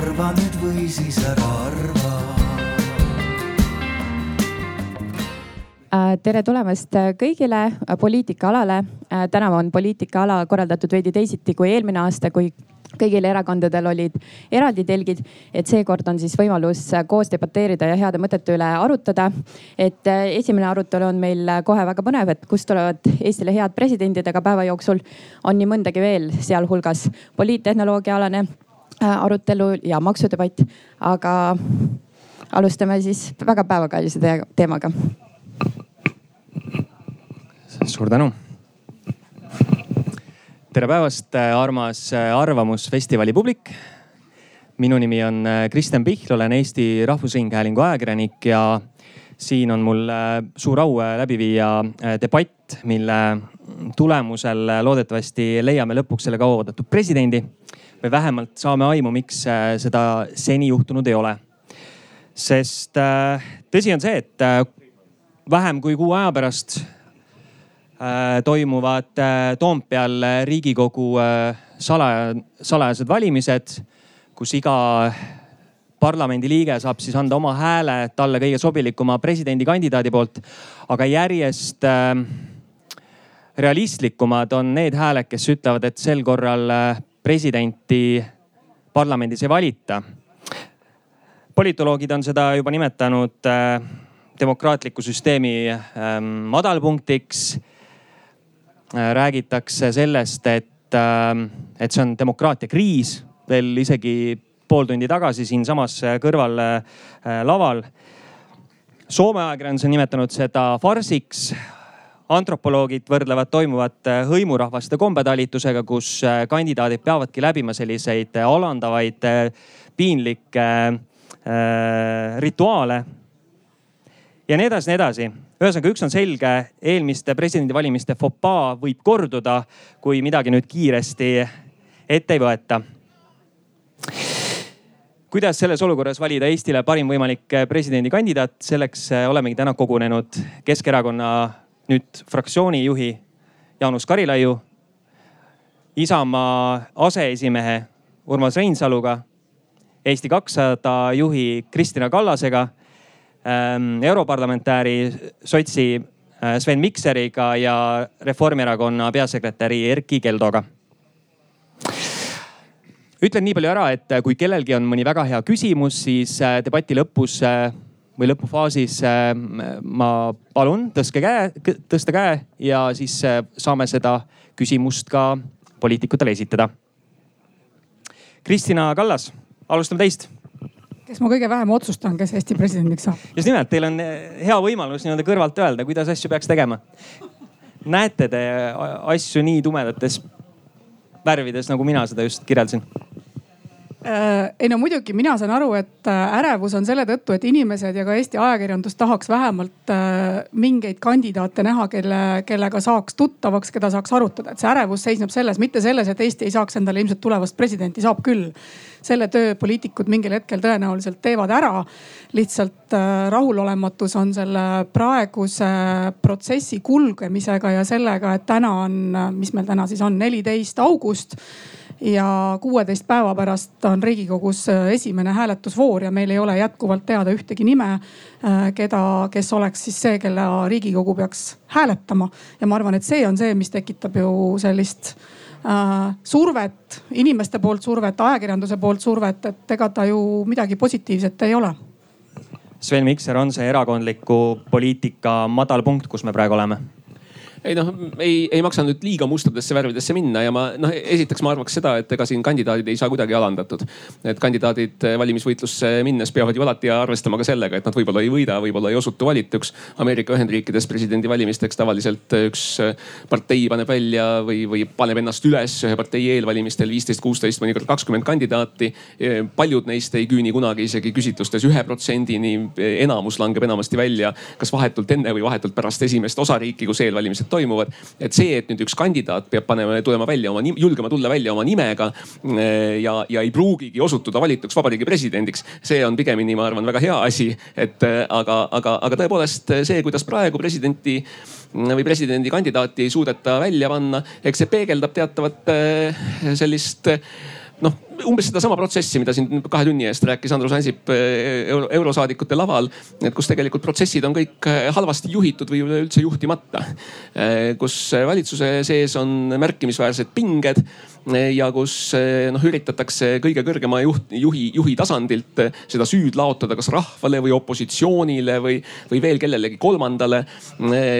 arva nüüd või siis ära arva äh, tere tulemast kõigile poliitikaalale. täna on poliitikaala korraldatud veidi teisiti kui eelmine aasta, kui kõigil erakondadel olid eraldi telgid, et seekord on siis võimalus koos debateerida ja heade mõtete üle arutada. et äh, esimene arutelu on meil kohe väga põnev, et kust tulevad Eestile head presidendid, aga päeva jooksul on nii mõndagi veel, sealhulgas poliittehnoloogia alane äh, arutelu ja maksudebatt. aga alustame siis väga päevakajalise teemaga. suur tänu tere päevast, äh, armas äh, Arvamusfestivali publik. minu nimi on äh, Kristjan Pihl, olen Eesti Rahvusringhäälingu ajakirjanik ja siin on mul suur au läbi viia debatt, mille tulemusel loodetavasti leiame lõpuks selle kauaoodatud presidendi või vähemalt saame aimu, miks seda seni juhtunud ei ole. sest tõsi on see, et vähem kui kuu aja pärast Äh, toimuvad äh, Toompeal Riigikogu äh, salaja, salajased valimised, kus iga parlamendiliige saab siis anda oma hääle talle kõige sobilikuma presidendikandidaadi poolt. aga järjest realistlikumad on need hääled, kes ütlevad, et sel korral presidenti parlamendis ei valita. politoloogid on seda juba nimetanud demokraatliku süsteemi ähm, madalpunktiks Äh, räägitakse sellest, et, ähm, et see on demokraatia kriis. veel isegi pool tundi tagasi siinsamas äh, kõrval äh, laval. Soome ajakirjandus on nimetanud seda farsiks antropoloogid võrdlevad toimuvat hõimurahvaste kombetalitusega, kus kandidaadid peavadki läbima selliseid alandavaid, piinlikke äh, rituaale. ja nii edasi, nii edasi ühesõnaga, üks on selge, eelmiste presidendivalimiste fopaa võib korduda, kui midagi nüüd kiiresti ette ei võeta. kuidas selles olukorras valida Eestile parim võimalik presidendikandidaat, selleks olemegi täna kogunenud Keskerakonna nüüd fraktsiooni juhi Jaanus Karilaiu, Isamaa aseesimehe Urmas Reinsaluga, Eesti kakssada juhi Kristina Kallasega Ähm, europarlamentääri sotsi äh, Sven Mikseriga ja Reformierakonna peasekretäri Erkki Keldoga. ütlen nii palju ära, et äh, kui kellelgi on mõni väga hea küsimus, siis äh, debati lõpus või lõpufaasis ma palun tõstke käe, tõsta käe ja siis saame seda küsimust ka poliitikutele esitada. Kristina Kallas, alustame teist kes ma kõige vähem otsustan, kes Eesti presidendiks saab. just nimelt, teil on eh, hea võimalus nii-öelda kõrvalt öelda, kuidas asju peaks tegema. näete te asju nii tumedates värvides, nagu mina seda just kirjeldasin? Äh, ei no muidugi, mina saan aru, et äh, ärevus on selle tõttu, et inimesed ja ka Eesti ajakirjandus tahaks vähemalt äh, mingeid kandidaate näha, kelle, kellega saaks tuttavaks, keda saaks arutada. et see ärevus seisneb selles, mitte selles, et Eesti ei saaks endale ilmselt tulevast presidenti, saab küll. selle töö poliitikud mingil hetkel tõenäoliselt teevad ära. lihtsalt rahulolematus on selle praeguse protsessi kulgemisega ja sellega, et täna on, mis meil täna siis on, neliteist august ja kuueteist päeva pärast on riigikogus äh, esimene hääletusvoor ja meil ei ole jätkuvalt teada ühtegi nime, äh, keda, kes oleks siis see, kelle riigikogu peaks hääletama. ja ma arvan, et see on see, mis tekitab ju sellist äh, survet, inimeste poolt survet, ajakirjanduse poolt survet, et ega ta ju midagi positiivset ei ole. Sven Mikser, on see erakondliku poliitika madalpunkt, kus me praegu oleme? Ei noh, ei, ei maksa nüüd liiga mustadesse värvidesse minna ja ma noh, esiteks ma arvaks seda, et ega siin kandidaadid ei saa kuidagi alandatud. et kandidaadid valimisvõitlusse minnes peavad ju alati arvestama ka sellega, et nad võib-olla ei võida, võib-olla ei osutu valituks. Ameerika Ühendriikides presidendivalimisteks tavaliselt üks partei paneb välja või, või paneb ennast üles ühe partei eelvalimistel viisteist, kuusteist, mõnikord kakskümmend kandidaati. paljud neist ei küüni kunagi isegi küsitlustes ühe protsendini. enamus langeb enamasti välja kas vahetult enne või vahetult pärast esimest osariiki, kus eelvalimised toimuvad. et see, et nüüd üks kandidaat peab panema, tulema välja oma, julgema tulla välja oma nimega eh, ja, ja ei pruugigi osutuda valituks vabariigi presidendiks, see on pigemini, ma arvan, väga hea asi. et eh, aga, aga, aga tõepoolest see, kuidas praegu presidenti või presidendikandidaati ei suudeta välja panna, eks see peegeldab teatavat eh, sellist noh, umbes sedasama protsessi, mida siin kahe tunni eest rääkis Andrus Ansip euro, eurosaadikute laval. et kus tegelikult protsessid on kõik halvasti juhitud või üleüldse juhtimata. kus valitsuse sees on märkimisväärsed pinged ja kus noh üritatakse kõige kõrgema juht, juhi, juhi tasandilt seda süüd laotada kas rahvale või opositsioonile või, või veel kellelegi kolmandale.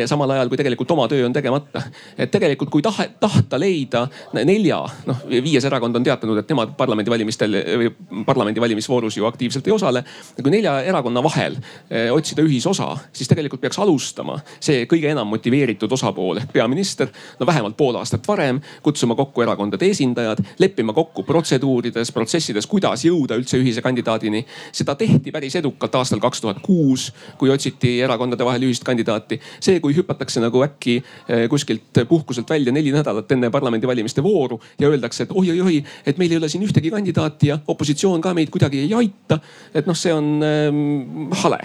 samal ajal kui tegelikult oma töö on tegemata. et tegelikult kui tahe, tahta leida nelja, noh viies erakond on teatanud, et nemad parlamendivalimistel või parlamendi valimisvoorus ju aktiivselt ei osale. kui nelja erakonna vahel eh, otsida ühisosa, siis tegelikult peaks alustama see kõige enam motiveeritud osapool ehk peaminister. no vähemalt pool aastat varem kutsuma kokku erakondade esindajad, leppima kokku protseduurides, protsessides, kuidas jõuda üldse ühise kandidaadini. seda tehti päris edukalt aastal kaks tuhat kuus, kui otsiti erakondade vahel ühist kandidaati. see, kui hüpatakse nagu äkki eh, kuskilt puhkuselt välja neli nädalat enne parlamendivalimiste vooru ja öeldakse, et oi-oi-oi, et meil ei ole siin ühtegi kandidaati ja opositsioon ka meid kuidagi ei aita. et noh, see on ähm, hale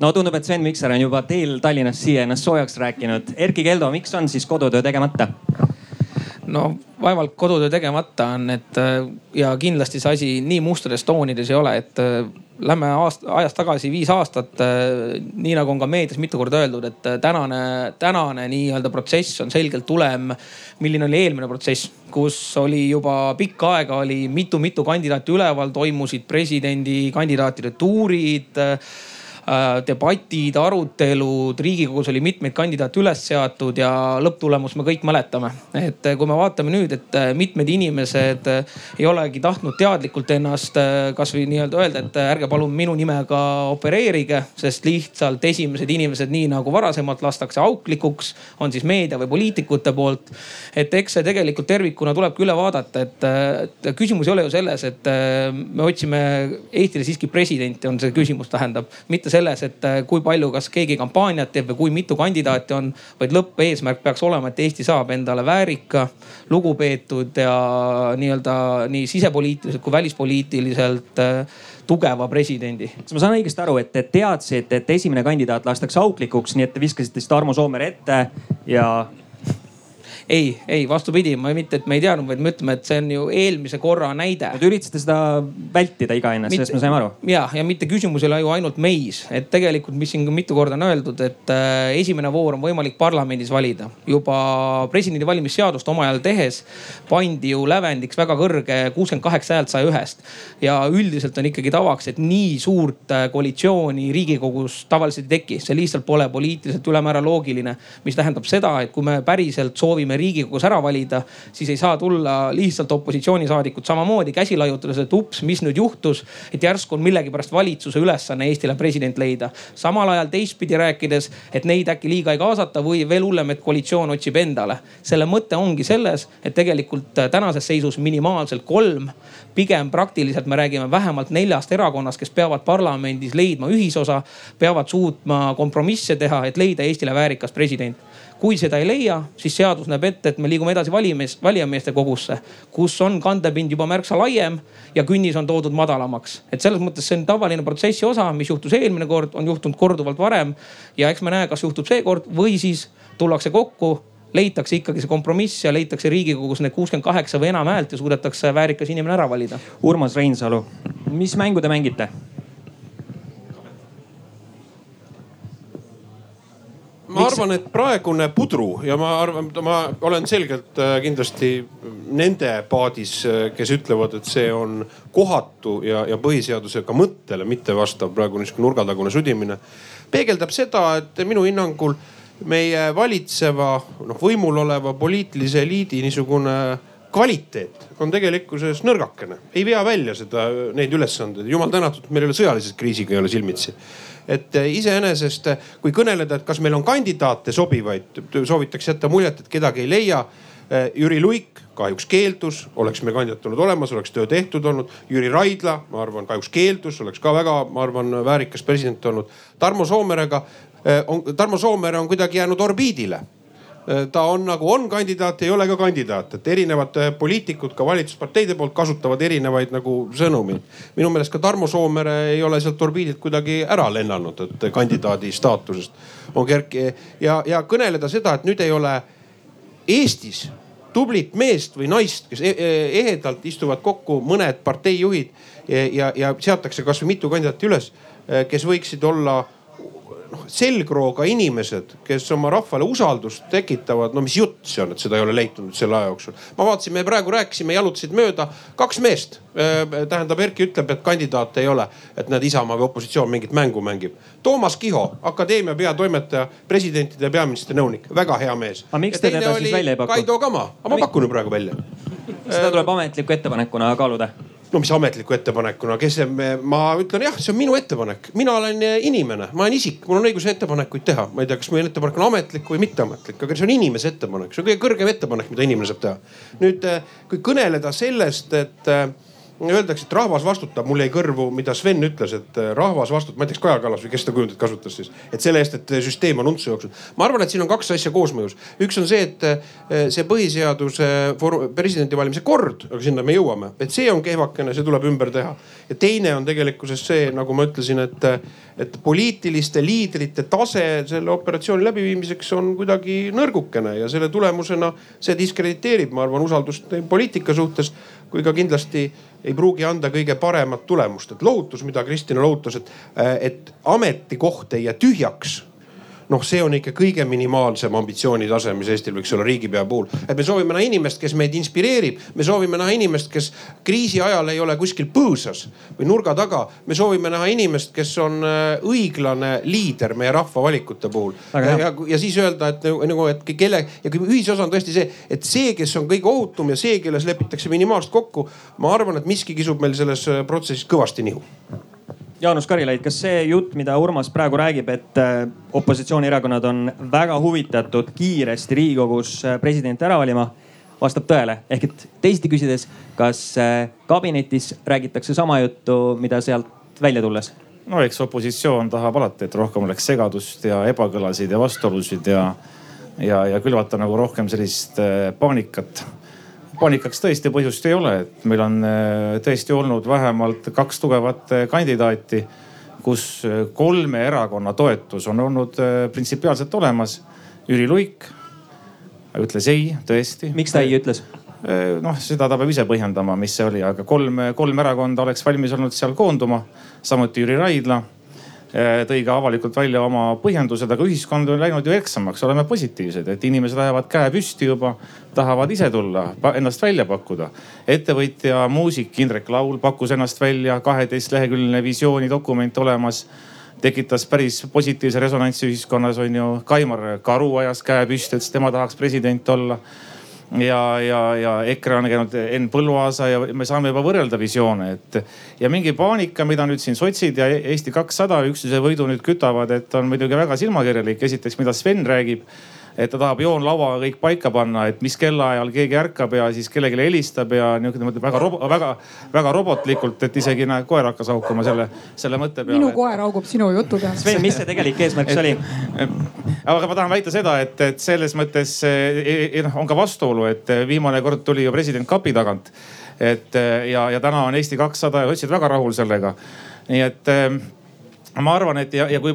no tundub, et Sven Mikser on juba teel Tallinnast siia ennast soojaks rääkinud. Erkki Keldo, miks on siis kodutöö tegemata? No vaevalt kodutöö tegemata on, et äh, ja kindlasti see asi nii mustades toonides ei ole, et äh, lähme aasta, ajas tagasi viis aastat. Äh, nii nagu on ka meedias mitu korda öeldud, et tänane, tänane nii-öelda protsess on selgelt tulem, milline oli eelmine protsess, kus oli juba pikka aega oli mitu-mitu kandidaati üleval, toimusid presidendikandidaatide tuurid debatid, arutelud, riigikogus oli mitmeid kandidaate üles seatud ja lõpptulemus me kõik mäletame. et äh, kui me vaatame nüüd, et äh, mitmed inimesed ei olegi tahtnud teadlikult ennast kasvõi nii-öelda öelda, et ärge palun minu nimega opereerige, sest lihtsalt esimesed inimesed, nii nagu varasemalt lastakse auklikuks, on siis meedia või poliitikute poolt. et eks see tegelikult tervikuna tulebki üle vaadata, et küsimus ei ole ju selles, et me otsime Eestile siiski presidenti, on see küsimus, tähendab, mitte selles, et äh, kui palju, kas keegi kampaaniat teeb või kui mitu kandidaati on, vaid lõppeesmärk peaks olema, et Eesti saab endale väärika, lugupeetud ja nii-öelda nii sisepoliitiliselt kui välispoliitiliselt äh, tugeva presidendi. kas ma saan õigesti aru, et te teadsite, et esimene kandidaat lastakse auklikuks, nii et te viskasite siis Tarmo Soomere ette ja ei, ei vastupidi, ma mitte, et me ei teadnud, vaid me ütleme, et see on ju eelmise korra näide. Te üritasite seda vältida iga hinna, sellest me saime aru. ja, ja mitte küsimus ei ole ju ainult meis, et tegelikult, mis siin mitu korda on öeldud, et äh, esimene voor on võimalik parlamendis valida. juba presidendi valimisseadust oma ajal tehes pandi ju lävendiks väga kõrge kuuskümmend kaheksa häält saja ühest. ja üldiselt on ikkagi tavaks, et nii suurt äh, koalitsiooni riigikogus tavaliselt ei teki, see lihtsalt pole poliitiliselt ülemäära loogiline. mis tähendab seda, et kui me päriselt soovime riigikogus ära valida, siis ei saa tulla lihtsalt opositsioonisaadikud samamoodi käsi laiutades, et ups, mis nüüd juhtus. et järsku on millegipärast valitsuse ülesanne Eestile president leida. samal ajal teistpidi rääkides, et neid äkki liiga ei kaasata või veel hullem, et koalitsioon otsib endale. selle mõte ongi selles, et tegelikult tänases seisus minimaalselt kolm pigem praktiliselt me räägime vähemalt neljast erakonnast, kes peavad parlamendis leidma ühisosa, peavad suutma kompromisse teha, et leida Eestile väärikas president kui seda ei leia, siis seadus näeb ette, et me liigume edasi valimis, valijameeste kogusse, kus on kandepind juba märksa laiem ja künnis on toodud madalamaks. et selles mõttes see on tavaline protsessi osa, mis juhtus eelmine kord, on juhtunud korduvalt varem. ja eks me näe, kas juhtub seekord või siis tullakse kokku leitakse ikkagi see kompromiss ja leitakse riigikogus need kuuskümmend kaheksa või enam häält ja suudetakse väärikas inimene ära valida. Urmas Reinsalu, mis mängu te mängite? Ma arvan, et praegune pudru ja ma arvan, ma olen selgelt äh, kindlasti nende paadis, äh, kes ütlevad, et see on kohatu ja, ja põhiseadusega mõttele mitte vastav praegu niisugune nurgatagune sudimine. peegeldab seda, et minu hinnangul meie valitseva, noh võimul oleva poliitilise eliidi niisugune kvaliteet on tegelikkuses nõrgakene, ei vea välja seda, neid ülesandeid. jumal tänatud, meil ei ole sõjalise kriisiga ei ole silmitsi et eh, iseenesest, eh, kui kõneleda, et kas meil on kandidaate sobivaid, soovitakse jätta muljet, et kedagi ei leia. Eh, Jüri Luik kahjuks keeldus, oleks meil kandidaat olnud olemas, oleks töö tehtud olnud. Jüri Raidla, ma arvan, kahjuks keeldus, oleks ka väga, ma arvan, väärikas president olnud. Tarmo Soomerega on, Tarmo Soomere on kuidagi jäänud orbiidile ta on nagu on kandidaat, ei ole ka kandidaat, et erinevad äh, poliitikud ka valitsusparteide poolt kasutavad erinevaid nagu sõnumeid. minu meelest ka Tarmo Soomere ei ole sealt orbiidilt kuidagi ära lennanud, et kandidaadi staatusest on kerk- ja, ja kõneleda seda, et nüüd ei ole Eestis tublit meest või naist, kes e-, e-, ehedalt istuvad kokku mõned parteijuhid ja, ja, ja seatakse kasvõi mitu kandidaati üles, kes võiksid olla noh selgrooga inimesed, kes oma rahvale usaldust tekitavad, no mis jutt see on, et seda ei ole leitud selle aja jooksul. ma vaatasin, me praegu rääkisime, jalutasid mööda kaks meest. tähendab, Erki ütleb, et kandidaate ei ole, et näed, Isamaa või opositsioon mingit mängu mängib. Toomas Kiho, akadeemia peatoimetaja, presidentide ja peaministri nõunik, väga hea mees. aga miks te teda siis välja ei paku? Kaido Kama, aga ma pakun ju praegu välja. seda tuleb ametliku ettepanekuna kaaluda no mis ametliku ettepanekuna, kes, ma ütlen jah, see on minu ettepanek, mina olen eh, inimene, ma olen isik, mul on õigus ettepanekuid teha. ma ei tea, kas mu ettepanek on ametlik või mitteametlik, aga see on inimese ettepanek, see on kõige kõrgem ettepanek, mida inimene saab teha. nüüd eh, kui kõneleda sellest, et eh, Öeldakse, et rahvas vastutab, mul jäi kõrvu, mida Sven ütles, et äh, rahvas vastutab, ma ei tea, kas Kaja Kallas või kes seda kujundit kasutas siis. et selle eest, et süsteem on untsu jooksnud. ma arvan, et siin on kaks asja koosmõjus. üks on see, et äh, see põhiseaduse presidendivalimise kord, aga sinna me jõuame, et see on kehvakene, see tuleb ümber teha. ja teine on tegelikkuses see, nagu ma ütlesin, et, et poliitiliste liidrite tase selle operatsiooni läbiviimiseks on kuidagi nõrgukene ja selle tulemusena see diskrediteerib, ma arvan, usaldust poliitika suhtes kui ka kindlasti ei pruugi anda kõige paremat tulemust. et lohutus, mida Kristina lohutas, et, et ametikoht ei jää tühjaks noh, see on ikka kõige minimaalsem ambitsioonitase, mis Eestil võiks olla riigipea puhul. et me soovime näha inimest, kes meid inspireerib, me soovime näha inimest, kes kriisi ajal ei ole kuskil põõsas või nurga taga. me soovime näha inimest, kes on äh, õiglane liider meie rahva valikute puhul. Ja, ja, ja siis öelda, et nagu, et kelle ja ühisosa on tõesti see, et see, kes on kõige ohutum ja see, kelles lepitakse minimaalselt kokku. ma arvan, et miski kisub meil selles äh, protsessis kõvasti nihu Jaanus Karilaid, kas see jutt, mida Urmas praegu räägib, et äh, opositsioonierakonnad on väga huvitatud kiiresti Riigikogus äh, presidenti ära valima, vastab tõele? ehk et teisiti küsides, kas äh, kabinetis räägitakse sama juttu, mida sealt välja tulles? no eks opositsioon tahab alati, et rohkem oleks segadust ja ebakõlasid ja vastuolusid ja, ja, ja külvata nagu rohkem sellist paanikat paanikaks tõesti põhjust ei ole, et meil on äh, tõesti olnud vähemalt kaks tugevat äh, kandidaati, kus äh, kolme erakonna toetus on olnud printsipiaalselt olemas. Jüri Luik ütles ei, tõesti. miks ta ei ütles? noh, seda ta peab ise põhjendama, mis see oli, aga kolm, kolm erakonda oleks valmis olnud seal koonduma. samuti Jüri Raidla tõi ka avalikult välja oma põhjendused, aga ühiskond on läinud ju eksamaks, oleme positiivsed, et inimesed ajavad käe püsti juba, tahavad ise tulla, ennast välja pakkuda. ettevõtja, muusik Indrek Laul pakkus ennast välja, kaheteistleheküljeline visioonidokument olemas tekitas päris positiivse resonantsi ühiskonnas on ju. Kaimar Karu ajas käe püsti, ütles tema tahaks president olla ja, ja, ja EKRE on käinud Enn Põlluaasa ja me saame juba võrrelda visioone, et. ja mingi paanika, mida nüüd siin sotsid ja Eesti kakssada üksteise võidu nüüd kütavad, et on muidugi väga silmakirjalik. esiteks, mida Sven räägib et ta tahab joonlauaga kõik paika panna, et mis kellaajal keegi ärkab ja siis kellelegi helistab ja niisugune väga, väga, väga robotlikult, et isegi näe, koer hakkas haukuma selle, selle mõtte peale. minu koer haugub sinu jutu peale. Sven, mis see tegelik eesmärk siis oli? aga ma tahan väita seda, et, et selles mõttes noh, on ka vastuolu, et viimane kord tuli ju president kapi tagant. et ja, ja täna on Eesti kakssada ja sotsid väga rahul sellega. nii et ma arvan, et ja, ja kui,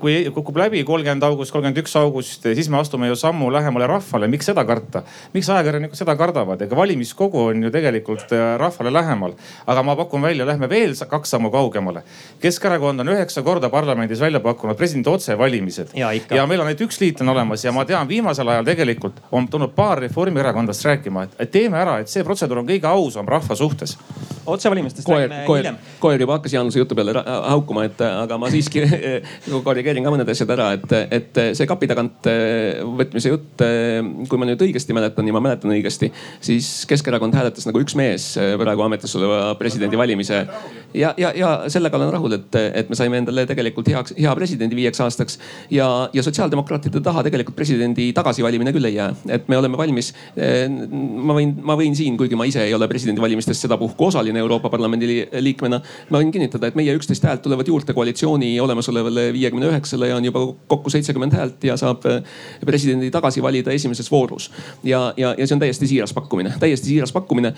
kui kukub läbi kolmkümmend august, kolmkümmend üks august, siis me astume ju sammu lähemale rahvale. miks seda karta? miks ajakirjanikud seda kardavad? ega valimiskogu on ju tegelikult äh, rahvale lähemal. aga ma pakun välja, lähme veel kaks sammu kaugemale. Keskerakond on üheksa korda parlamendis välja pakkunud presidendi otsevalimised. ja, ja meil on ainult üks liitlane olemas ja ma tean, viimasel ajal tegelikult on tulnud paar Reformierakondlast rääkima, et teeme ära, et see protseduur on kõige ausam rahva suhtes. otsevalimistest räägime hiljem. koer juba hakkas Jaanuse jutu peale haukuma, et aga ma siiski korrigeerin ka mõned asjad ära, et, et see kapi tagant eh, võtmise jutt, eh, kui ma nüüd õigesti mäletan ja ma mäletan õigesti, siis Keskerakond hääletas nagu üks mees eh, praegu ametis oleva presidendi valimise. ja, ja, ja sellega olen rahul, et, et me saime endale tegelikult heaks, hea presidendi viieks aastaks ja, ja sotsiaaldemokraatide taha tegelikult presidendi tagasivalimine küll ei jää, et me oleme valmis. ma võin, ma võin siin, kuigi ma ise ei ole presidendivalimistes sedapuhku osaline Euroopa Parlamendi liikmena. ma võin kinnitada, et meie üksteist häält tulevad juurde koalitsiooni olemasolevale viiekümne üheksale ja on juba kokku seitsekümmend häält ja saab presidendi tagasi valida esimeses voorus. ja, ja, ja see on täiesti siiras pakkumine, täiesti siiras pakkumine.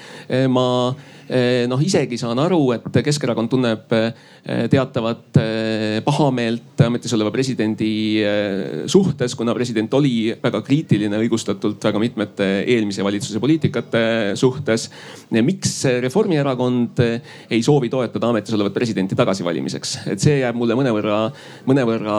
ma Eh, noh, isegi saan aru, et Keskerakond tunneb eh, teatavat eh, pahameelt ametis oleva presidendi suhtes, kuna president oli väga kriitiline õigustatult väga mitmete eelmise valitsuse poliitikate suhtes. miks Reformierakond ei soovi toetada ametis olevat presidenti tagasivalimiseks, et see jääb mulle mõnevõrra, mõnevõrra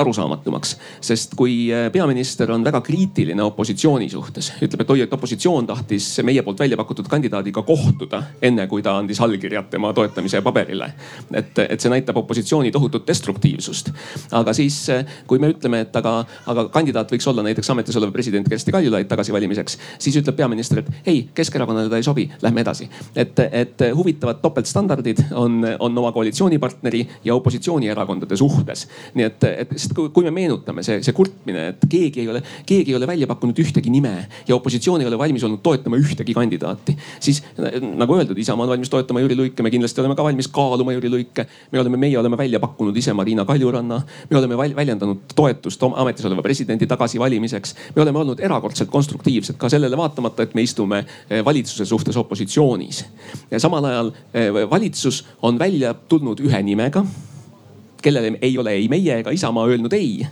arusaamatumaks. sest kui peaminister on väga kriitiline opositsiooni suhtes, ütleb, et oi, et opositsioon tahtis meie poolt välja pakutud kandidaadiga kohtuda enne kui ta andis allkirjad tema toetamise paberile. et, et see näitab opositsiooni tohutut destruktiivsust. aga siis, kui me ütleme, et aga, aga kandidaat võiks olla näiteks ametis olev president Kersti Kaljulaid tagasivalimiseks, siis ütleb peaminister, et ei, Keskerakonnale ta ei sobi, lähme edasi. et, et huvitavad topeltstandardid on, on oma koalitsioonipartneri ja opositsioonierakondade suhtes. nii et, et sest kui me meenutame see, see kurtmine, et keegi ei ole, keegi ei ole välja pakkunud ühtegi nime ja opositsioon ei ole valmis olnud toetama ühtegi kandidaati, siis nagu öeldud, Isamaa on valmis toetama Jüri Luike, me kindlasti oleme ka valmis kaaluma Jüri Luike. me oleme, meie oleme välja pakkunud ise Marina Kaljuranna, me oleme väljendanud toetust ametis oleva presidendi tagasivalimiseks. me oleme olnud erakordselt konstruktiivsed ka sellele vaatamata, et me istume eh, valitsuse suhtes opositsioonis. samal ajal eh, valitsus on välja tulnud ühe nimega kellele ei ole ei meie ega Isamaa öelnud ei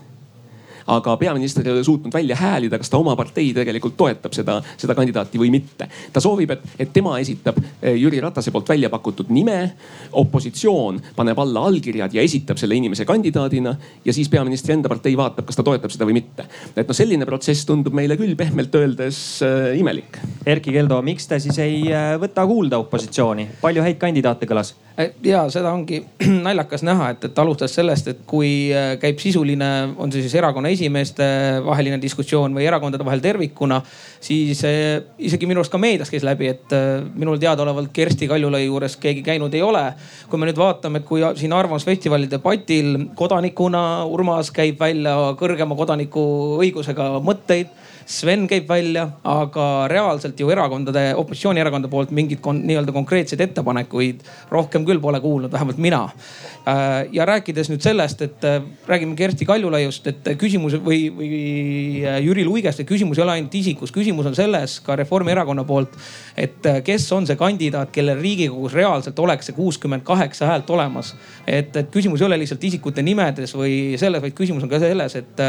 aga peaminister ei ole suutnud välja häälida, kas ta oma partei tegelikult toetab seda, seda kandidaati või mitte. ta soovib, et, et tema esitab eh, Jüri Ratase poolt välja pakutud nime. opositsioon paneb alla allkirjad ja esitab selle inimese kandidaadina ja siis peaministri enda partei vaatab, kas ta toetab seda või mitte. et noh, selline protsess tundub meile küll pehmelt öeldes äh, imelik. Erkki Keldo, miks te siis ei äh, võta kuulda opositsiooni, palju häid kandidaate kõlas? ja seda ongi naljakas näha, et, et alustades sellest, et kui käib sisuline, on see siis erakonna esimeeste vaheline diskussioon või erakondade vahel tervikuna, siis eh, isegi minu arust ka meedias käis läbi, et eh, minul teadaolevalt Kersti Kaljulai juures keegi käinud ei ole. kui me nüüd vaatame, et kui siin Arvamusfestivali debatil kodanikuna Urmas käib välja kõrgema kodaniku õigusega mõtteid Sven käib välja, aga reaalselt ju erakondade, opositsioonierakondade poolt mingeid kon, nii-öelda konkreetseid ettepanekuid rohkem küll pole kuulnud, vähemalt mina. Äh, ja rääkides nüüd sellest, et äh, räägime Kersti Kaljulaiust, et küsimus või, või äh, Jüri Luigest, et küsimus ei ole ainult isikus, küsimus on selles ka Reformierakonna poolt. et kes on see kandidaat, kellel Riigikogus reaalselt oleks see kuuskümmend kaheksa häält olemas. et, et küsimus ei ole lihtsalt isikute nimedes või selles, vaid küsimus on ka selles, et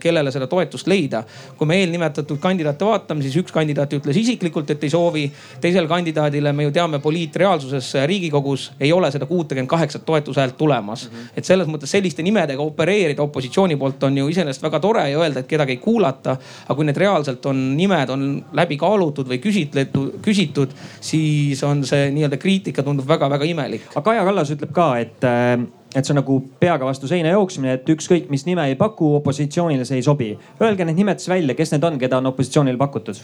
kellele seda toetust leida. kui me eelnimetatud kandidaate vaatame, siis üks kandidaat ütles isiklikult, et ei soovi. teisel kandidaadile me ju teame poliitreaalsuses Riigikogus ei ole seda kuutekümmet kaheksat toetushäält tulemas mm. -hmm. et selles mõttes selliste nimedega opereerida opositsiooni poolt on ju iseenesest väga tore ja öelda, et kedagi ei kuulata. aga kui need reaalselt on, nimed on läbi kaalutud või küsitletud, küsitud, siis on see nii-öelda kriitika tundub väga-väga imelik. aga Kaja Kallas ütleb ka, et äh, et see on nagu peaga vastu seina jooksmine, et ükskõik mis nime ei paku, opositsioonile see ei sobi. Öelge need nimed siis välja, kes need on, keda on opositsioonil pakutud?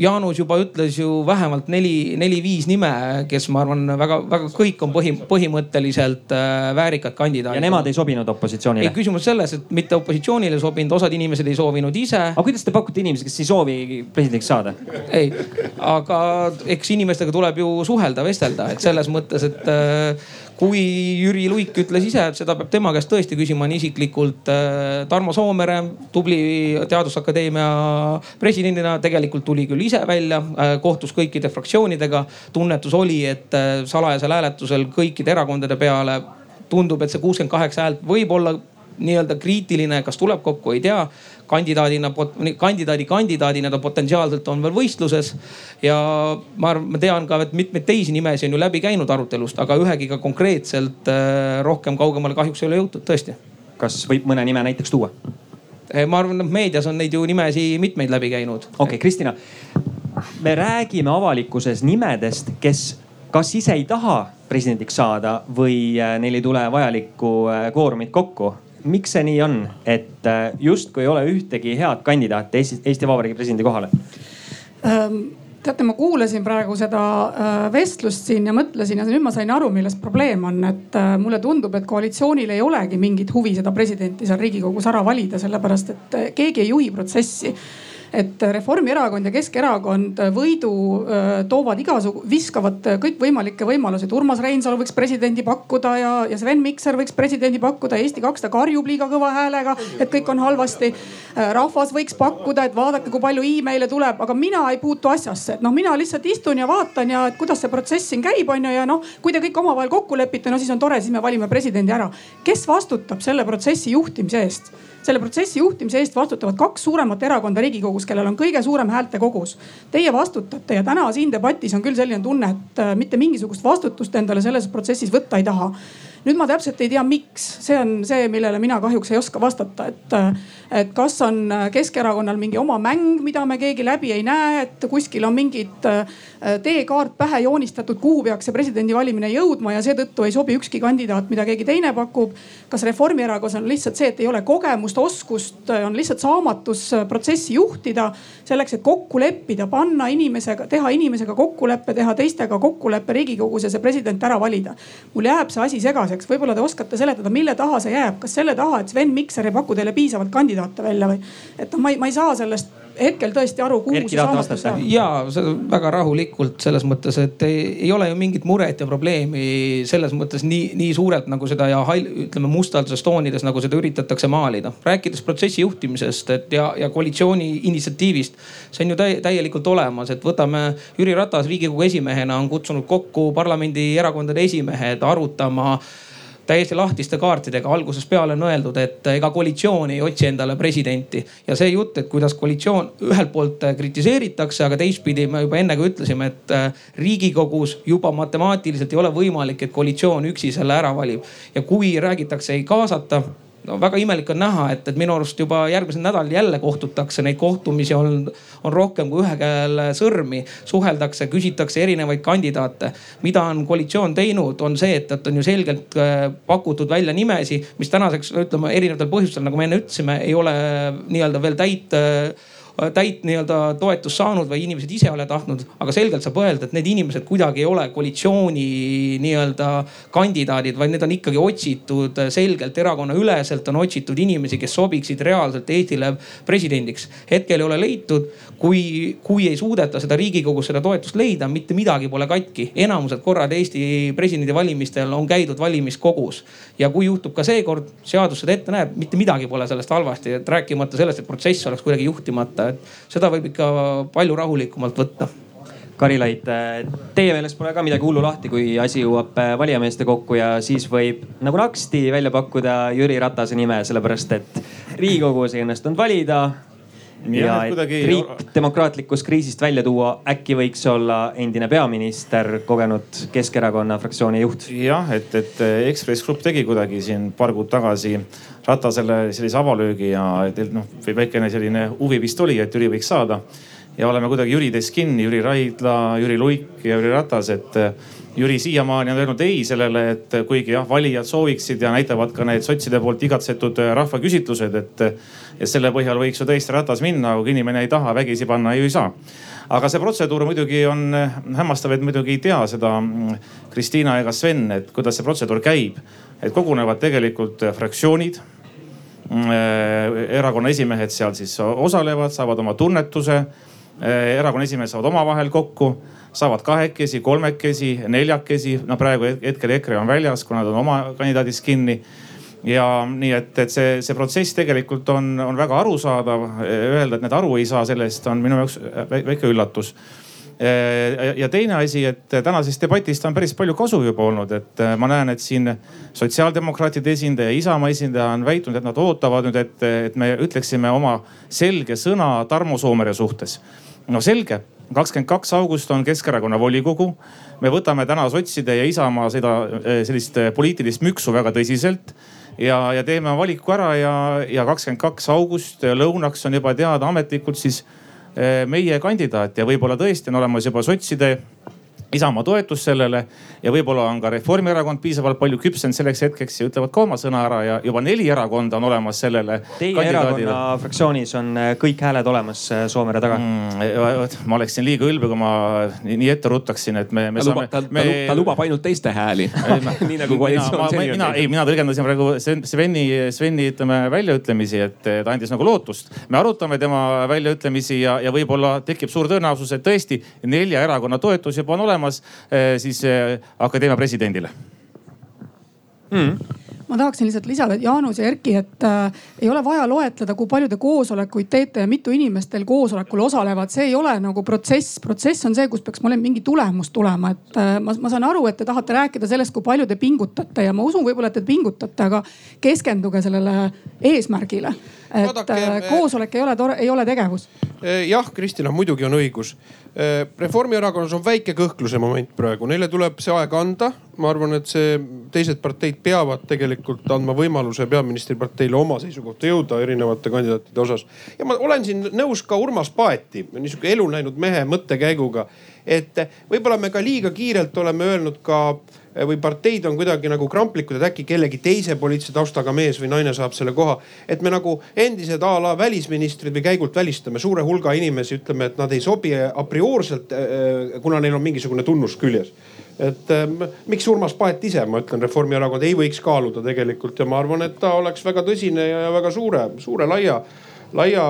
Jaanus juba ütles ju vähemalt neli, neli-viis nime, kes ma arvan, väga-väga kõik on põhi, põhimõtteliselt äh, väärikad kandidaadid. ja nemad ei sobinud opositsioonile? ei, küsimus selles, et mitte opositsioonile sobinud, osad inimesed ei soovinud ise. aga kuidas te pakute inimesi, kes ei soovi presidendiks saada? ei, aga eks inimestega tuleb ju suhelda, vestelda, et selles mõttes, et äh, kui Jüri Luik ütles ise, et seda peab tema käest tõesti küsima nii isiklikult. Äh, Tarmo Soomere, tubli Teadusakadeemia presidendina tegelikult tuli küll ise välja, äh, kohtus kõikide fraktsioonidega. tunnetus oli, et äh, salajasel hääletusel kõikide erakondade peale tundub, et see kuuskümmend kaheksa häält võib olla nii-öelda kriitiline, kas tuleb kokku, ei tea. kandidaadina, kandidaadi kandidaadina ta potentsiaalselt on veel võistluses. ja ma arvan, ma tean ka, et mitmeid teisi nimesid on ju läbi käinud arutelust, aga ühegi ka konkreetselt äh, rohkem kaugemale kahjuks ei ole jõutud, tõesti. kas võib mõne nime näiteks tuua? Äh, ma arvan, et meedias on neid ju nimesi mitmeid läbi käinud. okei okay,, Kristina. me räägime avalikkuses nimedest, kes kas ise ei taha presidendiks saada või äh, neil ei tule vajalikku kvoorumit kokku miks see nii on, et äh, justkui ei ole ühtegi head kandidaati Eesti, Eesti Vabariigi presidendi kohale ähm.? teate, ma kuulasin praegu seda äh, vestlust siin ja mõtlesin ja nüüd ma sain aru, milles probleem on, et äh, mulle tundub, et koalitsioonil ei olegi mingit huvi seda presidenti seal Riigikogus ära valida, sellepärast et keegi ei juhi protsessi et Reformierakond ja Keskerakond võidu toovad igasugu, viskavad kõikvõimalikke võimalusi. Urmas Reinsalu võiks presidendi pakkuda ja, ja Sven Mikser võiks presidendi pakkuda. Eesti kakssada karjub liiga kõva häälega, et kõik on halvasti. rahvas võiks pakkuda, et vaadake, kui palju email'e tuleb, aga mina ei puutu asjasse. et noh, mina lihtsalt istun ja vaatan ja et kuidas see protsess siin käib, on ju, ja noh, kui te kõik omavahel kokku lepite, no siis on tore, siis me valime presidendi ära. kes vastutab selle protsessi juhtimise eest? Selle protsessi juhtimise eest vastutavad kaks suuremat erakonda Riigikogus, kellel on kõige suurem häälte kogus. Teie vastutate ja täna siin debatis on küll selline tunne, et äh, mitte mingisugust vastutust endale selles protsessis võtta ei taha nüüd ma täpselt ei tea, miks, see on see, millele mina kahjuks ei oska vastata, et, et kas on Keskerakonnal mingi oma mäng, mida me keegi läbi ei näe, et kuskil on mingid äh, teekaart pähe joonistatud, kuhu peaks see presidendi valimine jõudma ja seetõttu ei sobi ükski kandidaat, mida keegi teine pakub. kas Reformierakonnas on lihtsalt see, et ei ole kogemust, oskust, on lihtsalt saamatus protsessi juhtida selleks, et kokku leppida, panna inimesega, teha inimesega kokkulepe, teha teistega kokkulepe Riigikogus ja see president ära valida. mul jääb see asi segaseks võib-olla te oskate seletada, mille taha see jääb, kas selle taha, et Sven Mikser ei paku teile piisavalt kandidaate välja või? et noh, ma ei, ma ei saa sellest hetkel tõesti aru, kuhu Erki, see saamatus läheb. ja väga rahulikult selles mõttes, et ei, ei ole ju mingit muret ja probleemi selles mõttes nii, nii suurelt nagu seda ja hall, ütleme mustades toonides, nagu seda üritatakse maalida. rääkides protsessi juhtimisest, et ja, ja koalitsiooni initsiatiivist, see on ju täi, täielikult olemas, et võtame Jüri Ratas Riigikogu esimehena on kutsunud kokku parlamendierakondade esimehed arutama täiesti lahtiste kaartidega algusest peale on öeldud, et ega koalitsioon ei otsi endale presidenti. ja see jutt, et kuidas koalitsioon ühelt poolt kritiseeritakse, aga teistpidi me juba enne ka ütlesime, et äh, riigikogus juba matemaatiliselt ei ole võimalik, et koalitsioon üksi selle ära valib. ja kui räägitakse ei kaasata no väga imelik on näha, et, et minu arust juba järgmisel nädalal jälle kohtutakse, neid kohtumisi on, on rohkem kui ühe käel sõrmi. suheldakse, küsitakse erinevaid kandidaate. mida on koalitsioon teinud, on see, et, et on ju selgelt äh, pakutud välja nimesi, mis tänaseks ütleme erinevatel põhjustel, nagu me enne ütlesime, ei ole nii-öelda veel täit äh, Äh, täit nii-öelda toetust saanud või inimesed ise ole tahtnud. aga selgelt saab öelda, et need inimesed kuidagi ei ole koalitsiooni nii-öelda kandidaadid, vaid need on ikkagi otsitud selgelt erakonnaüleselt on otsitud inimesi, kes sobiksid reaalselt Eestile presidendiks. hetkel ei ole leitud, kui, kui ei suudeta seda riigikogus seda toetust leida, mitte midagi pole katki. enamused korrad Eesti presidendivalimistel on käidud valimiskogus ja kui juhtub ka seekord, seadus seda ette näeb, mitte midagi pole sellest halvasti, et rääkimata sellest, et protsess oleks kuidagi juhtimata et seda võib ikka palju rahulikumalt võtta Karilaid, teie meelest pole ka midagi hullu lahti, kui asi jõuab äh, valijameeste kokku ja siis võib nagu naksti välja pakkuda Jüri Ratase nime, sellepärast et Riigikogus ei õnnestunud valida. Ja, ja et riik demokraatlikust kriisist välja tuua, äkki võiks olla endine peaminister, kogenud Keskerakonna fraktsiooni juht. jah, et, et Ekspress Grupp tegi kuidagi siin paar kuud tagasi Ratasele sellise avalöögi ja noh, väikene selline huvi vist oli, et Jüri võiks saada. Ja oleme kuidagi Jürides kinni, Jüri Raidla, Jüri Luik ja Jüri Ratas, et eh, Jüri siiamaani on öelnud ei sellele, et kuigi jah, valijad sooviksid ja näitavad ka need sotside poolt igatsetud eh, rahvaküsitlused, et. ja selle põhjal võiks ju tõesti Ratas minna, kui inimene ei taha, vägisi panna ju ei saa. aga see protseduur muidugi on eh, hämmastav, et muidugi ei tea seda mm, Kristiina ega Sven, et kuidas see protseduur käib. et kogunevad tegelikult fraktsioonid Mm, eh, erakonna esimehed seal siis osalevad, saavad oma tunnetuse. Eh, erakonna esimehed saavad omavahel kokku, saavad kahekesi, kolmekesi, neljakesi. no praegu hetkel EKRE on väljas, kuna nad on oma kandidaadist kinni ja nii et, et see, see protsess tegelikult on, on väga arusaadav. Öelda, et need aru ei saa sellest, on minu jaoks väike üllatus ja teine asi, et tänasest debatist on päris palju kasu juba olnud, et äh, ma näen, et siin sotsiaaldemokraatide esindaja, Isamaa esindaja on väitnud, et nad ootavad nüüd, et, et me ütleksime oma selge sõna Tarmo Soomere suhtes. no selge, kakskümmend kaks august on Keskerakonna volikogu. me võtame täna sotside ja Isamaa seda äh, sellist poliitilist müksu väga tõsiselt ja, ja teeme valiku ära ja, ja kakskümmend kaks august lõunaks on juba teada ametlikult siis meie kandidaat ja võib-olla tõesti on olemas juba sotside Isamaa toetus sellele ja võib-olla on ka Reformierakond piisavalt palju küpsenud selleks hetkeks ja ütlevad ka oma sõna ära ja juba neli erakonda on olemas sellele. Teie erakonna fraktsioonis on äh, kõik hääled olemas äh, Soomere taga mm,? ma oleksin liiga ülbe, kui ma nii ette ruttaksin, et me, me ta saame. Ta, me... ta lubab ainult teiste hääli nii nagu koalitsioon seni on teinud. ei, mina tõlgendasin praegu Sveni, Sveni ütleme väljaütlemisi, et ta andis nagu lootust. me arutame tema väljaütlemisi ja, ja võib-olla tekib suur tõenäosus, et tõesti nelja erakonna toetus juba on olemas olemas eh, siis eh, akadeemia presidendile mm ma tahaksin lihtsalt lisada, et Jaanus ja Erki, et äh, ei ole vaja loetleda, kui palju te koosolekuid teete ja mitu inimest teil koosolekul osalevad, see ei ole nagu protsess. protsess on see, kus peaks olema mingi tulemus tulema, et äh, ma, ma saan aru, et te tahate rääkida sellest, kui palju te pingutate ja ma usun võib-olla, et te pingutate, aga keskenduge sellele eesmärgile. Et Vaadake, äh, koosolek ei ole tore, ei ole tegevus. Eh, jah, Kristina, muidugi on õigus Äh, Reformierakonnas on väike kõhkluse moment praegu, neile tuleb see aeg anda. ma arvan, et see, teised parteid peavad tegelikult andma võimaluse peaministriparteile oma seisukohta jõuda erinevate kandidaatide osas. ja ma olen siin nõus ka Urmas Paeti, niisugune elu näinud mehe mõttekäiguga. et võib-olla me ka liiga kiirelt oleme öelnud ka või parteid on kuidagi nagu kramplikud, et äkki kellegi teise poliitilise taustaga mees või naine saab selle koha. et me nagu endised a la välisministrid või käigult välistame suure hulga inimesi, ütleme, et nad ei sobi a priorselt, eh, eh, kuna neil on mingisugune tunnus küljes et ähm, miks Urmas Paet ise, ma ütlen, Reformierakond ei võiks kaaluda tegelikult ja ma arvan, et ta oleks väga tõsine ja väga suure, suure laia, laia,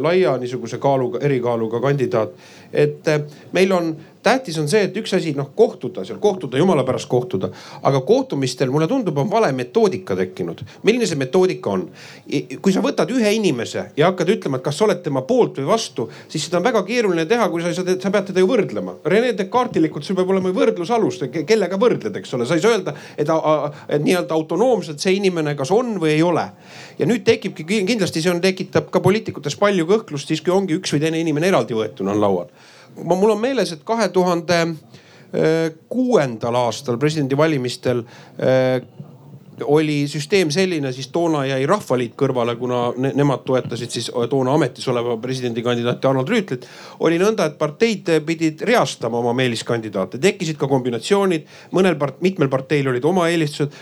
laia niisuguse kaaluga, erikaaluga kandidaat. Et meil on tähtis on see, et üks asi noh kohtuda seal, kohtuda jumala pärast kohtuda, aga kohtumistel mulle tundub, on vale metoodika tekkinud. milline see metoodika on? kui sa võtad ühe inimese ja hakkad ütlema, et kas sa oled tema poolt või vastu, siis seda on väga keeruline teha, kui sa, sa, pead teda ju võrdlema. Rene Descartesilikult sul peab olema võrdlusalus, kellega võrdled, eks ole, sa ei saa öelda, et, et nii-öelda autonoomselt see inimene kas on või ei ole. ja nüüd tekibki kindlasti see on, tekitab ka poliitikutes palju kõhklust siis, kui ongi üks või teine inimene eraldi võetuna on laual ma, mul on meeles, et kahe tuhande kuuendal aastal presidendivalimistel oli süsteem selline, siis toona jäi Rahvaliit kõrvale, kuna ne nemad toetasid siis toona ametis oleva presidendikandidaati Arnold Rüütlit. oli nõnda, et parteid pidid reastama oma meeliskandidaate, tekkisid ka kombinatsioonid, mõnel part-, mitmel parteil olid oma eelistused.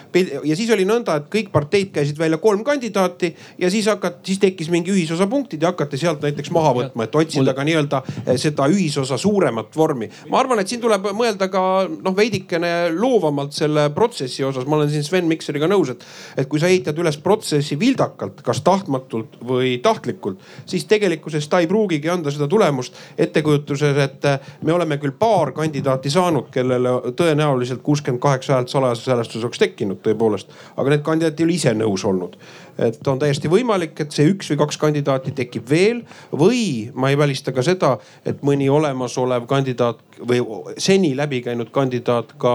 ja siis oli nõnda, et kõik parteid käisid välja kolm kandidaati ja siis hakati, siis tekkis mingi ühisosa punktid ja hakati sealt näiteks maha võtma, et otsida ka nii-öelda eh, seda ühisosa suuremat vormi. ma arvan, et siin tuleb mõelda ka noh, veidikene loovamalt selle protsessi osas, ma olen siin Sven Mikseriga nõus, et, et kui sa ehitad üles protsessi vildakalt, kas tahtmatult või tahtlikult, siis tegelikkuses ta ei pruugigi anda seda tulemust ettekujutuses, et me oleme küll paar kandidaati saanud, kellele tõenäoliselt kuuskümmend kaheksa häält salajases hääletuses oleks tekkinud tõepoolest, aga need kandidaadid ei ole ise nõus olnud. Et on täiesti võimalik, et see üks või kaks kandidaati tekib veel või ma ei välista ka seda, et mõni olemasolev kandidaat või seni läbi käinud kandidaat ka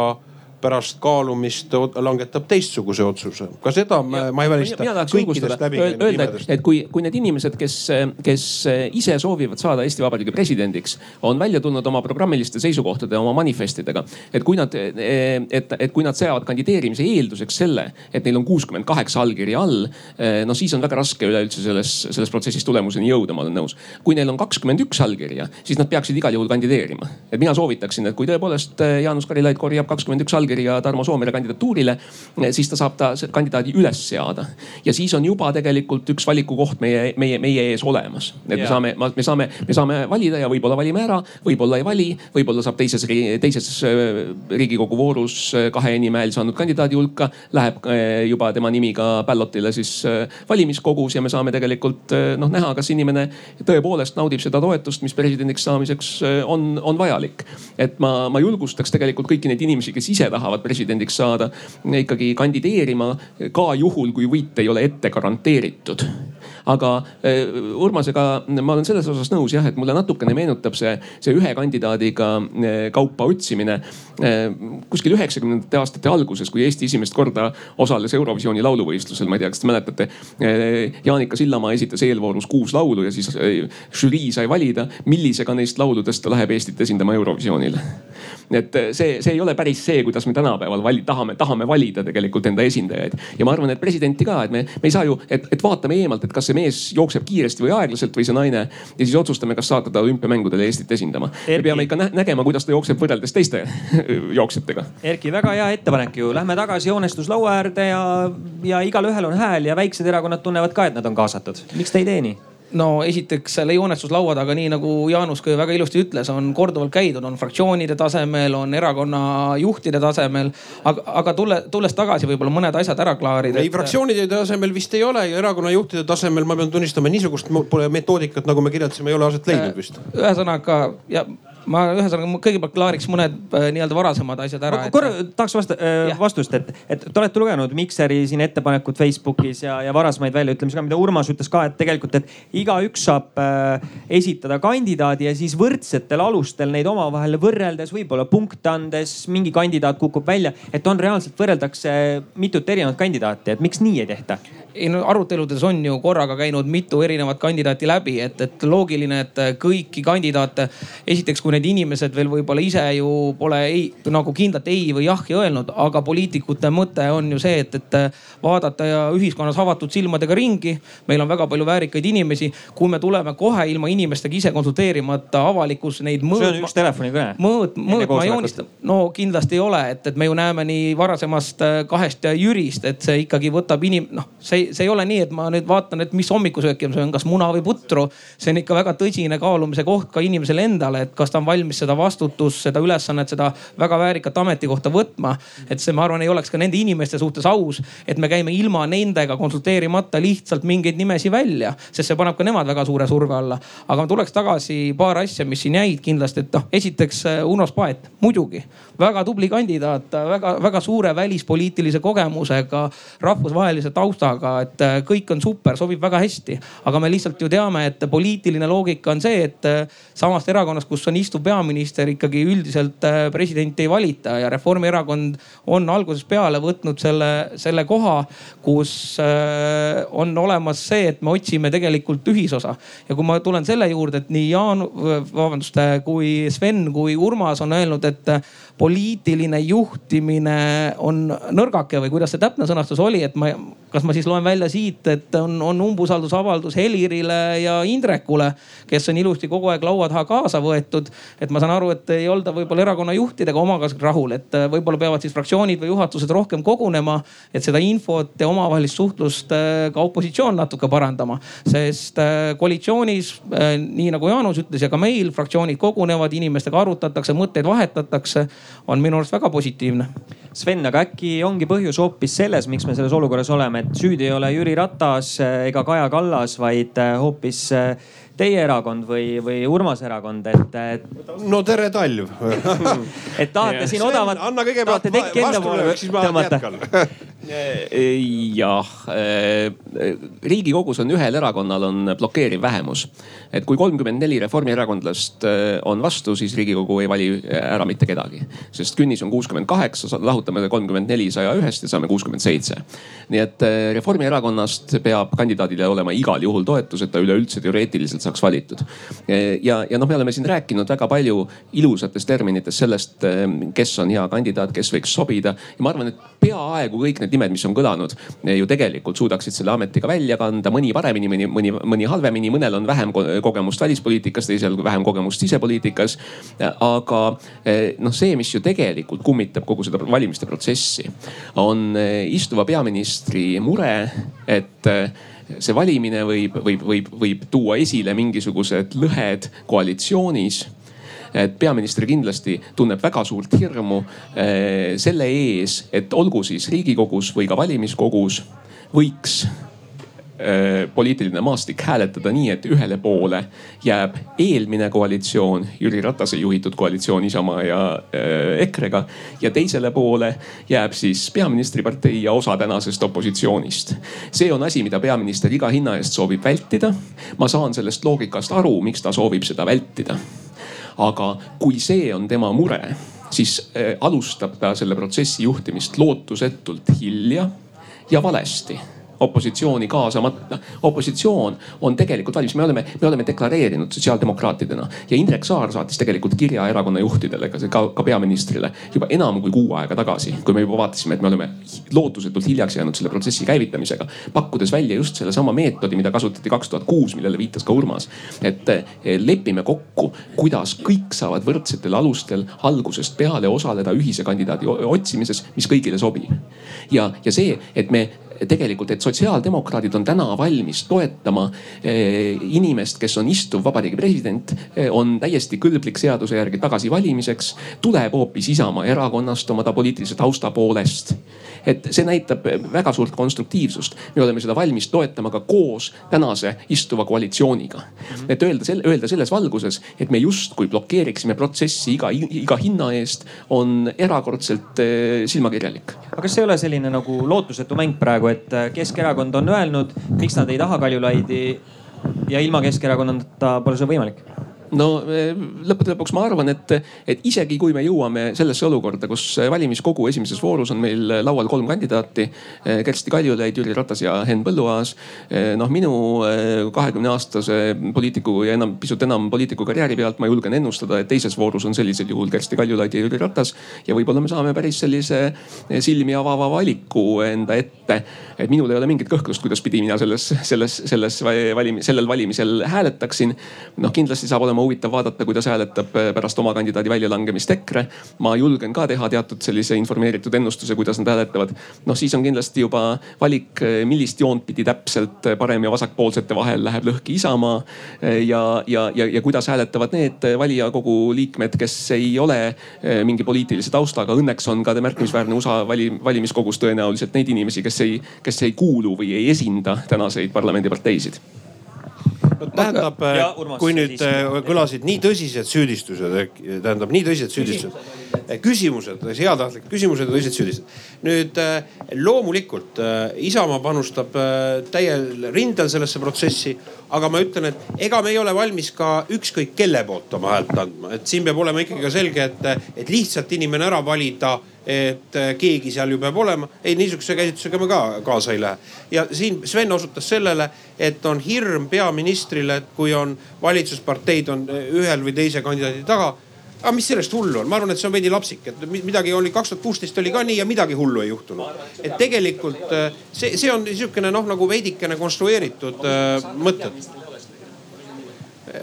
pärast kaalumist langetab teistsuguse otsuse. ka seda ma, ma ei välista. öelda, et, et kui, kui need inimesed, kes, kes ise soovivad saada Eesti Vabariigi presidendiks, on välja tulnud oma programmiliste seisukohtade, oma manifestidega. et kui nad, et, et kui nad seavad kandideerimise eelduseks selle, et neil on kuuskümmend kaheksa allkirja all, no siis on väga raske üleüldse selles, selles protsessis tulemuseni jõuda, ma olen nõus. kui neil on kakskümmend üks allkirja, siis nad peaksid igal juhul kandideerima. et mina soovitaksin, et kui tõepoolest Jaanus Karilaid korjab kakskümmend üks allkirja allkirja Tarmo Soomere kandidatuurile, siis ta saab ta kandidaadi üles seada. ja siis on juba tegelikult üks valikukoht meie, meie, meie ees olemas. et me saame, me saame, me saame valida ja võib-olla valime ära, võib-olla ei vali, võib-olla saab teises, teises äh, riigikogu voorus äh, kahe enim hääl saanud kandidaadi hulka, läheb äh, juba tema nimi ka ballot'ile siis valimiskogus ja me saame tegelikult noh näha, kas inimene tõepoolest naudib seda toetust, mis presidendiks saamiseks on, on vajalik. et ma, ma julgustaks tegelikult kõiki neid inimesi, kes ise tahavad presidendiks saada, ikkagi kandideerima ka juhul, kui võit ei ole ette garanteeritud aga eh, Urmasega ma olen selles osas nõus jah, et mulle natukene meenutab see, see ühe kandidaadiga eh, kaupa otsimine. Eh, kuskil üheksakümnendate aastate alguses, kui Eesti esimest korda osales Eurovisiooni lauluvõistlusel, ma ei tea, kas te mäletate. Jaanika Sillamaa esitas eelvoorus kuus laulu ja siis žürii sai valida, millisega neist lauludest ta läheb Eestit esindama Eurovisioonile et see, see ei ole päris see, kuidas me tänapäeval vali, tahame, tahame valida tegelikult enda esindajaid. ja ma arvan, et presidenti ka, et me, me ei saa ju, et, et vaatame eemalt, et kas see mees jookseb kiiresti või aeglaselt või see naine. ja siis otsustame, kas saata ta olümpiamängudele Eestit esindama. me peame ikka nägema, kuidas ta jookseb võrreldes teiste jooksjatega. Erki, väga hea ettepanek ju, lähme tagasi joonestuslaua äärde ja, ja igalühel on hääl ja väiksed erakonnad tunnevad ka, et nad on kaasatud. miks te ei tee nii? No esiteks selle joonestuslaua taga, nii nagu Jaanus ka väga ilusti ütles, on korduvalt käidud, on fraktsioonide tasemel, on erakonna juhtide tasemel. aga, aga tulle, tulles tagasi võib-olla mõned asjad ära klaarida. ei, fraktsioonide tasemel vist ei ole ja erakonna juhtide tasemel ma pean tunnistama, niisugust metoodikat, nagu me kirjeldasime, ei ole aset leidnud vist. ühesõnaga ja ma ühesõnaga kõigepealt klaariks mõned äh, nii-öelda varasemad asjad ära. korra et... tahaks vasta, äh, vastust, et, et te olete lugenud Mikseri siin ettepanekut Facebookis ja, ja varasemaid väljaütlemisi ka, mida Urmas ütles ka, et tegelikult, et igaüks saab äh, esitada kandidaadi ja siis võrdsetel alustel neid omavahel võrreldes, võib-olla punkte andes mingi kandidaat kukub välja, et on reaalselt võrreldakse mitut erinevat kandidaati, et miks nii ei tehta? ei no aruteludes on ju korraga käinud mitu erinevat kandidaati läbi, et, et loogiline, et kõiki kandidaate, esiteks kui need inimesed veel võib-olla ise ju pole ei, nagu kindlat ei või jahhi öelnud, aga poliitikute mõte on ju see, et, et vaadata ja ühiskonnas avatud silmadega ringi. meil on väga palju väärikaid inimesi, kui me tuleme kohe ilma inimestega ise konsulteerimata avalikkus neid mõõtma. see on üks telefonikõne. mõõt, mõõtma joonistama, no kindlasti ei ole, et, et me ju näeme nii varasemast äh, kahest Jürist, et see ikkagi võtab inim-, noh, see, see ei ole nii, et ma nüüd vaatan, et mis hommikusööki ma söön, kas muna või putru. see on ikka väga tõsine kaalumise koht ka inimesele endale, et kas ta on valmis seda vastutust, seda ülesannet, seda väga väärikat ametikohta võtma. et see, ma arvan, ei oleks ka nende inimeste suhtes aus, et me käime ilma nendega konsulteerimata lihtsalt mingeid nimesi välja, sest see paneb ka nemad väga suure surve alla. aga ma tuleks tagasi paar asja, mis siin jäid kindlasti, et noh, esiteks äh, Uno Spaet, muidugi väga tubli kandidaat, väga-väga suure välispoliitilise kogemusega, rahvusvahelise taustaga, et äh, kõik on super, sobib väga hästi. aga me lihtsalt ju teame, et poliitiline loogika on see, et äh, samast erakonnast, kus on istuv peaminister, ikkagi üldiselt äh, presidenti ei valita ja Reformierakond on algusest peale võtnud selle, selle koha, kus on olemas see, et me otsime tegelikult ühisosa. ja kui ma tulen selle juurde, et nii Jaan, vabandust, kui Sven kui Urmas on öelnud, et poliitiline juhtimine on nõrgake või kuidas see täpne sõnastus oli, et ma, kas ma siis loen välja siit, et on, on umbusaldusavaldus Helirile ja Indrekule, kes on ilusti kogu aeg laua taha kaasa võetud. et ma saan aru, et ei olda võib-olla erakonna juhtidega omaga rahul, et võib-olla peavad siis fraktsioonid või juhatused rohkem kogunema, et seda infot ja omavahelist suhtlust äh, ka opositsioon natuke parandama. sest äh, koalitsioonis, äh, nii nagu Jaanus ütles ja ka meil fraktsioonid kogunevad, inimestega arutatakse, mõtteid vahetatakse on minu arust väga positiivne. Sven, aga äkki ongi põhjus hoopis selles, miks me selles olukorras oleme, et süüdi ei ole Jüri Ratas ega Kaja Kallas, vaid äh, hoopis äh, teie erakond või, või Urmase erakond, et, et. no tere talv et tahate siin odavat. anna kõigepealt vastulöök, siis ma jätkan jah, äh, riigikogus on ühel erakonnal on blokeeriv vähemus. et kui kolmkümmend neli reformierakondlast äh, on vastu, siis riigikogu ei vali ära mitte kedagi. sest künnis on kuuskümmend kaheksa, lahutame kolmkümmend neli saja ühest ja saame kuuskümmend seitse. nii et Reformierakonnast peab kandidaadile olema igal juhul toetus, et ta üleüldse teoreetiliselt saaks valitud. ja, ja noh, me oleme siin rääkinud väga palju ilusates terminites sellest, kes on hea kandidaat, kes võiks sobida. ja ma arvan, et peaaegu kõik need nimed, mis on kõlanud, ju tegelikult suudaksid selle ametiga välja kanda, mõni paremini, mõni, mõni, mõni halvemini, mõnel on vähem kogemust välispoliitikas, teisel vähem kogemust sisepoliitikas. aga noh, see, mis ju tegelikult kummitab kogu seda valimiste protsessi, on istuva peaministri mure, et see valimine võib, võib, võib, võib tuua esile mingisugused lõhed koalitsioonis. Et peaminister kindlasti tunneb väga suurt hirmu eh, selle ees, et olgu siis riigikogus või ka valimiskogus võiks poliitiline maastik hääletada nii, et ühele poole jääb eelmine koalitsioon, Jüri Ratase juhitud koalitsioon Isamaa ja äh, EKRE-ga. ja teisele poole jääb siis peaministripartei ja osa tänasest opositsioonist. see on asi, mida peaminister iga hinna eest soovib vältida. ma saan sellest loogikast aru, miks ta soovib seda vältida. aga kui see on tema mure, siis äh, alustab ta selle protsessi juhtimist lootusetult hilja ja valesti opositsiooni kaasamata. opositsioon on tegelikult valmis, me oleme, me oleme deklareerinud sotsiaaldemokraatidena ja Indrek Saar saatis tegelikult kirja erakonna juhtidele, ka, ka peaministrile juba enam kui kuu aega tagasi, kui me juba vaatasime, et me oleme lootusetult hiljaks jäänud selle protsessi käivitamisega. pakkudes välja just sellesama meetodi, mida kasutati kaks tuhat kuus, millele viitas ka Urmas. et eh, lepime kokku, kuidas kõik saavad võrdsetel alustel algusest peale osaleda ühise kandidaadi otsimises, mis kõigile sobib. ja, ja see, et me tegelikult, et sotsiaaldemokraadid on täna valmis toetama eh, inimest, kes on istuv vabariigi president, eh, on täiesti kõlblik seaduse järgi tagasivalimiseks. tuleb hoopis Isamaa erakonnast oma ta poliitilise tausta poolest. et see näitab väga suurt konstruktiivsust. me oleme seda valmis toetama ka koos tänase istuva koalitsiooniga. et öelda, öelda selles valguses, et me justkui blokeeriksime protsessi iga, iga hinna eest, on erakordselt eh, silmakirjalik. aga kas ei ole selline nagu lootusetu mäng praegu? et äh, Keskerakond on öelnud, miks nad ei taha Kaljulaidi ja ilma Keskerakonnata pole see võimalik no eh, lõppude lõpuks ma arvan, et, et isegi kui me jõuame sellesse olukorda, kus valimiskogu esimeses voorus on meil laual kolm kandidaati. Eh, Kersti Kaljulaid, Jüri Ratas ja Henn Põlluaas. Eh, noh, minu kahekümne aastase poliitiku ja enam, pisut enam poliitiku karjääri pealt ma julgen ennustada, et teises voorus on sellisel juhul Kersti Kaljulaid ja Jüri Ratas. ja võib-olla me saame päris sellise silmi avava valiku enda ette. et minul ei ole mingit kõhklust, kuidas pidi mina selles, selles, selles valim-, sellel valimisel hääletaksin. noh, kindlasti saab olema huvitav vaadata, kuidas hääletab eh, pärast oma kandidaadi väljalangemist EKRE. ma julgen ka teha teatud sellise informeeritud ennustuse, kuidas nad hääletavad. noh, siis on kindlasti juba valik, eh, millist joont pidi täpselt parem- ja vasakpoolsete vahel läheb lõhki Isamaa. Eh, ja, ja, ja, ja kuidas hääletavad need valijakogu liikmed, kes ei ole mingi poliitilise taustaga. Õnneks on ka märkimisväärne osa vali, valimiskogus tõenäoliselt neid inimesi, kes ei, kes ei kuulu või ei esinda tänaseid parlamendiparteisid tähendab, kui nüüd äh, kõlasid nii tõsised süüdistused, tähendab nii tõsised süüdistused, äh, küsimused, heatahtlikud küsimused ja tõsised süüdistused. nüüd äh, loomulikult Isamaa panustab täiel rindel sellesse protsessi, aga ma ütlen, et ega me ei ole valmis ka ükskõik kelle poolt oma häält andma, et siin peab olema ikkagi ka selge, et, et lihtsalt inimene ära valida et äh, keegi seal ju peab olema. ei, niisuguse käsitlusega me ka kaasa ei lähe. ja siin Sven osutas sellele, et on hirm peaministrile, et kui on valitsusparteid on äh, ühel või teise kandidaadi taga aga mis sellest hullu on, ma arvan, et see on veidi lapsik, et midagi oli kaks tuhat kuusteist oli ka nii ja midagi hullu ei juhtunud. et tegelikult äh, see, see on niisugune noh, nagu veidikene konstrueeritud mõtted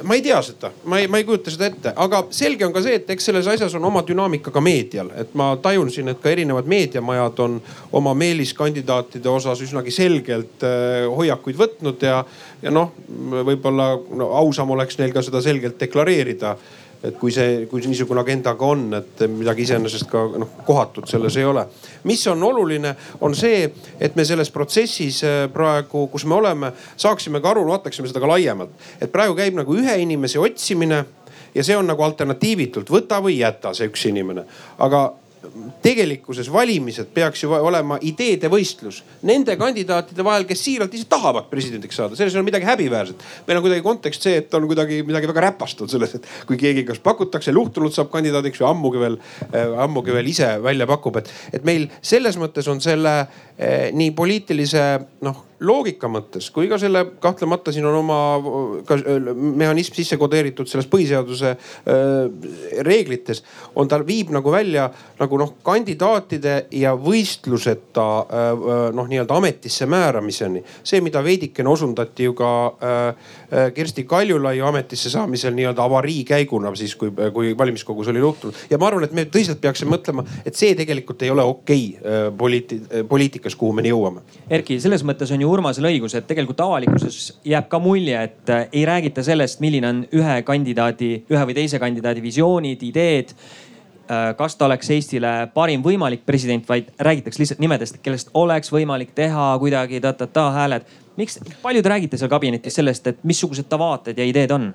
ma ei tea seda, ma ei, ma ei kujuta seda ette, aga selge on ka see, et eks selles asjas on oma dünaamika ka meedial, et ma tajun siin, et ka erinevad meediamajad on oma meeliskandidaatide osas üsnagi selgelt äh, hoiakuid võtnud ja, ja noh, võib-olla no, ausam oleks neil ka seda selgelt deklareerida et kui see, kui niisugune agenda ka on, et midagi iseenesest ka noh kohatut selles ei ole. mis on oluline, on see, et me selles protsessis äh, praegu, kus me oleme, saaksime ka aru, vaataksime seda ka laiemalt. et praegu käib nagu ühe inimese otsimine ja see on nagu alternatiivitult võta või jäta see üks inimene. aga tegelikkuses valimised peaks ju olema ideede võistlus nende kandidaatide vahel, kes siiralt ise tahavad presidendiks saada, selles ei ole midagi häbiväärset. meil on kuidagi kontekst see, et on kuidagi midagi väga räpast on selles, et kui keegi kas pakutakse, luhtunud saab kandidaadiks või ammugi veel äh,, ammugi veel ise välja pakub, et, et meil selles mõttes on selle eh, nii poliitilise noh loogika mõttes kui ka selle kahtlemata siin on oma ka mehhanism sisse kodeeritud selles põhiseaduse äh, reeglites. on ta viib nagu välja nagu noh kandidaatide ja võistluseta äh, äh, noh, nii-öelda ametisse määramiseni. see, mida veidikene osundati ju ka Kersti Kaljulaiu ametisse saamisel nii-öelda avarii käiguna siis, kui, kui valimiskogus oli juhtunud. ja ma arvan, et me tõsiselt peaksime mõtlema, et see tegelikult ei ole okei okay, poliiti-, poliitikas, kuhu me jõuame. Erki, selles mõttes on ju Urmasel õigus, et tegelikult avalikkuses jääb ka mulje, et äh, ei räägita sellest, milline on ühe kandidaadi, ühe või teise kandidaadi visioonid, ideed äh, kas ta oleks Eestile parim võimalik president, vaid räägitakse lihtsalt nimedest, kellest oleks võimalik teha kuidagi ta-ta-ta hääled. Miks, palju te räägite seal kabinetis sellest, et missugused ta vaated ja ideed on?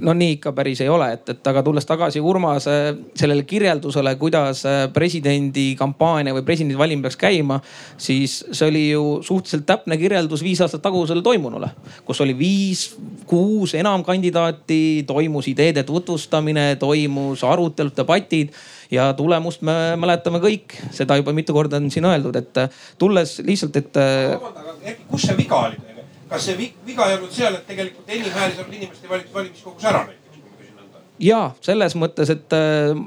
no nii ikka päris ei ole, et, et aga tulles tagasi Urmase sellele kirjeldusele, kuidas äh, presidendi kampaania või presidendivalimine peaks käima, siis see oli ju suhteliselt täpne kirjeldus viis aastat tagusele toimunule, kus oli viis, kuus enam kandidaati, toimus ideede tutvustamine, toimus arutelud, debatid ja tulemust me mäletame kõik, seda juba mitu korda on siin öeldud, et tulles lihtsalt, et. kus see viga oli teil? kas see viga ei olnud seal, et tegelikult enim hääli saanud inimest ei valitud valimiskogus ära näiteks, kui ma küsin nõnda? ja selles mõttes, et äh,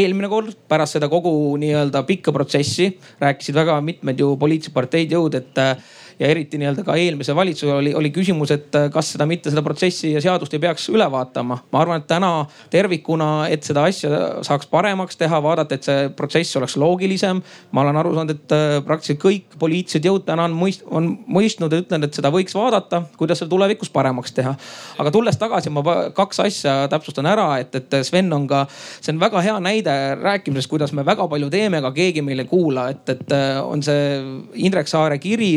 eelmine kord pärast seda kogu nii-öelda pikka protsessi rääkisid väga mitmed ju poliitilised parteid, jõud, et äh, ja eriti nii-öelda ka eelmise valitsuse oli, oli küsimus, et äh, kas seda mitte seda protsessi ja seadust ei peaks üle vaatama. ma arvan, et täna tervikuna, et seda asja saaks paremaks teha, vaadata, et see protsess oleks loogilisem. ma olen aru saanud, et äh, praktiliselt kõik poliitilised jõud täna on mõist-, on mõistnud ja ütlenud, et seda võiks vaadata, kuidas seda tulevikus paremaks teha. aga tulles tagasi, ma kaks asja täpsustan ära, et, et Sven on ka, see on väga hea näide rääkimisest, kuidas me väga palju teeme, aga keegi meil ei kuula, et, et äh, on see Indrek Saare kiri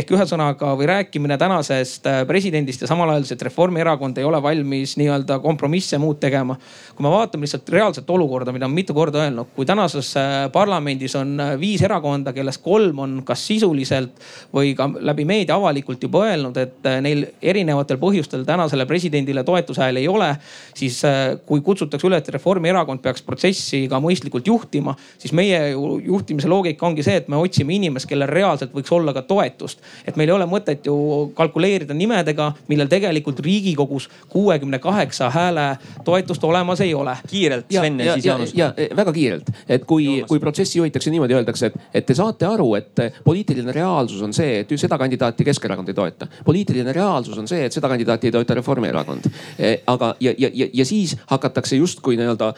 ehk ühesõnaga või rääkimine tänasest äh, presidendist ja samal ajal, et Reformierakond ei ole valmis nii-öelda kompromisse muud tegema. kui me vaatame lihtsalt reaalset olukorda, mida on mitu korda öelnud, kui tänases äh, parlamendis on äh, viis erakonda, kellest kolm on kas sisuliselt või ka läbi meedia avalikult juba öelnud, et neil erinevatel põhjustel tänasele presidendile toetushääli ei ole. siis kui kutsutakse üles, et Reformierakond peaks protsessi ka mõistlikult juhtima, siis meie juhtimise loogika ongi see, et me otsime inimest, kellel reaalselt võiks olla ka toetust et meil ei ole mõtet ju kalkuleerida nimedega, millel tegelikult Riigikogus kuuekümne kaheksa hääle toetust olemas ei ole. kiirelt Sven ja, ja siis Jaanus. ja väga kiirelt, et kui, kui protsessi juhitakse niimoodi, öeldakse, et, et te saate aru, et poliitiline reaalsus on see, et seda kandidaati Keskerakond ei toeta. poliitiline reaalsus on see, et seda kandidaati ei toeta Reformierakond. E, aga, ja, ja, ja, ja siis hakatakse justkui nii-öelda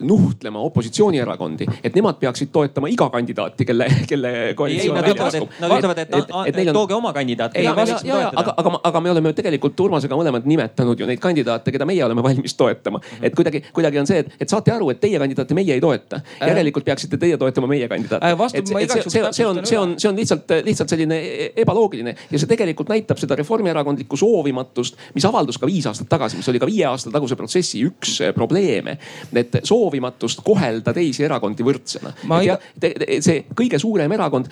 nuhtlema opositsioonierakondi, et nemad peaksid toetama iga kandidaati, kelle, kelle koalitsioon välja paskub. Nad ütlevad, et, et, et, et tooge oma kandidaat. aga, aga, aga me oleme tegelikult Urmasega mõlemad nimetanud ju neid kandidaate, keda meie oleme valmis toetama mm. -hmm. et kuidagi, kuidagi on see, et, et saate aru, et teie kandidaati meie ei toeta. Äh. järelikult peaksite teie toetama meie kandidaati äh,. see, see, see, see on, see on, see on lihtsalt, lihtsalt selline e-, ebaloogiline ja see tegelikult näitab seda reformierakondlikku soovimatust, mis avaldus ka viis aastat tagasi, mis oli ka viie aasta taguse protsessi üks probleeme. et soovimatust kohelda teisi erakondi võrdsena. ja see kõige suurem erakond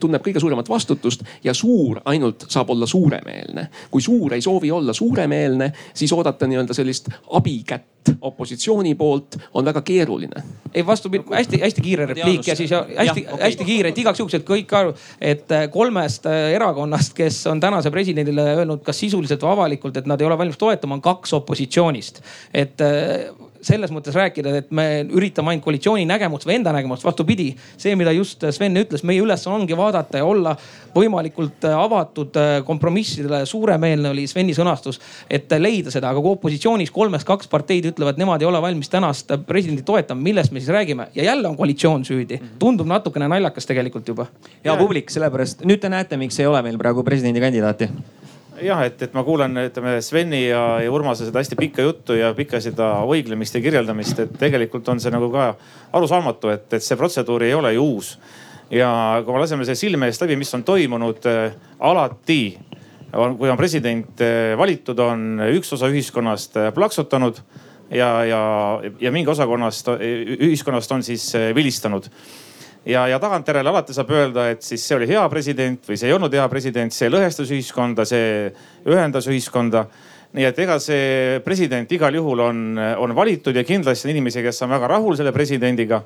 tunneb kõige suuremat vastutust ja suur ainult saab olla suuremeelne. kui suur ei soovi olla suuremeelne, siis oodata nii-öelda sellist abikätt opositsiooni poolt on väga keeruline. ei vastupidi, hästi-hästi kiire repliik ja siis hästi-hästi okay. kiire, et igaks juhuks, et kõik aru, et äh, kolmest äh, erakonnast, kes on tänase presidendile öelnud, kas sisuliselt või avalikult, et nad ei ole valmis toetama, on kaks opositsioonist. et äh, selles mõttes rääkida, et me üritame ainult koalitsiooni nägemust või enda nägemust, vastupidi. see, mida just Sven ütles, meie ülesanne ongi vaadata ja olla võimalikult äh, avatud äh, kompromissidele. suuremeelne oli Sveni sõnastus, et leida seda, aga kui opositsioonis kolmest kaks parteid ütlevad, nemad ei ole valmis tänast presidenti toetama, millest me siis räägime ja jälle on koalitsioon süüdi. tundub natukene naljakas tegelikult juba. ja publik, sellepärast nüüd te näete, miks ei ole meil praegu presidendikandidaati jah, et, et ma kuulan, ütleme Sveni ja, ja Urmase seda hästi pikka juttu ja pikka seda õiglemist ja kirjeldamist, et tegelikult on see nagu ka arusaamatu, et, et see protseduur ei ole ju uus. ja kui me laseme selle silme eest läbi, mis on toimunud äh, alati, kui on president äh, valitud, on üks osa ühiskonnast äh, plaksutanud ja, ja, ja mingi osakonnast, ühiskonnast on siis vilistanud ja, ja tagantjärele alati saab öelda, et siis see oli hea president või see ei olnud hea president, see lõhestas ühiskonda, see ühendas ühiskonda nii et ega see president igal juhul on, on valitud ja kindlasti on inimesi, kes on väga rahul selle presidendiga.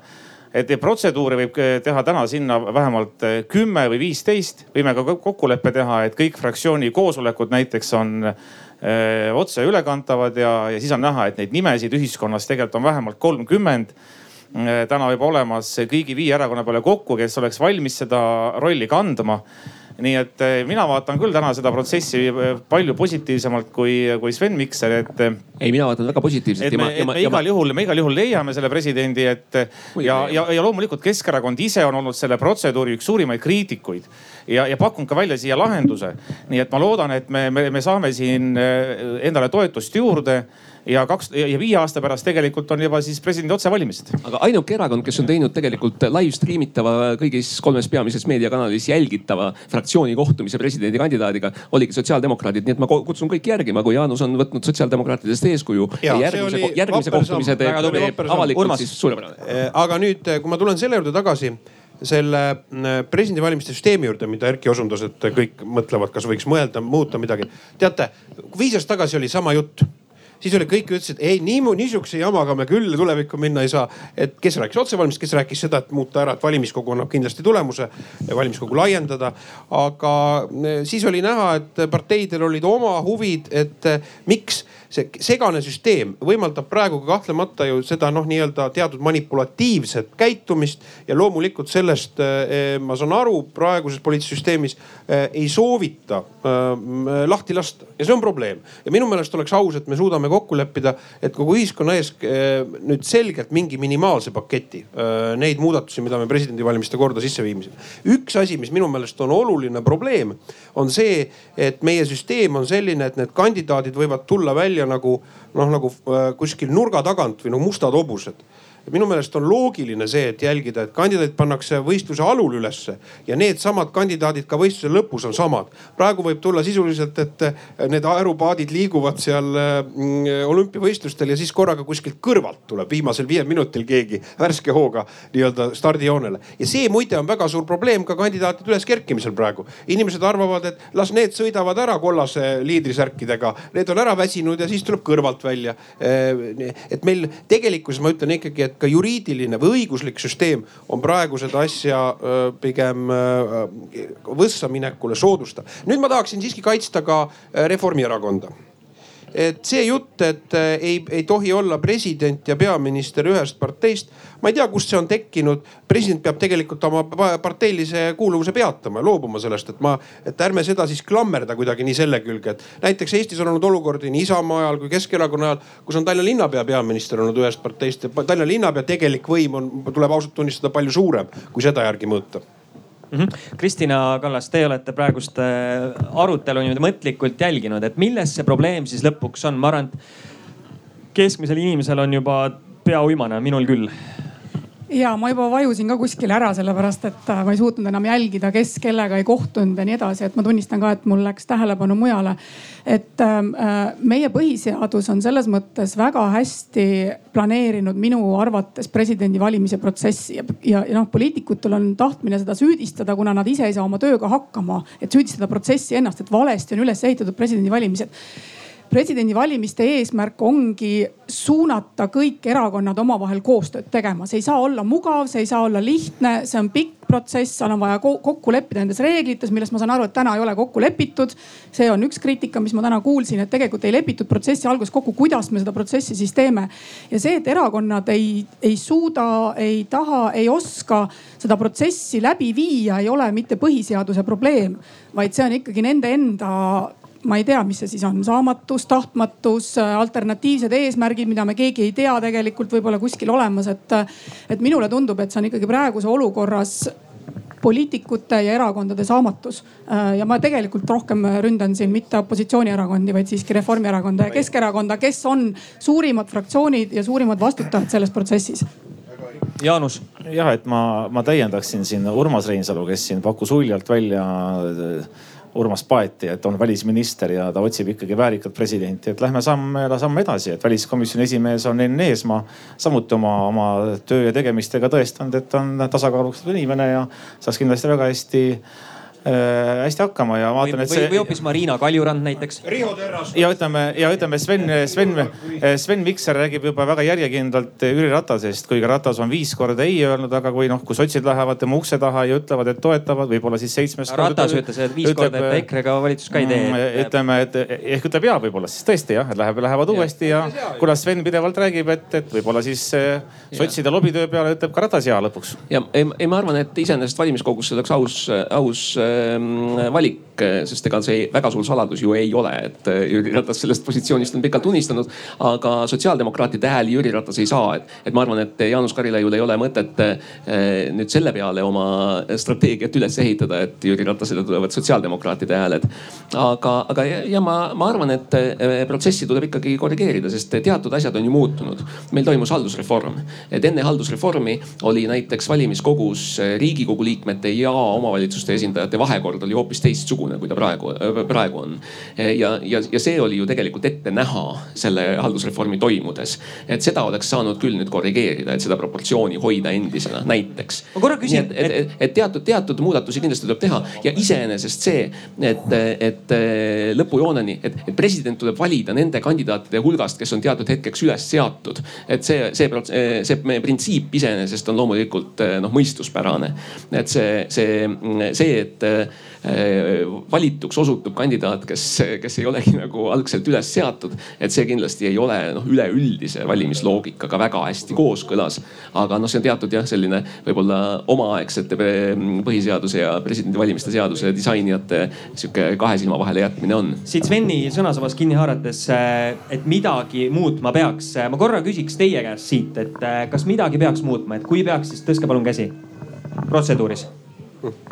et protseduure võib teha täna sinna vähemalt kümme või viisteist. võime ka kokkuleppe teha, et kõik fraktsiooni koosolekud näiteks on eh, otse ülekantavad ja, ja siis on näha, et neid nimesid ühiskonnas tegelikult on vähemalt kolmkümmend täna juba olemas kõigi viie erakonna peale kokku, kes oleks valmis seda rolli kandma nii et äh, mina vaatan küll täna seda protsessi äh, palju positiivsemalt kui, kui Sven Mikser, et ei, mina vaatan väga positiivselt. me, et me igal juhul, me igal juhul leiame selle presidendi, et ja, ja, ja loomulikult Keskerakond ise on olnud selle protseduuri üks suurimaid kriitikuid ja, ja pakkunud ka välja siia lahenduse. nii et ma loodan, et me, me, me saame siin endale toetust juurde ja kaks ja viie aasta pärast tegelikult on juba siis presidendi otsevalimised. aga ainuke erakond, kes on teinud tegelikult live stream itava kõigis kolmes peamises meediakanalis jälgitava fraktsiooni kohtumise presidendikandidaadiga oligi sotsiaaldemokraadid, nii et ma kutsun kõiki järgima, kui Jaanus on võtnud sotsiaaldemokraatidest eeskuju. järgmise, järgmise kohtumise teeb avalikult, siis suurepärane. Eh, aga nüüd, eh, kui ma tulen selle juurde tagasi selle eh, presidendivalimiste süsteemi juurde, mida Erkki osundas, et kõik mõtlevad, kas võiks mõelda, muuta midagi. teate, viis aastat tagasi oli sama jutt siis oli kõik ütlesid, ei nii, niisuguse jamaga me küll tulevikku minna ei saa. et kes rääkis otsevalimisest, kes rääkis seda, et muuta ära, et valimiskogu annab kindlasti tulemuse, valimiskogu laiendada. aga eh, siis oli näha, et parteidel olid oma huvid, et eh, miks see segane süsteem võimaldab praegu kahtlemata ju seda noh, nii-öelda teatud manipulatiivset käitumist ja loomulikult sellest eh, ma saan aru, praeguses poliitilises süsteemis eh, ei soovita eh, lahti lasta ja see on probleem. ja minu meelest oleks aus, et me suudame kokku leppida, et kogu ühiskonna ees nüüd selgelt mingi minimaalse paketi neid muudatusi, mida me presidendivalimiste korda sisse viimisime. üks asi, mis minu meelest on oluline probleem, on see, et meie süsteem on selline, et need kandidaadid võivad tulla välja välja nagu noh, nagu äh, kuskil nurga tagant või no mustad hobused minu meelest on loogiline see, et jälgida, et kandidaadid pannakse võistluse alul ülesse ja needsamad kandidaadid ka võistluse lõpus on samad. praegu võib tulla sisuliselt, et need aerupaadid liiguvad seal mm, olümpiavõistlustel ja siis korraga kuskilt kõrvalt tuleb viimasel viiel minutil keegi värske hooga nii-öelda stardijoonele. ja see muide on väga suur probleem ka kandidaatide üleskerkimisel praegu. inimesed arvavad, et las need sõidavad ära kollase liidrisärkidega, need on ära väsinud ja siis tuleb kõrvalt välja. et meil tegelikkuses ma ütlen ikkagi, et ka juriidiline või õiguslik süsteem on praegu seda asja pigem võssa minekule soodustav. nüüd ma tahaksin siiski kaitsta ka Reformierakonda et see jutt, et äh, ei, ei tohi olla president ja peaminister ühest parteist. ma ei tea, kust see on tekkinud. president peab tegelikult oma parteilise kuuluvuse peatama, loobuma sellest, et ma, et ärme seda siis klammerda kuidagi nii selle külge, et näiteks Eestis on olnud olukordi nii Isamaa ajal kui Keskerakonna ajal, kus on Tallinna linnapea peaminister olnud ühest parteist ja Tallinna linnapea tegelik võim on, tuleb ausalt tunnistada, palju suurem, kui seda järgi mõõta mm. -hmm. Kristina Kallas, te olete praegust äh, arutelu niimoodi mõtlikult jälginud, et milles see probleem siis lõpuks on? ma arvan, et keskmisel inimesel on juba pea uimane, minul küll ja ma juba vajusin ka kuskile ära, sellepärast et äh, ma ei suutnud enam jälgida, kes kellega ei kohtunud ja nii edasi, et ma tunnistan ka, et mul läks tähelepanu mujale. et ähm, äh, meie põhiseadus on selles mõttes väga hästi planeerinud minu arvates presidendi valimise protsessi ja, ja, ja noh, poliitikutel on tahtmine seda süüdistada, kuna nad ise ei saa oma tööga hakkama, et süüdistada protsessi ennast, et valesti on üles ehitatud presidendivalimised presidendivalimiste eesmärk ongi suunata kõik erakonnad omavahel koostööd tegema. see ei saa olla mugav, see ei saa olla lihtne, see on pikk protsess, seal on vaja kokku leppida nendes reeglites, millest ma saan aru, et täna ei ole kokku lepitud. see on üks kriitika, mis ma täna kuulsin, et tegelikult ei lepitud protsessi alguses kokku, kuidas me seda protsessi siis teeme. ja see, et erakonnad ei, ei suuda, ei taha, ei oska seda protsessi läbi viia, ei ole mitte põhiseaduse probleem, vaid see on ikkagi nende enda ma ei tea, mis see siis on, saamatus, tahtmatus, alternatiivsed eesmärgid, mida me keegi ei tea tegelikult võib-olla kuskil olemas, et. et minule tundub, et see on ikkagi praeguse olukorras poliitikute ja erakondade saamatus. ja ma tegelikult rohkem ründan siin mitte opositsioonierakondi, vaid siiski Reformierakonda ja Keskerakonda, kes on suurimad fraktsioonid ja suurimad vastutajad selles protsessis. Jaanus. jah, et ma, ma täiendaksin siin Urmas Reinsalu, kes siin pakkus uljalt välja Urmas Paeti, et on välisminister ja ta otsib ikkagi väärikat presidenti, et lähme samm, samm edasi, et väliskomisjoni esimees on Enn Eesmaa samuti oma, oma töö ja tegemistega tõestanud, et on tasakaalustatud inimene ja saaks kindlasti väga hästi äh, hästi hakkama ja vaatan, et see. või hoopis Marina Kaljurand näiteks. Riho Terras. ja ütleme ja ütleme Sven, Sven, Sven Mikser räägib juba väga järjekindlalt Jüri Ratasest, kuigi Ratas on viis korda ei öelnud, aga kui noh, kui sotsid lähevad tema ukse taha ja ütlevad, et toetavad, võib-olla siis seitsmes. Ratas ütles, et viis ütleb, korda, et EKRE-ga valitsus ka ei tee. Mm, ütleme, et ehk ütleb ja võib-olla siis tõesti jah, et läheb, lähevad uuesti ja, ja kuna Sven pidevalt räägib, et, et võib-olla siis eh, sotside lobitöö peale ütleb ka Ratas ja lõpuks. ja ei, ei, ma arvan, et iseenesest valimiskogusse oleks aus, aus valik, sest ega see väga suur saladus ju ei ole, et Jüri Ratas sellest positsioonist on pikalt unistanud. aga sotsiaaldemokraatide hääli Jüri Ratas ei saa, et, et ma arvan, et Jaanus Karilaiul ei ole mõtet nüüd selle peale oma strateegiat üles ehitada, et Jüri Ratasele tulevad sotsiaaldemokraatide hääled. aga, aga ja ma, ma arvan, et protsessi tuleb ikkagi korrigeerida, sest teatud asjad on ju muutunud. meil toimus haldusreform, et enne haldusreformi oli näiteks valimiskogus riigikogu liikmete ja omavalitsuste esindajate vahekord oli hoopis teistsugune, kui ta praegu, praegu on. ja, ja, ja see oli ju tegelikult ette näha selle haldusreformi toimudes. et seda oleks saanud küll nüüd korrigeerida, et seda proportsiooni hoida endisena, näiteks. ma korra küsin. et, et, et, teatud, teatud muudatusi kindlasti tuleb teha ja iseenesest see, et, et lõpujooneni, et, et president tuleb valida nende kandidaatide hulgast, kes on teatud hetkeks üles seatud. et see, see, see, see printsiip iseenesest on loomulikult noh mõistuspärane. et see, see, see, et valituks osutub kandidaat, kes, kes ei olegi nagu algselt üles seatud. et see kindlasti ei ole noh üleüldise valimisloogikaga väga hästi kooskõlas. aga noh, see on teatud jah, selline võib-olla omaaegsete põhiseaduse ja presidendivalimiste seaduse disainijate sihuke kahe silma vahele jätmine on. siit Sveni sõnasabast kinni haarates, äh, et midagi muutma peaks. ma korra küsiks teie käest siit, et äh, kas midagi peaks muutma, et kui peaks, siis tõstke palun käsi protseduuris.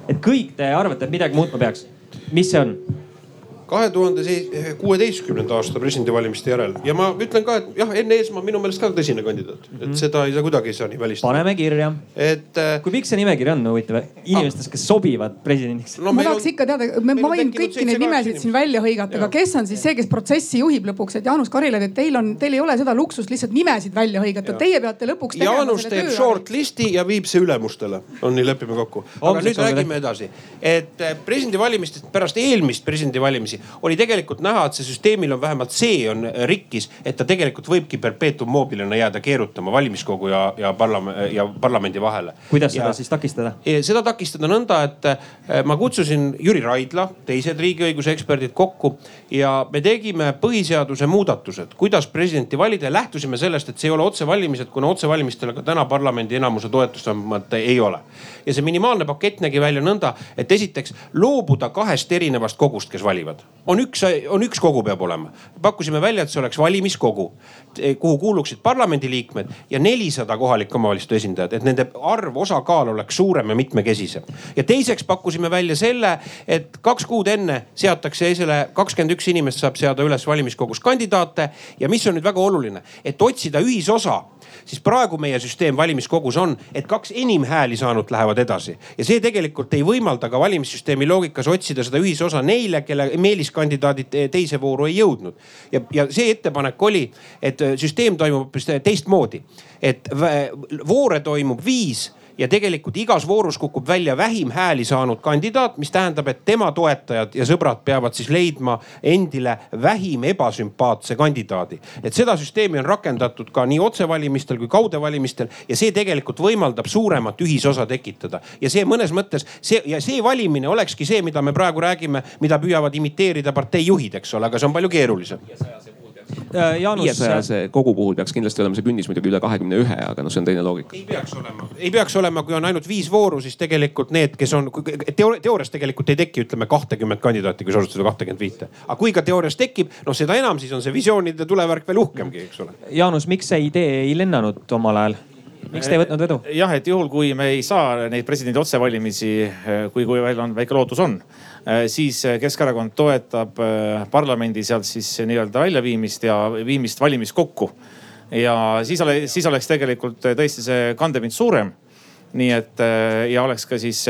Et kõik te arvate, et midagi muutma peaks. mis see on? Kahe tuhande kuueteistkümnenda aasta presidendivalimiste järel ja ma ütlen ka, et jah, Enn Eesmaa minu meelest ka tõsine kandidaat et mhm. seda ei saa kuidagi ei saa nii välistada. paneme kirja. et äh,. kui pikk see nimekiri on, huvitav, inimestest, kes sobivad presidendiks no,? ma tahaks on, ikka teada, me võin kõiki neid nimesid siin välja hõigata, aga kes on siis see, kes protsessi juhib lõpuks, et Jaanus Karilaid, et teil on, teil ei ole seda luksust lihtsalt nimesid välja hõigata, teie peate lõpuks. Jaanus teeb short list'i ja viib see ülemustele, on nii, lepime kokku. aga nüüd räägime edasi, et äh, presidendivalimistest pärast eelmist presidendivalimisi oli tegelikult näha, et see süsteemil on vähemalt see on rikkis, et ta tegelikult võibki perpetuum mobilena jääda keerutama valimiskogu ja, ja parlament ja parlamendi vahele. kuidas ja, seda siis takistada? seda takistada nõnda, et eh, ma kutsusin Jüri Raidla, teised riigiõiguse eksperdid kokku ja me tegime põhiseaduse muudatused, kuidas presidenti valida ja lähtusime sellest, et see ei ole otsevalimised, kuna otsevalimistel ka täna parlamendi enamuse toetust vähemalt ei ole. ja see minimaalne pakett nägi välja nõnda, et esiteks loobuda kahest erinevast kogust, kes valivad. On üks on üks kogu peab olema. pakkusime välja, et see oleks valimiskogu, kuhu kuuluksid parlamendiliikmed ja nelisada kohalike omavalitsuste esindajat, et nende arv, osakaal oleks suurem ja mitmekesisem. ja teiseks pakkusime välja selle, et kaks kuud enne seatakse esile, kakskümmend üks inimest saab seada üles valimiskogus kandidaate ja mis on nüüd väga oluline, et otsida ühisosa siis praegu meie süsteem valimiskogus on, et kaks enim hääli saanut lähevad edasi. ja see tegelikult ei võimalda ka valimissüsteemi loogikas otsida seda ühisosa neile, kelle meeliskandidaadid teise vooru ei jõudnud. ja, ja see ettepanek oli, et süsteem toimub hoopis teistmoodi, et voore toimub viis ja tegelikult igas voorus kukub välja vähim hääli saanud kandidaat, mis tähendab, et tema toetajad ja sõbrad peavad siis leidma endile vähim ebasümpaatse kandidaadi. et seda süsteemi on rakendatud ka nii otsevalimistel kui kaudevalimistel ja see tegelikult võimaldab suuremat ühisosa tekitada. ja see mõnes mõttes see ja see valimine olekski see, mida me praegu räägime, mida püüavad imiteerida parteijuhid, eks ole, aga see on palju keerulisem Äh, viiesajase kogu puhul peaks kindlasti olema see künnis muidugi üle kahekümne ühe, aga noh, see on teine loogika. ei peaks olema, ei peaks olema, kui on ainult viis vooru, siis tegelikult need, kes on teoori, teoorias tegelikult ei teki, ütleme kahtekümmet kandidaati, kui sa otsustada kahtekümmet viite. aga kui ka teoorias tekib, noh seda enam siis on see visioonide tulevärk veel uhkemgi, eks ole. Jaanus, miks see idee ei lennanud omal ajal? miks te ei võtnud vedu? jah, et juhul, kui me ei saa neid presidendi otsevalimisi, kui, kui veel on väike lootus on Äh, siis äh, Keskerakond toetab äh, parlamendi sealt siis nii-öelda väljaviimist ja viimist valimiskokku. ja siis ole, siis oleks tegelikult tõesti see kandepind suurem. nii et ja oleks ka siis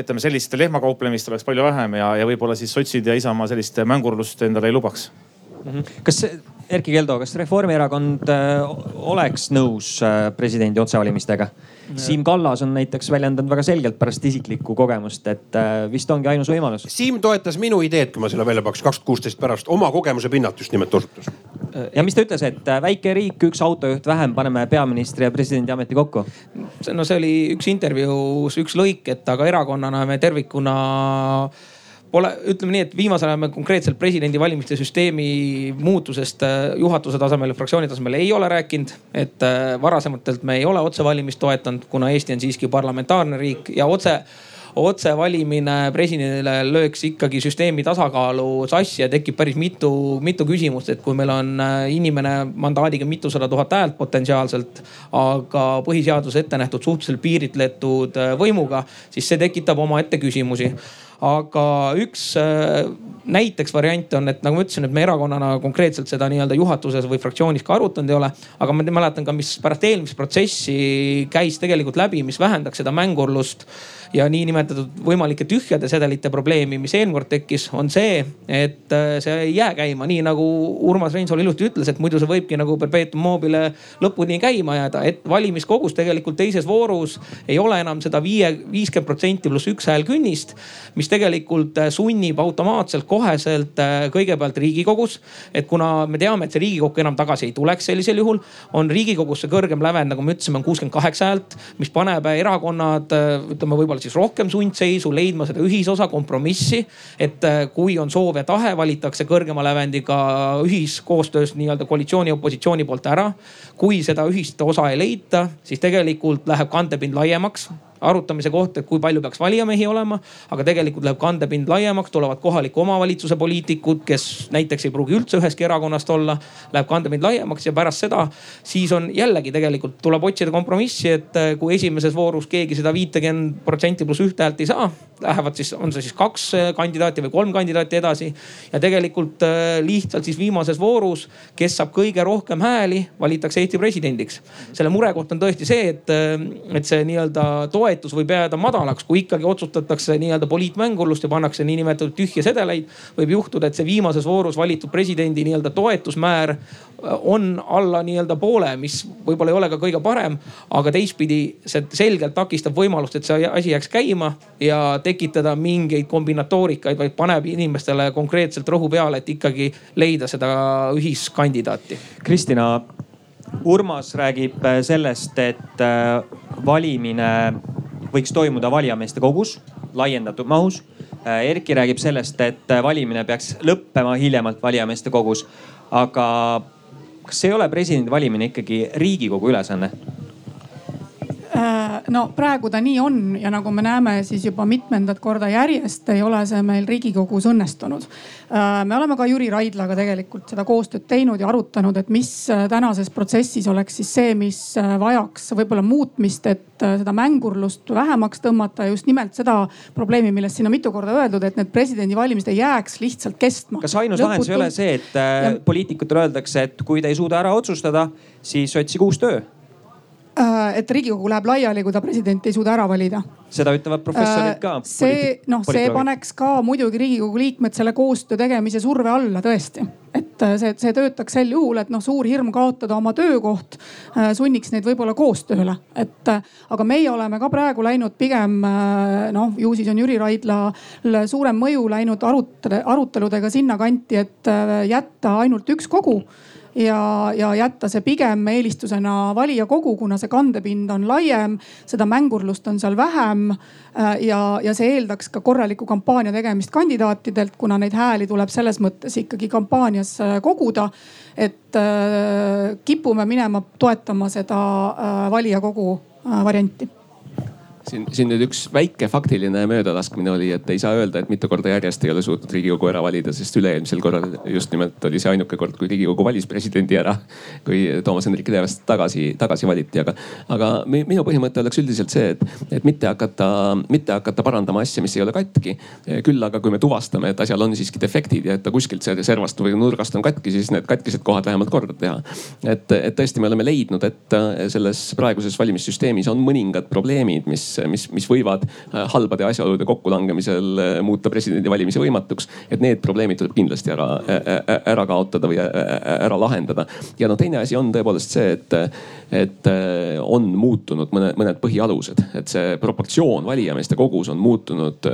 ütleme sellist lehmakauplemist oleks palju vähem ja, ja võib-olla siis sotsid ja Isamaa sellist mängurlust endale ei lubaks. Kas Erkki Keldo, kas Reformierakond oleks nõus presidendi otsevalimistega? Siim Kallas on näiteks väljendanud väga selgelt pärast isiklikku kogemust, et äh, vist ongi ainus võimalus. Siim toetas minu ideed, kui ma selle välja pakkusin, kaks tuhat kuusteist pärast oma kogemuse pinnalt just nimelt osutus. ja mis ta ütles, et äh, väike riik, üks autojuht vähem, paneme peaministri ja presidendi ameti kokku? no see oli üks intervjuus üks lõik, et aga erakonnana me tervikuna Pole, ütleme nii, et viimasel ajal me konkreetselt presidendivalimiste süsteemi muutusest äh, juhatuse tasemel ja fraktsiooni tasemel ei ole rääkinud. et äh, varasematelt me ei ole otsevalimist toetanud, kuna Eesti on siiski parlamentaarne riik ja otse otsevalimine presidendile lööks ikkagi süsteemi tasakaalu sassi ja tekib päris mitu, mitu küsimust, et kui meil on äh, inimene mandaadiga mitusada tuhat häält potentsiaalselt, aga põhiseaduses ette nähtud suhteliselt piiritletud võimuga, siis see tekitab omaette küsimusi aga üks äh, näiteks variant on, et nagu ma ütlesin, et me erakonnana konkreetselt seda nii-öelda juhatuses või fraktsioonis ka arutanud ei ole. aga ma mäletan ka, mis pärast eelmist protsessi käis tegelikult läbi, mis vähendaks seda mängurlust ja niinimetatud võimalike tühjade sedelite probleemi, mis eelmine kord tekkis, on see, et äh, see ei jää käima, nii nagu Urmas Reinsalu ilusti ütles, et muidu see võibki nagu perpetuum mobile lõpuni käima jääda, et valimiskogus tegelikult teises voorus ei ole enam seda viie, viiskümmend protsenti pluss üks hääl künnist, mis tegelikult äh, sunnib automaatselt koheselt äh, kõigepealt Riigikogus. et kuna me teame, et see Riigikokku enam tagasi ei tuleks sellisel juhul, on Riigikogus see kõrgem lävend, nagu me ütlesime, on kuuskümmend kaheksa häält, mis paneb erakonnad ütleme võib-olla siis rohkem sundseisu, leidma seda ühisosa, kompromissi. et äh, kui on soov ja tahe, valitakse kõrgema lävendiga ühiskoostöös nii-öelda koalitsiooni ja opositsiooni poolt ära. kui seda ühist osa ei leita, siis tegelikult läheb kandepind laiemaks arutamise koht, et kui palju peaks valijamehi olema. aga tegelikult läheb kandepind laiemaks, tulevad kohaliku omavalitsuse poliitikud, kes näiteks ei pruugi üldse ühestki erakonnast olla. Läheb kandepind laiemaks ja pärast seda siis on jällegi tegelikult tuleb otsida kompromissi, et eh, kui esimeses voorus keegi seda viitekümmet protsenti pluss ühte häält ei saa, lähevad siis, on see siis kaks eh, kandidaati või kolm kandidaati edasi. ja tegelikult eh, lihtsalt siis viimases voorus, kes saab kõige rohkem hääli, valitakse Eesti presidendiks. selle murekoht on tõesti see, et, et see nii-öelda toe toetus võib jääda madalaks, kui ikkagi otsustatakse nii-öelda poliitmängurlust ja pannakse niinimetatud tühje sedeleid. võib juhtuda, et see viimases voorus valitud presidendi nii-öelda toetusmäär äh, on alla nii-öelda poole, mis võib-olla ei ole ka kõige parem. aga teistpidi see selgelt takistab võimalust, et see asi jääks käima ja tekitada mingeid kombinatoorikaid, vaid paneb inimestele konkreetselt rõhu peale, et ikkagi leida seda ühiskandidaati. Kristina, Urmas räägib sellest, et äh, valimine võiks toimuda valijameeste kogus laiendatud mahus. Äh, Erki räägib sellest, et äh, valimine peaks lõppema hiljemalt valijameeste kogus. aga kas ei ole presidendi valimine ikkagi riigikogu ülesanne? Äh, no praegu ta nii on ja nagu me näeme, siis juba mitmendat korda järjest ei ole see meil Riigikogus õnnestunud. me oleme ka Jüri Raidlaga tegelikult seda koostööd teinud ja arutanud, et mis tänases protsessis oleks siis see, mis vajaks võib-olla muutmist, et seda mängurlust vähemaks tõmmata just nimelt seda probleemi, millest siin on mitu korda öeldud, et need presidendivalimised ei jääks lihtsalt kestma. kas ainus lahendus ei ole see, et ja... poliitikutele öeldakse, et kui te ei suuda ära otsustada, siis otsige uus töö Äh, et riigikogu läheb laiali, kui ta presidenti ei suuda ära valida. seda ütlevad professorid ka. Äh, see noh, see paneks ka muidugi riigikogu liikmed selle koostöö tegemise surve alla tõesti. et äh, see, see töötaks sel juhul, et noh, suur hirm kaotada oma töökoht sunniks neid võib-olla koostööle. et aga meie oleme ka praegu läinud pigem noh, ju siis on Jüri Raidlal suurem mõju läinud arutele, aruteludega sinnakanti, et jätta ainult üks kogu ja, ja jätta see pigem eelistusena valijakogu, kuna see kandepind on laiem, seda mängurlust on seal vähem. Äh, ja, ja see eeldaks ka korraliku kampaania tegemist kandidaatidelt, kuna neid hääli tuleb selles mõttes ikkagi kampaanias äh, koguda. et äh, kipume minema toetama seda äh, valijakogu äh, varianti siin, siin nüüd üks väike faktiline möödalaskmine oli, et ei saa öelda, et mitu korda järjest ei ole suutnud Riigikogu ära valida, sest üle-eelmisel korral just nimelt oli see ainuke kord, kui Riigikogu valis presidendi ära. kui Toomas Hendrik Ilvest tagasi, tagasi valiti, aga, aga minu põhimõte oleks üldiselt see, et, et mitte hakata, mitte hakata parandama asja, mis ei ole katki. küll aga, kui me tuvastame, et asjal on siiski defektid ja et ta kuskilt servast või nurgast on katki, siis need katkised kohad vähemalt korda teha. et, et tõesti, me oleme leidnud, et selles praeguses valimissüsteemis on mõningad probleemid, mis mis, mis võivad äh, halbade asjaolude kokkulangemisel äh, muuta presidendivalimise võimatuks. et need probleemid tuleb kindlasti ära, ära kaotada või ära lahendada. ja no teine asi on tõepoolest see, et, et äh, on muutunud mõned, mõned põhialused, et see proportsioon valijameeste kogus on muutunud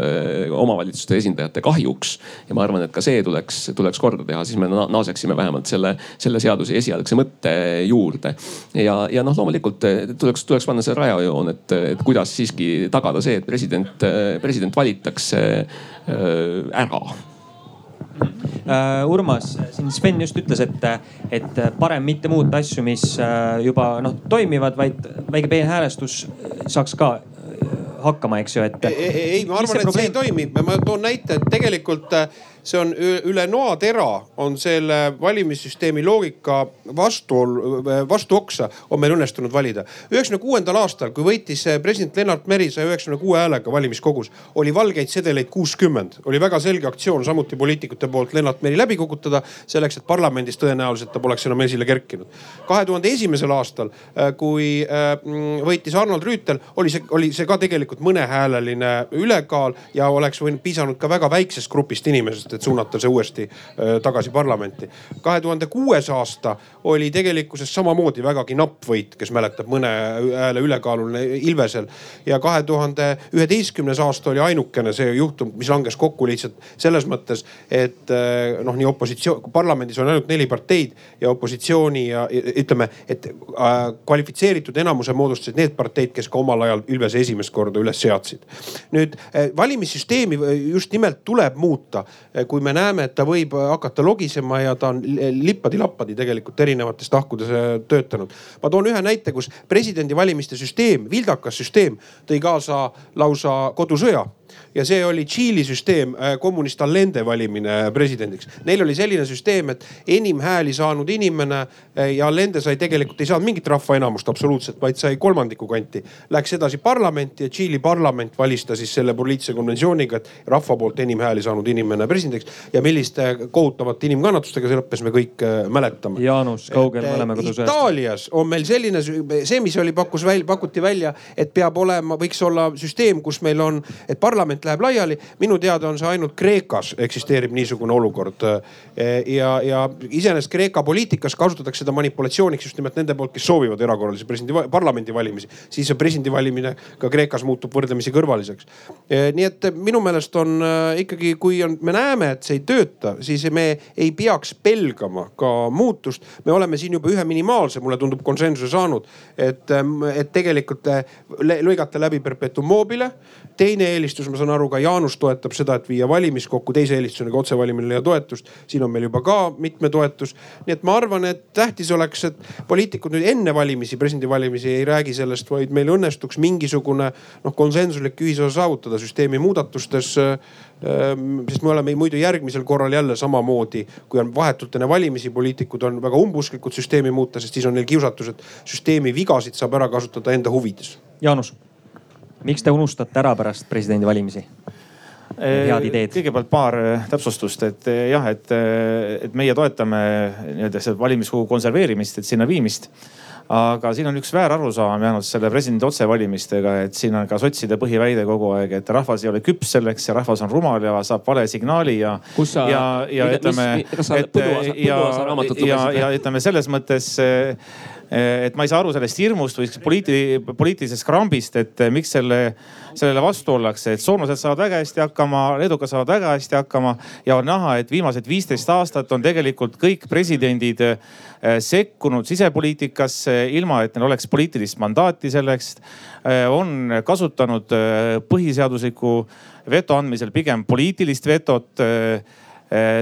omavalitsuste esindajate kahjuks. ja ma arvan, et ka see tuleks, tuleks korda teha, siis me naaseksime vähemalt selle, selle seaduse esialgse mõtte juurde. ja, ja noh, loomulikult tuleks, tuleks panna see rajajoon, et, et kuidas siis siiski tagada see, et president, president valitakse äh, ära Uh, Urmas, siin Sven just ütles, et, et parem mitte muuta asju, mis juba noh toimivad, vaid väike peenhäälestus saaks ka hakkama, eks ju, et. ei, ma arvan, et probleem... see ei toimi, ma toon näite, et tegelikult äh, see on üle noatera on selle valimissüsteemi loogika vastuol, vastuoksa on meil õnnestunud valida. üheksakümne kuuendal aastal, kui võitis president Lennart Meri saja üheksakümne kuue häälega valimiskogus, oli valgeid sedeleid kuuskümmend. oli väga selge aktsioon samuti poliitikute poolt Lennart Meri läbi kukutada, selleks et parlamendis tõenäoliselt ta poleks enam esile kerkinud. kahe tuhande esimesel aastal, äh, kui äh, võitis Arnold Rüütel, oli see, oli see ka tegelikult mõnehääleline ülekaal ja oleks võinud piisanud ka väga väiksest grupist inimesest et suunata see uuesti äh, tagasi parlamenti. kahe tuhande kuues aasta oli tegelikkuses samamoodi vägagi napp võit, kes mäletab mõne hääle ülekaaluline Ilvesel. ja kahe tuhande üheteistkümnes aasta oli ainukene see juhtum, mis langes kokku lihtsalt selles mõttes, et äh, noh, nii opositsioon, parlamendis on ainult neli parteid ja opositsiooni ja ütleme, et äh, kvalifitseeritud enamuse moodustasid need parteid, kes ka omal ajal Ilvese esimest korda üles seadsid. nüüd valimissüsteemi just nimelt tuleb muuta kui me näeme, et ta võib hakata logisema ja ta on lippadi-lappadi tegelikult erinevates tahkudes äh, töötanud. ma toon ühe näite, kus presidendivalimiste süsteem, vildakas süsteem tõi kaasa lausa kodusõja ja see oli Tšiili süsteem, äh, kommunist Allende valimine presidendiks. Neil oli selline süsteem, et enim hääli saanud inimene äh, ja Allende sai tegelikult, ei saanud mingit rahvaenamust absoluutselt, vaid sai kolmandiku kanti. Läks edasi parlamenti ja Tšiili parlament valis ta siis selle poliitilise konventsiooniga, et rahva poolt enim hääli saanud inimene presidendiks. ja milliste kohutavate inimkannatustega see lõppes, me kõik äh, mäletame. Jaanus, kaugel me oleme kodus. Itaalias on meil selline, see, mis oli, pakkus välja, pakuti välja, et peab olema, võiks olla süsteem, kus meil on, et parlament läheb laiali. minu teada on see ainult Kreekas eksisteerib niisugune olukord. ja, ja iseenesest Kreeka poliitikas kasutatakse seda manipulatsiooniks just nimelt nende poolt, kes soovivad erakorralisi presidendi, parlamendivalimisi. siis see presidendivalimine ka Kreekas muutub võrdlemisi kõrvaliseks. nii et minu meelest on äh, ikkagi, kui on, me näeme, et see ei tööta, siis me ei peaks pelgama ka muutust. me oleme siin juba ühe minimaalse, mulle tundub, konsensuse saanud, et, et tegelikult lõigata läbi perpetuum mobile. teine eelistus, ma saan aru ka Jaanus toetab seda, et viia valimiskokku teise eelistusena ka otsevalimine ja toetust. siin on meil juba ka mitme toetus. nii et ma arvan, et tähtis oleks, et poliitikud nüüd enne valimisi, presidendivalimisi ei räägi sellest, vaid meil õnnestuks mingisugune noh, konsensuslik ühisosa saavutada süsteemi muudatustes ehm, sest me oleme muidu järgmisel korral jälle samamoodi, kui on vahetult enne valimisi, poliitikud on väga umbusklikud süsteemi muuta, sest siis on neil kiusatus, et süsteemi vigasid saab ära kasutada enda huvides. Jaanus miks te unustate ära pärast presidendivalimisi? head ideed. kõigepealt paar äh, täpsustust, et äh, jah, et, äh, et meie toetame nii-öelda seda valimiskogu konserveerimist, et sinna viimist aga siin on üks väärarusaam jäänud selle presidendi otsevalimistega, et siin on ka sotside põhiväide kogu aeg, et rahvas ei ole küps selleks ja rahvas on rumal ja saab vale signaali ja. ja, ja ütleme, et ja, ja, ja ütleme selles mõttes et ma ei saa aru sellest hirmust või poliiti-, poliitilisest krambist, et eh, miks selle, sellele vastu ollakse, et soomlased saavad väga hästi hakkama, leedukad saavad väga hästi hakkama ja on näha, et viimased viisteist aastat on tegelikult kõik presidendid eh, sekkunud sisepoliitikasse, ilma et neil oleks poliitilist mandaati selleks. on kasutanud põhiseadusliku veto andmisel pigem poliitilist vetot Eh,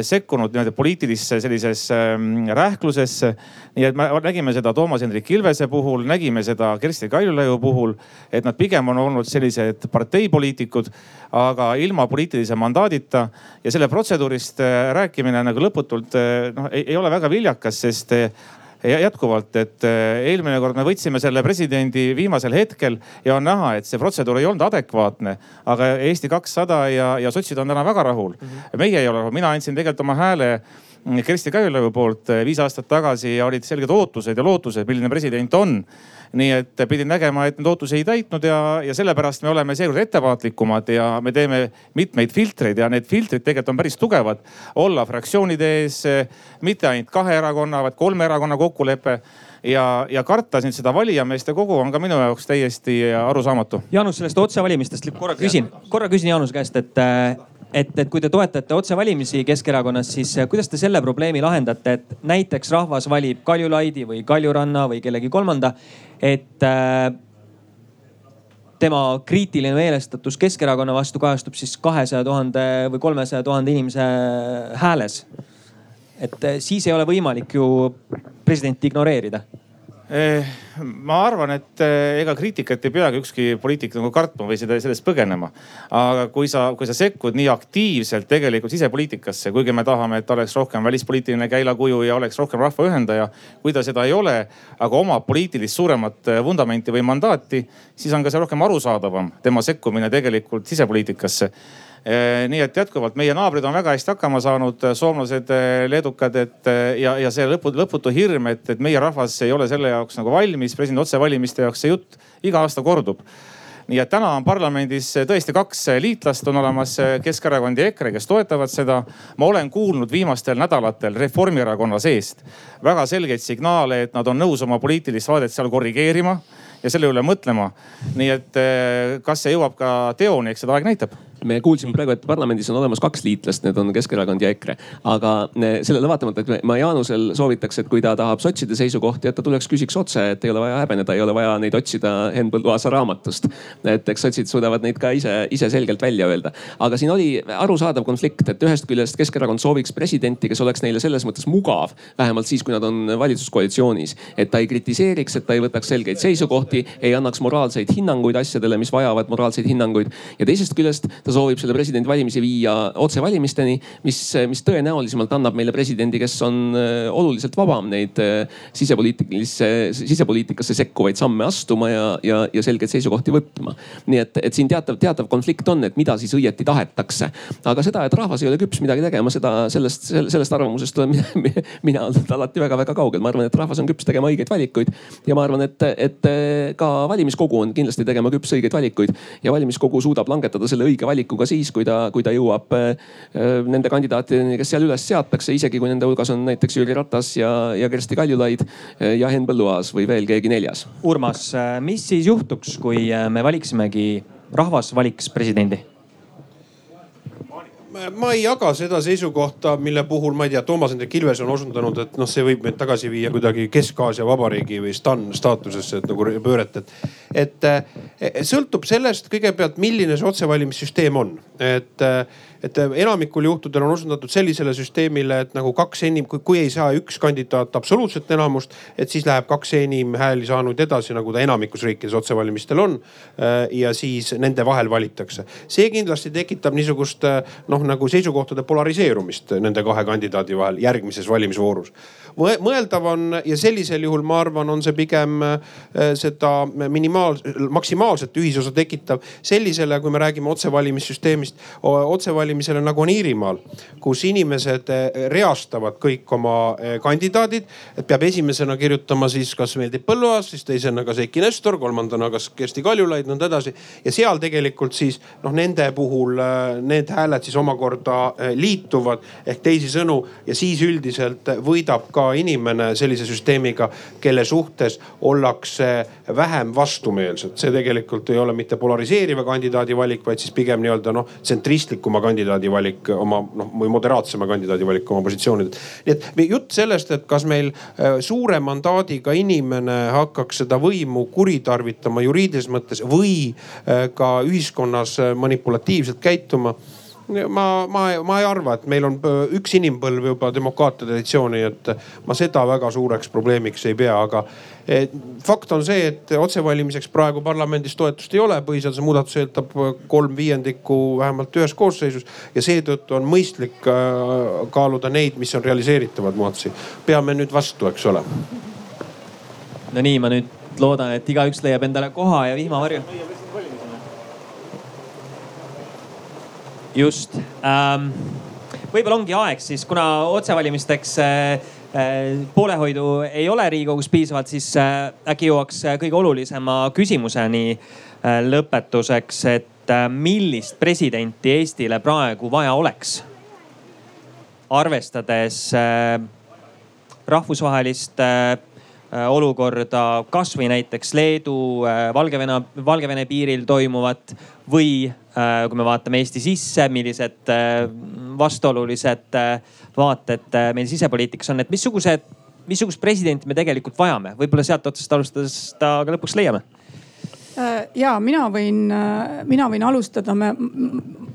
sekkunud nii-öelda poliitilisse sellisesse mm, rähklusesse. nii et me nägime seda Toomas Hendrik Ilvese puhul, nägime seda Kersti Kaljulaiu puhul, et nad pigem on olnud sellised parteipoliitikud, aga ilma poliitilise mandaadita ja selle protseduurist eh, rääkimine nagu lõputult eh, noh, ei ole väga viljakas, sest jätkuvalt, et eh, eelmine kord me võtsime selle presidendi viimasel hetkel ja on näha, et see protseduur ei olnud adekvaatne. aga Eesti kakssada ja, ja sotsid on täna väga rahul. -hmm. meie ei ole rahul, mina andsin tegelikult oma hääle Kersti Kaljulaiu poolt eh, viis aastat tagasi ja olid selged ootused ja lootused, milline president on nii et pidin nägema, et need ootusi ei täitnud ja, ja sellepärast me oleme seekord ettevaatlikumad ja me teeme mitmeid filtreid ja need filtrid tegelikult on päris tugevad. olla fraktsioonide ees, mitte ainult kahe erakonna, vaid kolme erakonna kokkulepe ja, ja karta siin seda valijameeste kogu on ka minu jaoks täiesti arusaamatu. Jaanus, sellest otsevalimistest korra küsin, korra küsin Jaanuse käest, et et, et kui te toetate otsevalimisi Keskerakonnas, siis eh, kuidas te selle probleemi lahendate, et näiteks rahvas valib Kaljulaidi või Kaljuranna või kellegi kolmanda, et äh, tema kriitiline meelestatus Keskerakonna vastu kajastub siis kahesaja tuhande või kolmesaja tuhande inimese hääles. et äh, siis ei ole võimalik ju presidenti ignoreerida Eh, ma arvan, et eh, ega kriitikat ei peagi ükski poliitik nagu kartma või seda, sellest põgenema. aga kui sa, kui sa sekkud nii aktiivselt tegelikult sisepoliitikasse, kuigi me tahame, et oleks rohkem välispoliitiline käilakuju ja oleks rohkem rahva ühendaja. kui ta seda ei ole, aga omab poliitilist suuremat eh, vundamenti või mandaati, siis on ka see rohkem arusaadavam, tema sekkumine tegelikult sisepoliitikasse Eh, nii et jätkuvalt meie naabrid on väga hästi hakkama saanud, eh, soomlased, eh, leedukad, et ja, ja see lõpu, lõputu hirm, et, et meie rahvas ei ole selle jaoks nagu valmis, presidendi otsevalimiste jaoks, see jutt iga aasta kordub nii et täna on parlamendis tõesti kaks liitlast, on olemas Keskerakond ja EKRE, kes toetavad seda. ma olen kuulnud viimastel nädalatel Reformierakonna seest väga selgeid signaale, et nad on nõus oma poliitilist vaadet seal korrigeerima ja selle üle mõtlema. nii et kas see jõuab ka teoni, eks seda aeg näitab me kuulsime praegu, et parlamendis on olemas kaks liitlast, need on Keskerakond ja EKRE. aga eh, sellele vaatamata, et ma Jaanusel soovitaks, et kui ta tahab sotside seisukohti, et ta tuleks küsiks otse, et ei ole vaja häbeneda, ei ole vaja neid otsida Henn Põlluaasa raamatust. et eks sotsid suudavad neid ka ise, ise selgelt välja öelda. aga siin oli arusaadav konflikt, et ühest küljest Keskerakond sooviks presidenti, kes oleks neile selles mõttes mugav, vähemalt siis, kui nad on valitsuskoalitsioonis. et ta ei kritiseeriks, et ta ei võtaks selgeid seisukohti, ei annaks moraalseid hinnanguid asjadele, mis vajavad moraalseid hinnanguid. ja teisest küljest ta soovib selle presidendivalimisi viia otsevalimisteni, mis, mis tõenäolisemalt annab meile presidendi, kes on äh, oluliselt vabam neid äh, sisepoliitilisse, sisepoliitikasse sekkuvaid samme astuma ja, ja, ja selgeid seisukohti võtma. nii et, et siin teatav, teatav konflikt on, et mida siis õieti tahetakse. aga seda, et rahvas ei ole küps midagi tegema, seda sellest, sellest arvamusest olen mina, mina olnud alati väga-väga kaugel. ma arvan, et rahvas on küps tegema õigeid valikuid ja ma arvan, et, et ka valimiskogu on kindlasti tegema küps õigeid valikuid ja valimiskogu suudab langetada selle õige valiku valiku ka siis, kui ta, kui ta jõuab äh, nende kandidaatideni, kes seal üles seatakse, isegi kui nende hulgas on näiteks Jüri Ratas ja, ja Kersti Kaljulaid äh, ja Henn Põlluaas või veel keegi neljas. Urmas, äh, mis siis juhtuks, kui me valiksimegi, rahvas valiks presidendi? ma ei jaga seda seisukohta, mille puhul ma ei tea, Toomas Hendrik Ilves on osundanud, et noh, see võib meid tagasi viia kuidagi Kesk-Aasia vabariigi või stan staatusesse, et nagu pööret, et. et sõltub sellest kõigepealt, milline see otsevalimissüsteem on, et et enamikul juhtudel on osundatud sellisele süsteemile, et nagu kaks enim, kui ei saa üks kandidaat absoluutset enamust, et siis läheb kaks enim hääli saanuid edasi, nagu ta enamikus riikides otsevalimistel on. Ja siis nende vahel valitakse. see kindlasti tekitab niisugust noh, nagu seisukohtade polariseerumist nende kahe kandidaadi vahel järgmises valimisvoorus mõeldav on ja sellisel juhul ma arvan, on see pigem äh, seda minimaal, maksimaalset ühisosa tekitav sellisele, kui me räägime otsevalimissüsteemist, otsevalimisele nagu on Iirimaal, kus inimesed äh, reastavad kõik oma äh, kandidaadid. et peab esimesena kirjutama siis, kas meeldib Põlluaas, siis teisena kas Eiki Nestor, kolmandana kas Kersti Kaljulaid, nõnda edasi. ja seal tegelikult siis noh, nende puhul need hääled siis omakorda liituvad ehk teisisõnu ja siis üldiselt võidab ka inimene sellise süsteemiga, kelle suhtes ollakse vähem vastumeelsed. see tegelikult ei ole mitte polariseeriva kandidaadi valik, vaid siis pigem nii-öelda noh, tsentristlikuma kandidaadi valik oma noh või moderaatsema kandidaadi valik oma positsioonidelt. nii et jutt sellest, et kas meil äh, suure mandaadiga inimene hakkaks seda võimu kuritarvitama juriidilises mõttes või äh, ka ühiskonnas äh, manipulatiivselt käituma ma, ma, ma ei arva, et meil on üks inimpõlv juba demokraatia traditsiooni, et ma seda väga suureks probleemiks ei pea, aga fakt on see, et otsevalimiseks praegu parlamendis toetust ei ole, põhiseaduse muudatus eeldab kolm viiendikku vähemalt ühes koosseisus ja seetõttu on mõistlik äh, kaaluda neid, mis on realiseeritavad muudatusi. peame nüüd vastu, eks ole. no nii, ma nüüd loodan, et igaüks leiab endale koha ja vihmavarju just ähm,. võib-olla ongi aeg siis, kuna otsevalimisteks äh, äh, poolehoidu ei ole Riigikogus piisavalt, siis äh, äkki jõuaks äh, kõige olulisema küsimuseni äh, lõpetuseks, et äh, millist presidenti Eestile praegu vaja oleks? arvestades äh, rahvusvahelist äh, olukorda, kasvõi näiteks Leedu, äh, Valgevene, Valgevene piiril toimuvat või Äh, kui me vaatame Eesti sisse, millised äh, vastuolulised äh, vaated meil sisepoliitikas on, et missugused, missugust presidenti me tegelikult vajame, võib-olla sealt otsast alustades ta ka lõpuks leiame. Ja mina võin, mina võin alustada, me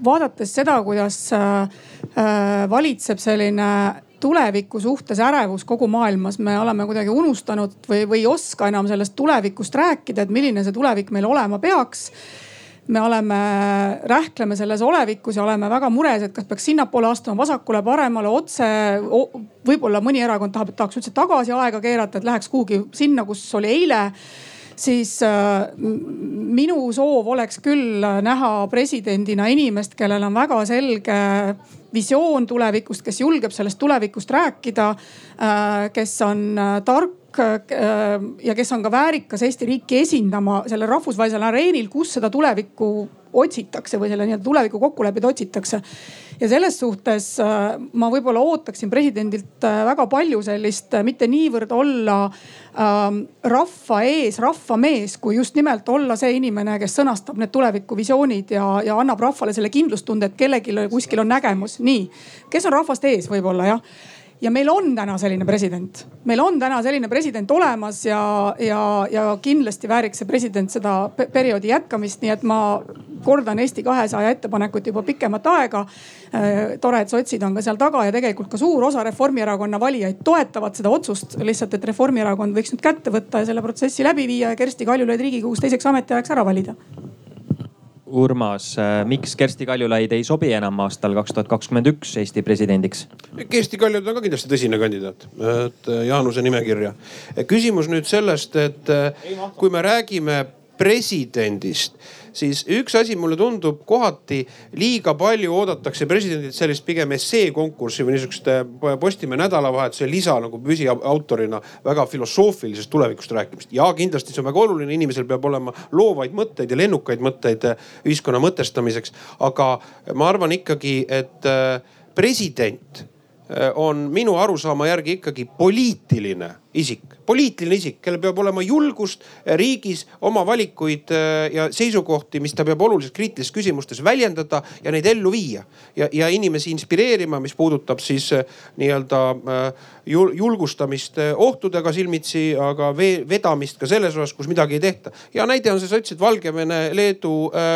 vaadates seda, kuidas valitseb selline tuleviku suhtes ärevus kogu maailmas, me oleme kuidagi unustanud või, või ei oska enam sellest tulevikust rääkida, et milline see tulevik meil olema peaks me oleme, rähkleme selles olevikus ja oleme väga mures, et kas peaks sinnapoole astuma, vasakule, paremale, otse. võib-olla mõni erakond tahab, et tahaks üldse tagasi aega keerata, et läheks kuhugi sinna, kus oli eile siis äh, minu soov oleks küll näha presidendina inimest, kellel on väga selge visioon tulevikust, kes julgeb sellest tulevikust rääkida, äh, kes on äh, tark ja kes on ka väärikas Eesti riiki esindama sellel rahvusvahelisel areenil, kus seda tulevikku otsitakse või selle nii-öelda tuleviku kokkuleppeid otsitakse. ja selles suhtes äh, ma võib-olla ootaksin presidendilt äh, väga palju sellist, äh, mitte niivõrd olla ähm, rahva ees rahvamees, kui just nimelt olla see inimene, kes sõnastab need tulevikuvisioonid ja, ja annab rahvale selle kindlustunde, et kellelgi kuskil on nägemus. nii, kes on rahvast ees võib-olla jah ja meil on täna selline president, meil on täna selline president olemas ja, ja, ja kindlasti vääriks see president seda perioodi jätkamist, nii et ma kordan Eesti kahesaja ettepanekut juba pikemat aega. Äh, tore, et sotsid on ka seal taga ja tegelikult ka suur osa Reformierakonna valijaid toetavad seda otsust. lihtsalt, et Reformierakond võiks nüüd kätte võtta ja selle protsessi läbi viia ja Kersti Kaljulaid Riigikogus teiseks ametiajaks ära valida Urmas, äh, miks Kersti Kaljulaid ei sobi enam aastal kaks tuhat kakskümmend üks Eesti presidendiks? Kersti Kaljulaid on ka kindlasti tõsine kandidaat, et äh, Jaanuse nimekirja. küsimus nüüd sellest, et äh, kui me räägime presidendist siis üks asi mulle tundub kohati liiga palju oodatakse presidendilt sellist pigem esseekonkurssi või niisugust äh, Postimehe nädalavahetuse lisa nagu püsiautorina väga filosoofilisest tulevikust rääkimist. ja kindlasti see on väga oluline, inimesel peab olema loovaid mõtteid ja lennukaid mõtteid äh, ühiskonna mõtestamiseks. aga ma arvan ikkagi, et äh, president on minu arusaama järgi ikkagi poliitiline isik, poliitiline isik, kellel peab olema julgust riigis oma valikuid äh, ja seisukohti, mis ta peab oluliselt kriitilistes küsimustes väljendada ja neid ellu viia. ja, ja inimesi inspireerima, mis puudutab siis äh, nii-öelda äh, julgustamist ohtudega silmitsi, aga vedamist ka selles osas, kus midagi ei tehta. hea näide on see, sa ütlesid Valgevene-Leedu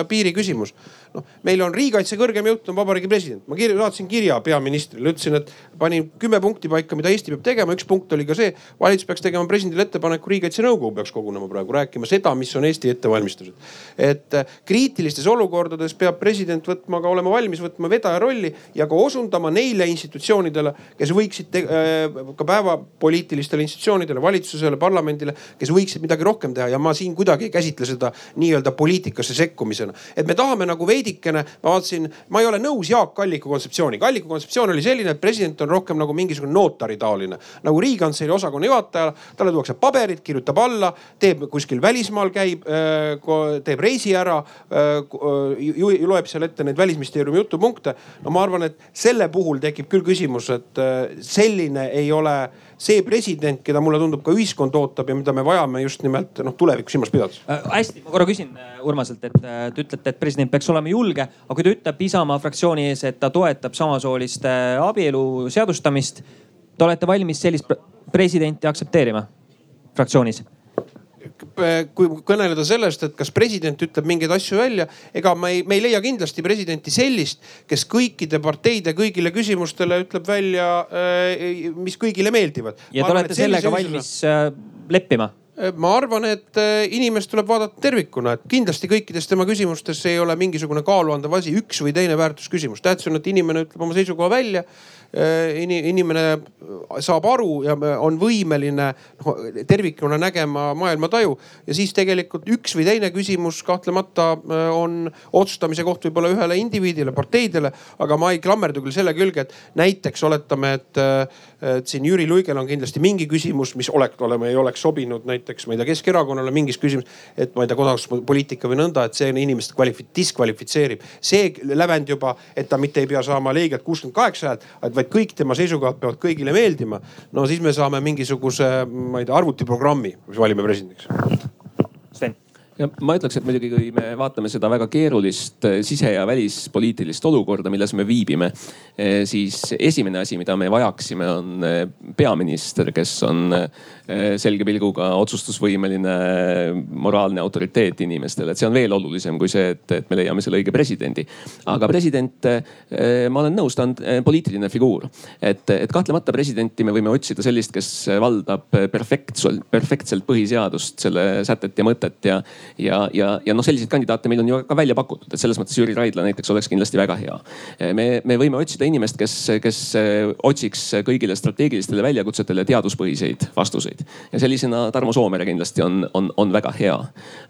piiri küsimus noh, meil on riigikaitse kõrgem jõud on vabariigi president. ma kirja, saatsin kirja peaministrile, ütlesin, et panin kümme punkti paika, mida Eesti peab tegema. üks punkt oli ka see, valitsus peaks tegema presidendile ettepaneku, riigikaitse nõukogu peaks kogunema praegu rääkima seda, mis on Eesti ettevalmistused. et äh, kriitilistes olukordades peab president võtma ka, olema valmis võtma vedaja rolli ja ka osundama neile institutsioonidele, kes võiksid te, äh, ka päevapoliitilistele institutsioonidele, valitsusele, parlamendile, kes võiksid midagi rohkem teha ja ma siin kuidagi ei käsitle seda nii-öelda poliitikasse sekkumisena. et me tahame nagu veidikene, ma vaatasin, ma ei ole nõus Jaak Alliku kontseptsiooniga. Alliku kontseptsioon oli selline, et president on rohkem nagu mingisugune notari taoline, nagu riigikantselei osakonna juhataja. talle tuuakse paberid, kirjutab alla, teeb kuskil välismaal käib, äh, teeb reisi ära, äh, loeb seal ette neid välisministeeriumi jutupunkte. no ma arvan, et selle puhul tekib küll küsimus, et äh, selline ei ole see president, keda mulle tundub ka ühiskond ootab ja mida me vajame just nimelt noh tulevikku silmas pidades äh,. hästi, ma korra küsin Urmaselt, et te ütlete, et president peaks olema julge, aga kui ta ütleb Isamaa fraktsiooni ees, et ta toetab samasooliste abielu seadustamist. Te olete valmis sellist presidenti aktsepteerima fraktsioonis? Kui kõneleda sellest, et kas president ütleb mingeid asju välja, ega me ei, me ei leia kindlasti presidenti sellist, kes kõikide parteide kõigile küsimustele ütleb välja, äh, mis kõigile meeldivad. ja te olete sellega valmis äh, leppima? Äh, ma arvan, et inimest tuleb vaadata tervikuna, et kindlasti kõikides tema küsimustes ei ole mingisugune kaaluandev asi, üks või teine väärtusküsimus. tähtis on, et inimene ütleb oma seisukoha välja Äh, inimene saab aru ja on võimeline noh tervikuna nägema maailmataju. ja siis tegelikult üks või teine küsimus kahtlemata äh, on otsustamise koht võib-olla ühele indiviidile, parteidele. aga ma ei klammerdu küll selle külge, et näiteks oletame, et, äh, et siin Jüri Luigel on kindlasti mingi küsimus, mis oleks, oleme, ei oleks sobinud näiteks, ma ei tea, Keskerakonnale mingis küsimus. et ma ei tea, kodakondsuspoliitika või nõnda, et see inimest kvalifi-, diskvalifitseerib. see lävend juba, et ta mitte ei pea saama leigelt kuuskümmend kaheksa häält, vaid kõik tema seisukohad peavad kõigile meeldima. no siis me saame mingisuguse, ma ei tea, arvutiprogrammi, mis valime presidendiks. Ja ma ütleks, et muidugi, kui me vaatame seda väga keerulist eh, sise- ja välispoliitilist olukorda, milles me viibime, eh, siis esimene asi, mida me vajaksime, on eh, peaminister, kes on selge pilguga otsustusvõimeline, moraalne autoriteet inimestele, et see on veel olulisem kui see, et, et me leiame selle õige presidendi. aga president, ma olen nõus, ta on poliitiline figuur, et, et kahtlemata presidenti me võime otsida sellist, kes valdab perfektselt, perfektselt põhiseadust, selle sätet ja mõtet ja ja, ja, ja noh, selliseid kandidaate meil on ju ka välja pakutud, et selles mõttes Jüri Raidla näiteks oleks kindlasti väga hea. me, me võime otsida inimest, kes, kes otsiks kõigile strateegilistele väljakutsetele teaduspõhiseid vastuseid ja sellisena Tarmo Soomere kindlasti on, on, on väga hea.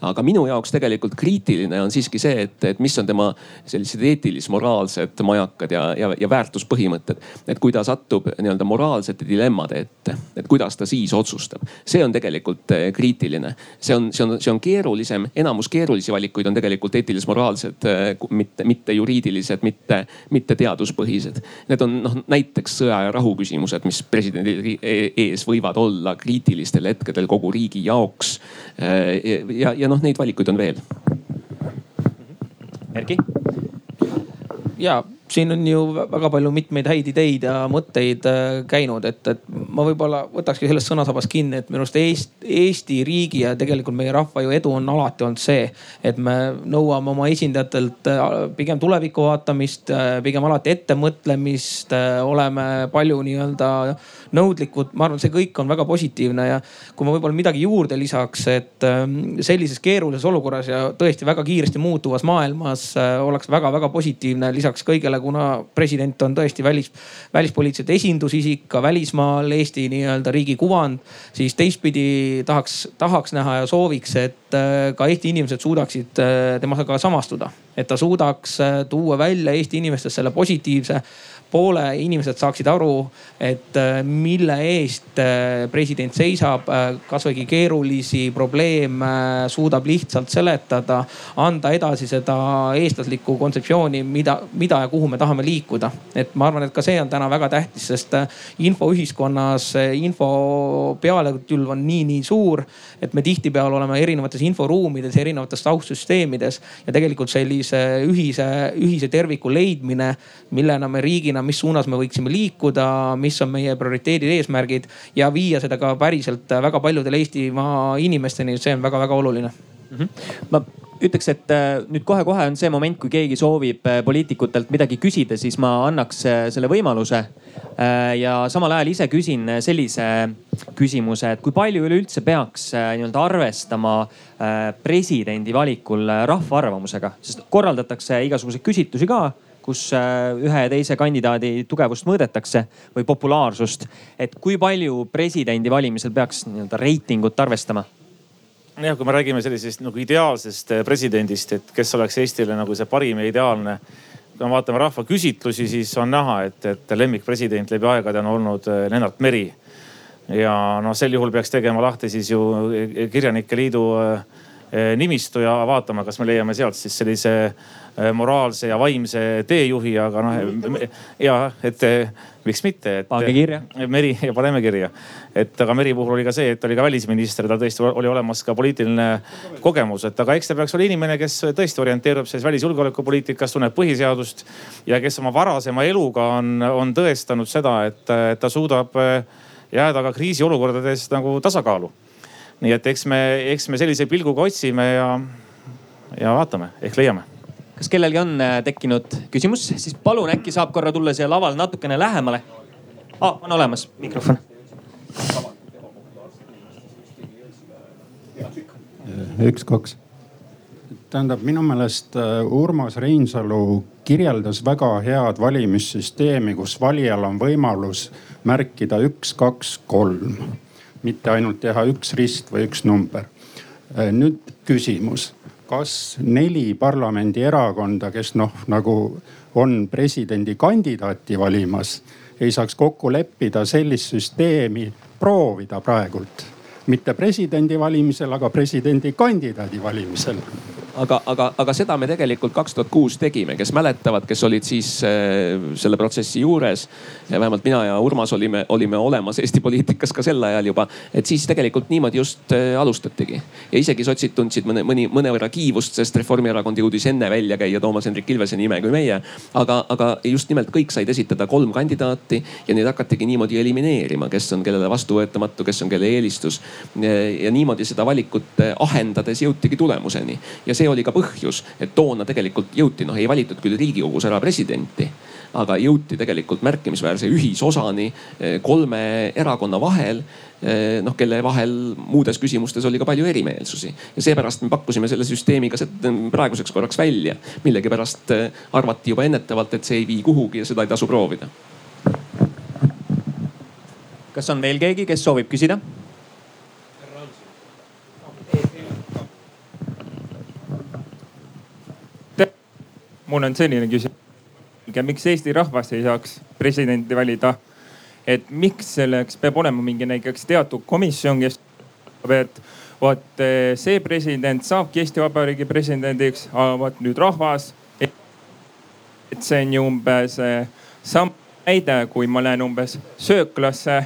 aga minu jaoks tegelikult kriitiline on siiski see, et, et mis on tema sellised eetilis-moraalsed majakad ja, ja, ja väärtuspõhimõtted. et kui ta satub nii-öelda moraalsete dilemmade ette, et kuidas ta siis otsustab, see on tegelikult kriitiline. see on, see on, see on keeruline keerulisem, enamus keerulisi valikuid on tegelikult eetilis-moraalsed, äh, mitte, mitte juriidilised, mitte, mitte teaduspõhised. Need on noh näiteks sõja ja rahu küsimused, mis presidendi e-, ees võivad olla kriitilistel hetkedel kogu riigi jaoks. Äh, ja, ja noh, neid valikuid on veel. Erki? ja siin on ju väga palju mitmeid häid ideid ja mõtteid äh, käinud, et, et ma võib-olla võtakski sellest sõnasabast kinni, et minu arust Eesti, Eesti riigi ja tegelikult meie rahva ju edu on alati olnud see, et me nõuame oma esindajatelt äh, pigem tulevikku vaatamist, äh, pigem alati ettemõtlemist, oleme palju nii-öelda nõudlikud. ma arvan, see kõik on väga positiivne ja kui ma võib-olla midagi juurde lisaks, et ähm, sellises keerulises olukorras ja tõesti väga kiiresti muutuvas maailmas oleks väga-väga positiivne lisaks kõigele kuna president on tõesti välis, välispoliitiliselt esindusisik ka välismaal, Eesti nii-öelda riigi kuvand. siis teistpidi tahaks, tahaks näha ja sooviks, et äh, ka Eesti inimesed suudaksid äh, temaga samastuda. et ta suudaks äh, tuua välja Eesti inimestes selle positiivse poole inimesed saaksid aru, et äh, mille eest äh, president seisab, äh, kasvõi keerulisi probleeme suudab lihtsalt seletada, anda edasi seda eestlaslikku kontseptsiooni, mida, mida ja kuhu me tahame liikuda. et ma arvan, et ka see on täna väga tähtis, sest infoühiskonnas info pealetülv on nii, nii suur, et me tihtipeale oleme erinevates inforuumides, erinevates taustsüsteemides ja tegelikult sellise ühise, ühise terviku leidmine, millena me riigina mis suunas me võiksime liikuda, mis on meie prioriteedid, eesmärgid ja viia seda ka päriselt väga paljudele Eestimaa inimesteni, see on väga-väga oluline mm. -hmm. ma ütleks, et äh, nüüd kohe-kohe on see moment, kui keegi soovib äh, poliitikutelt midagi küsida, siis ma annaks äh, selle võimaluse. ja samal ajal ise küsin sellise küsimuse, et kui palju üleüldse peaks nii-öelda arvestama presidendi valikul rahva arvamusega, sest korraldatakse igasuguseid küsitlusi ka kus äh, ühe ja teise kandidaadi tugevust mõõdetakse või populaarsust. et kui palju presidendi valimisel peaks nii-öelda reitingut arvestama? jah, kui me räägime sellisest nagu ideaalsest äh, presidendist, et kes oleks Eestile nagu see parim ja ideaalne. kui me vaatame rahvaküsitlusi, siis on näha, et, et lemmikpresident läbi aegade on olnud äh, Lennart Meri. ja noh, sel juhul peaks tegema lahti siis ju Kirjanike Liidu nimistu ja vaatama, kas me leiame sealt siis sellise moraalse ja vaimse teejuhi, aga noh ja et miks mitte. pange kirja. Meri ja paneme kirja. et aga Meri puhul oli ka see, et ta oli ka välisminister, tal tõesti oli olemas ka poliitiline kogemus, et aga eks ta peaks olema inimene, kes tõesti orienteerub selles välisjulgeolekupoliitikas, tunneb põhiseadust ja kes oma varasema eluga on, on tõestanud seda, et, et ta suudab jääda ka kriisiolukordades nagu tasakaalu. nii et eks me, eks me sellise pilguga otsime ja, ja vaatame, ehk leiame kas kellelgi on äh, tekkinud küsimus, siis palun, äkki saab korra tulla siia lavale natukene lähemale ah,. on olemas mikrofon. üks-kaks. tähendab, minu meelest äh, Urmas Reinsalu kirjeldas väga head valimissüsteemi, kus valijal on võimalus märkida üks, kaks, kolm, mitte ainult teha üks rist või üks number. Äh, nüüd küsimus kas neli parlamendierakonda, kes noh, nagu on presidendikandidaati valimas, ei saaks kokku leppida sellist süsteemi proovida praegult. mitte presidendi valimisel, aga presidendikandidaadi valimisel aga, aga, aga seda me tegelikult kaks tuhat kuus tegime, kes mäletavad, kes olid siis äh, selle protsessi juures. vähemalt mina ja Urmas olime, olime olemas Eesti poliitikas ka sel ajal juba, et siis tegelikult niimoodi just äh, alustatigi. ja isegi sotsid tundsid mõne, mõni, mõnevõrra kiivust, sest Reformierakond jõudis enne välja käia Toomas Hendrik Ilvese nime kui meie. aga, aga just nimelt kõik said esitada kolm kandidaati ja neid hakatigi niimoodi elimineerima, kes on kellele vastuvõetamatu, kes on kelle eelistus. ja niimoodi seda valikut ahendades jõutigi tulemuseni ja see oli ka põhjus, et toona tegelikult jõuti, noh ei valitud küll riigikogus ära presidenti aga jõuti tegelikult märkimisväärse ühisosani eh, kolme erakonna vahel eh, noh, kelle vahel muudes küsimustes oli ka palju erimeelsusi ja seepärast me pakkusime selle süsteemi ka praeguseks korraks välja. millegipärast eh, arvati juba ennetavalt, et see ei vii kuhugi ja seda ei tasu proovida. kas on veel keegi, kes soovib küsida? Mul on selline küsimus. miks Eesti rahvas ei saaks presidenti valida? et miks selleks peab olema mingi näiteks teatud komisjon, kes, et vot eh, see president saabki Eesti Vabariigi presidendiks, aga vot nüüd rahvas. et see on ju umbes eh, sama näide, kui ma lähen umbes sööklasse.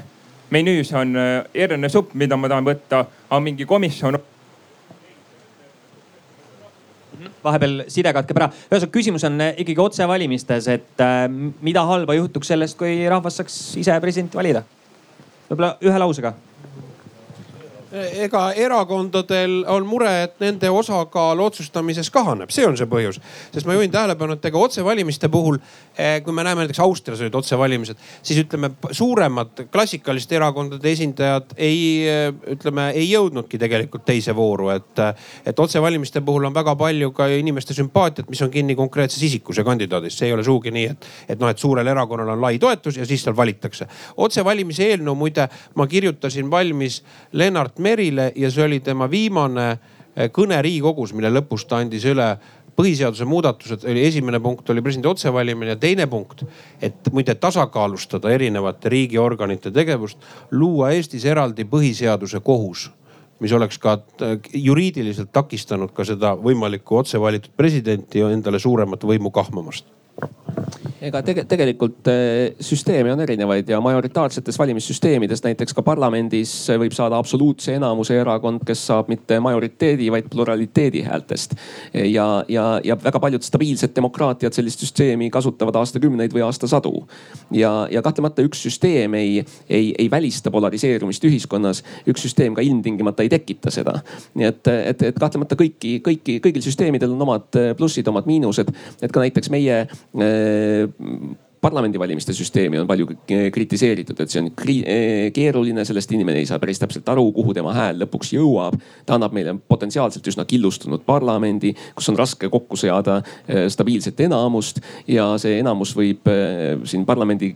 menüüs on hernene eh, mida ma tahan võtta, aga mingi komisjon vahepeal side katkeb ära. ühesõnaga küsimus on eh, ikkagi otsevalimistes, et äh, mida halba juhtuks sellest, kui rahvas saaks ise presidenti valida? võib-olla ühe lausega ega erakondadel on mure, et nende osakaal otsustamises kahaneb, see on see põhjus. sest ma juhin tähelepanu, et ega otsevalimiste puhul, eh, kui me näeme näiteks Austrias olid otsevalimised, siis ütleme suuremad klassikaliste erakondade esindajad ei, eh, ütleme, ei jõudnudki tegelikult teise vooru, et. et otsevalimiste puhul on väga palju ka inimeste sümpaatiat, mis on kinni konkreetses isikus ja kandidaadis, see ei ole sugugi nii, et, et noh, et suurel erakonnal on lai toetus ja siis tal valitakse. otsevalimise eelnõu muide ma kirjutasin valmis Lennart Merile ja see oli tema viimane eh, kõne Riigikogus, mille lõpus ta andis üle põhiseaduse muudatused oli esimene punkt oli presidendi otsevalimine ja teine punkt, et muide tasakaalustada erinevate riigiorganite tegevust, luua Eestis eraldi põhiseaduse kohus mis oleks ka eh, juriidiliselt takistanud ka seda võimalikku otsevalitud presidenti endale suuremat võimu kahmamast ega tege, tegelikult eh, süsteeme on erinevaid ja majoritaarsetes valimissüsteemides, näiteks ka parlamendis võib saada absoluutse enamuse erakond, kes saab mitte majoriteedi, vaid pluraliteedi häältest. ja, ja, ja väga paljud stabiilsed demokraatiad sellist süsteemi kasutavad aastakümneid või aastasadu. ja, ja kahtlemata üks süsteem ei, ei, ei välista polariseerumist ühiskonnas, üks süsteem ka ilmtingimata ei tekita seda. nii et, et, et kahtlemata kõiki, kõiki, kõigil süsteemidel on omad plussid, omad miinused, et ka näiteks meie Äh, parlamendivalimiste süsteemi on palju kritiseeritud, et see on äh, keeruline, sellest inimene ei saa päris täpselt aru, kuhu tema hääl lõpuks jõuab. ta annab meile potentsiaalselt üsna killustunud parlamendi, kus on raske kokku seada äh, stabiilset enamust ja see enamus võib siin parlamendi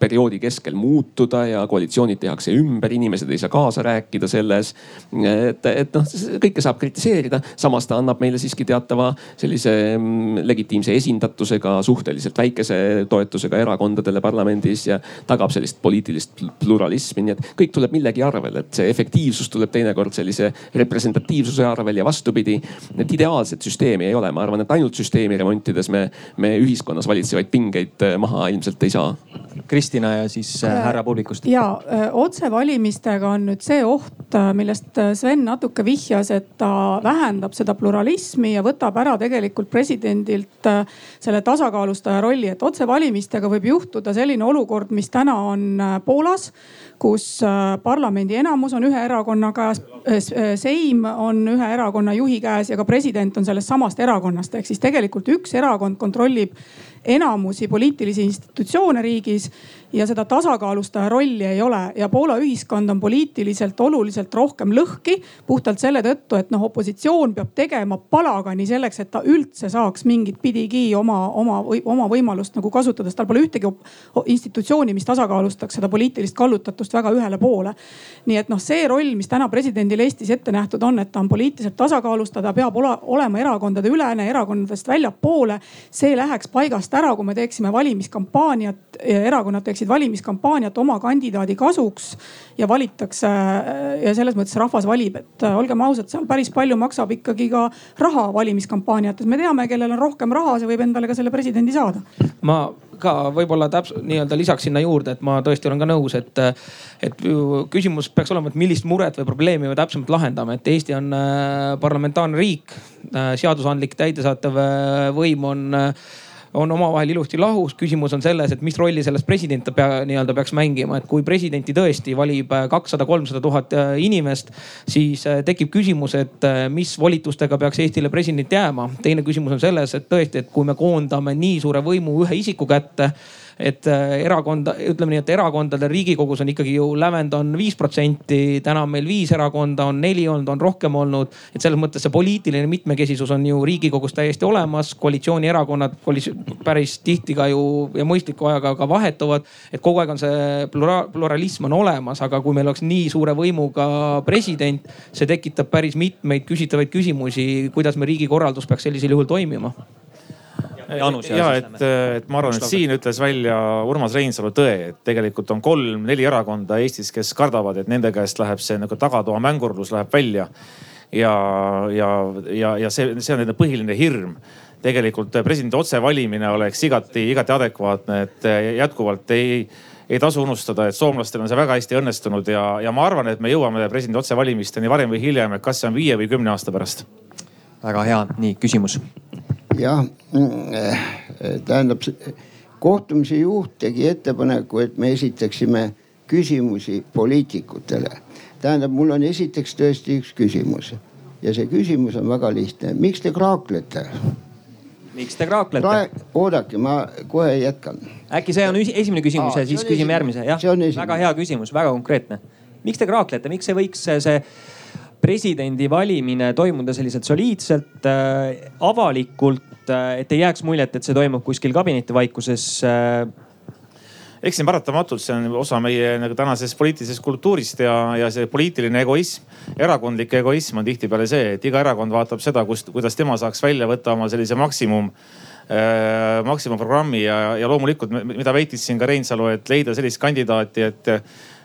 perioodi keskel muutuda ja koalitsioonid tehakse ümber, inimesed ei saa kaasa rääkida selles. et, et noh, kõike saab kritiseerida, samas ta annab meile siiski teatava sellise mm, legitiimse esindatusega, suhteliselt väikese toetusega erakondadele parlamendis ja tagab sellist poliitilist pluralismi, nii et kõik tuleb millegi arvel, et see efektiivsus tuleb teinekord sellise representatiivsuse arvel ja vastupidi. et ideaalset süsteemi ei ole, ma arvan, et ainult süsteemi remontides me, me ühiskonnas valitsevaid pingeid maha ilmselt ei saa. Krist Kristina ja siis äh, härra publikust. ja otsevalimistega on nüüd see oht, äh, millest äh, Sven natuke vihjas, et ta vähendab seda pluralismi ja võtab ära tegelikult presidendilt selle tasakaalustaja rolli, et otsevalimistega võib juhtuda selline olukord, mis täna on Poolas kus parlamendi enamus on ühe erakonna käes, seim on ühe erakonna juhi käes ja ka president on sellest samast erakonnast. ehk siis tegelikult üks erakond kontrollib enamusi poliitilisi institutsioone riigis ja seda tasakaalustaja rolli ei ole ja Poola ühiskond on poliitiliselt oluliselt rohkem lõhki. puhtalt selle tõttu, et noh, opositsioon peab tegema palagani selleks, et ta üldse saaks mingit pidigi oma, oma, oma võimalust nagu kasutada, sest tal pole ühtegi institutsiooni, mis tasakaalustaks seda poliitilist kallutatust väga ühele poole. nii et noh, see roll, mis täna presidendil Eestis ette nähtud on, et ta on poliitiliselt tasakaalustada, peab olema erakondade ülene, erakondadest väljapoole. see läheks paigast ära, kui me teeksime valimiskampaaniat erakonnad teeksid valimiskampaaniat oma kandidaadi kasuks ja valitakse ja selles mõttes rahvas valib, et olgem ausad, seal päris palju maksab ikkagi ka raha valimiskampaaniates. me teame, kellel on rohkem raha, see võib endale ka selle presidendi saada. ma ka võib-olla täpselt nii-öelda lisaks sinna juurde, et ma tõesti olen ka nõus, et, et küsimus peaks olema, et millist muret või probleemi me täpsemalt lahendame, et Eesti on äh, parlamentaarne riik, äh, seadusandlik täidesaatev äh, võim on on omavahel ilusti lahus. küsimus on selles, et mis rolli selles president pea, nii-öelda peaks mängima, et kui presidenti tõesti valib kakssada, kolmsada tuhat äh, inimest, siis äh, tekib küsimus, et äh, mis volitustega peaks Eestile president jääma. teine küsimus on selles, et tõesti, et kui me koondame nii suure võimu ühe isiku kätte et äh, erakonda, ütleme nii, et erakondadel Riigikogus on ikkagi ju lävend on viis protsenti. täna on meil viis erakonda, on neli olnud, on rohkem olnud. et selles mõttes see poliitiline mitmekesisus on ju Riigikogus täiesti olemas. koalitsioonierakonnad päris tihti ka ju ja mõistliku ajaga ka vahetuvad. et kogu aeg on see plura, pluralism on olemas, aga kui meil oleks nii suure võimuga president, see tekitab päris mitmeid küsitavaid küsimusi, kuidas me riigikorraldus peaks sellisel juhul toimima Jaanus. ja et, et ma arvan, et siin ütles välja Urmas Reinsalu tõe, et tegelikult on kolm-neli erakonda Eestis, kes kardavad, et nende käest läheb see nagu tagatoa mängurlus läheb välja. ja, ja, ja, ja see, see on nende põhiline hirm tegelikult presidendi otsevalimine oleks igati, igati adekvaatne, et jätkuvalt ei, ei tasu unustada, et soomlastel on see väga hästi õnnestunud ja, ja ma arvan, et me jõuame presidendi otsevalimisteni varem või hiljem, et kas see on viie või kümne aasta pärast. väga hea, nii küsimus jah, mm, eh, tähendab kohtumise juht tegi ettepaneku, et me esitaksime küsimusi poliitikutele. tähendab, mul on esiteks tõesti üks küsimus ja see küsimus on väga lihtne, miks te kraaklete? miks te kraaklete Ra? oodake, ma kohe jätkan. äkki see on esimene küsimus Aa, ja siis küsime järgmise, jah? väga hea küsimus, väga konkreetne. miks te kraaklete, miks ei võiks see presidendi valimine toimuda selliselt soliidselt äh,, avalikult äh,, et ei jääks muljet, et see toimub kuskil kabinetivaikuses äh, eks siin paratamatult see on osa meie nagu tänasest poliitilisest kultuurist ja, ja see poliitiline egoism, erakondlik egoism on tihtipeale see, et iga erakond vaatab seda, kust, kuidas tema saaks välja võtta oma sellise maksimum äh,, maksimumprogrammi ja, ja loomulikult, mida väitis siin ka Reinsalu, et leida sellist kandidaati, et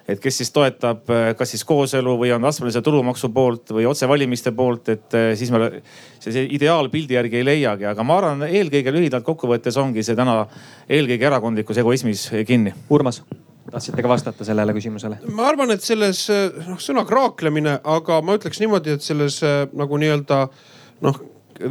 et kes siis toetab äh, kas siis kooselu või on astmelise tulumaksu poolt või otsevalimiste poolt, et äh, siis me sellise ideaalpildi järgi ei leiagi, aga ma arvan, eelkõige lühidalt kokkuvõttes ongi see täna eelkõige erakondlikus egoismis kinni. Urmas tahtsite ka vastata sellele küsimusele? ma arvan, et selles noh sõna kraaklemine, aga ma ütleks niimoodi, et selles nagu nii-öelda noh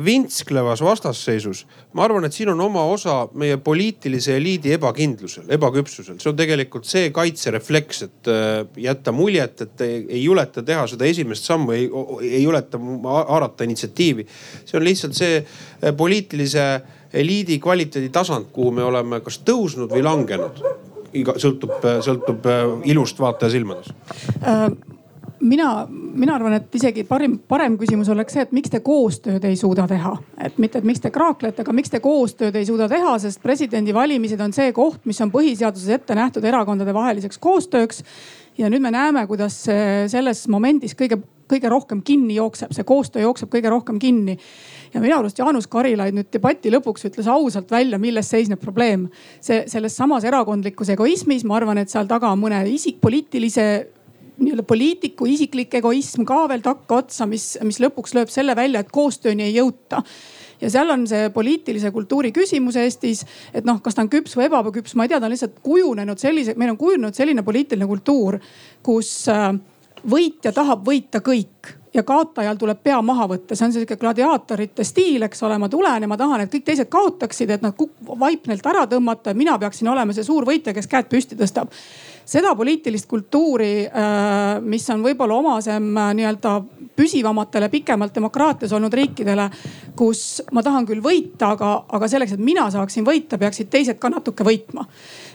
vintsklevas vastasseisus. ma arvan, et siin on oma osa meie poliitilise eliidi ebakindlusel, ebaküpsusel. see on tegelikult see kaitserefleks, et äh, jätta muljet, et ei, juleta teha seda esimest sammu, ei, ei juleta haarata initsiatiivi. see on lihtsalt see äh, poliitilise eliidi kvaliteeditasand, kuhu me oleme kas tõusnud või langenud iga, sõltub, sõltub äh, ilust vaataja silmades äh, mina, mina arvan, et isegi parim, parem küsimus oleks see, et miks te koostööd ei suuda teha. et mitte, et miks te kraaklete, aga miks te koostööd ei suuda teha, sest presidendivalimised on see koht, mis on põhiseaduses ette nähtud erakondade vaheliseks koostööks. ja nüüd me näeme, kuidas selles momendis kõige, kõige rohkem kinni jookseb, see koostöö jookseb kõige rohkem kinni ja minu arust Jaanus Karilaid nüüd debati lõpuks ütles ausalt välja, milles seisneb probleem. see selles samas erakondlikus egoismis, ma arvan, et seal taga on mõne isik, poliitilise nii-öelda poliitiku isiklik egoism ka veel takkaotsa, mis, mis lõpuks lööb selle välja, et koostööni ei jõuta. Ja seal on see poliitilise kultuuri küsimus Eestis, et noh, kas ta on küps või ebaküps, ma ei tea, ta on lihtsalt kujunenud sellise, meil on kujunenud selline poliitiline kultuur, kus äh, võitja tahab võita kõik ja kaotajal tuleb pea maha võtta, see on sihuke gladiaatorite stiil, eks ole, ma tulen ja ma tahan, et kõik teised kaotaksid, et nad vaip neilt ära tõmmata ja mina peaksin olema see suur võitja, kes käed püsti tõstab seda poliitilist kultuuri, äh, mis on võib-olla omasem äh, nii-öelda püsivamatele, pikemalt demokraatias olnud riikidele, kus ma tahan küll võita, aga, aga selleks, et mina saaksin võita, peaksid teised ka natuke võitma.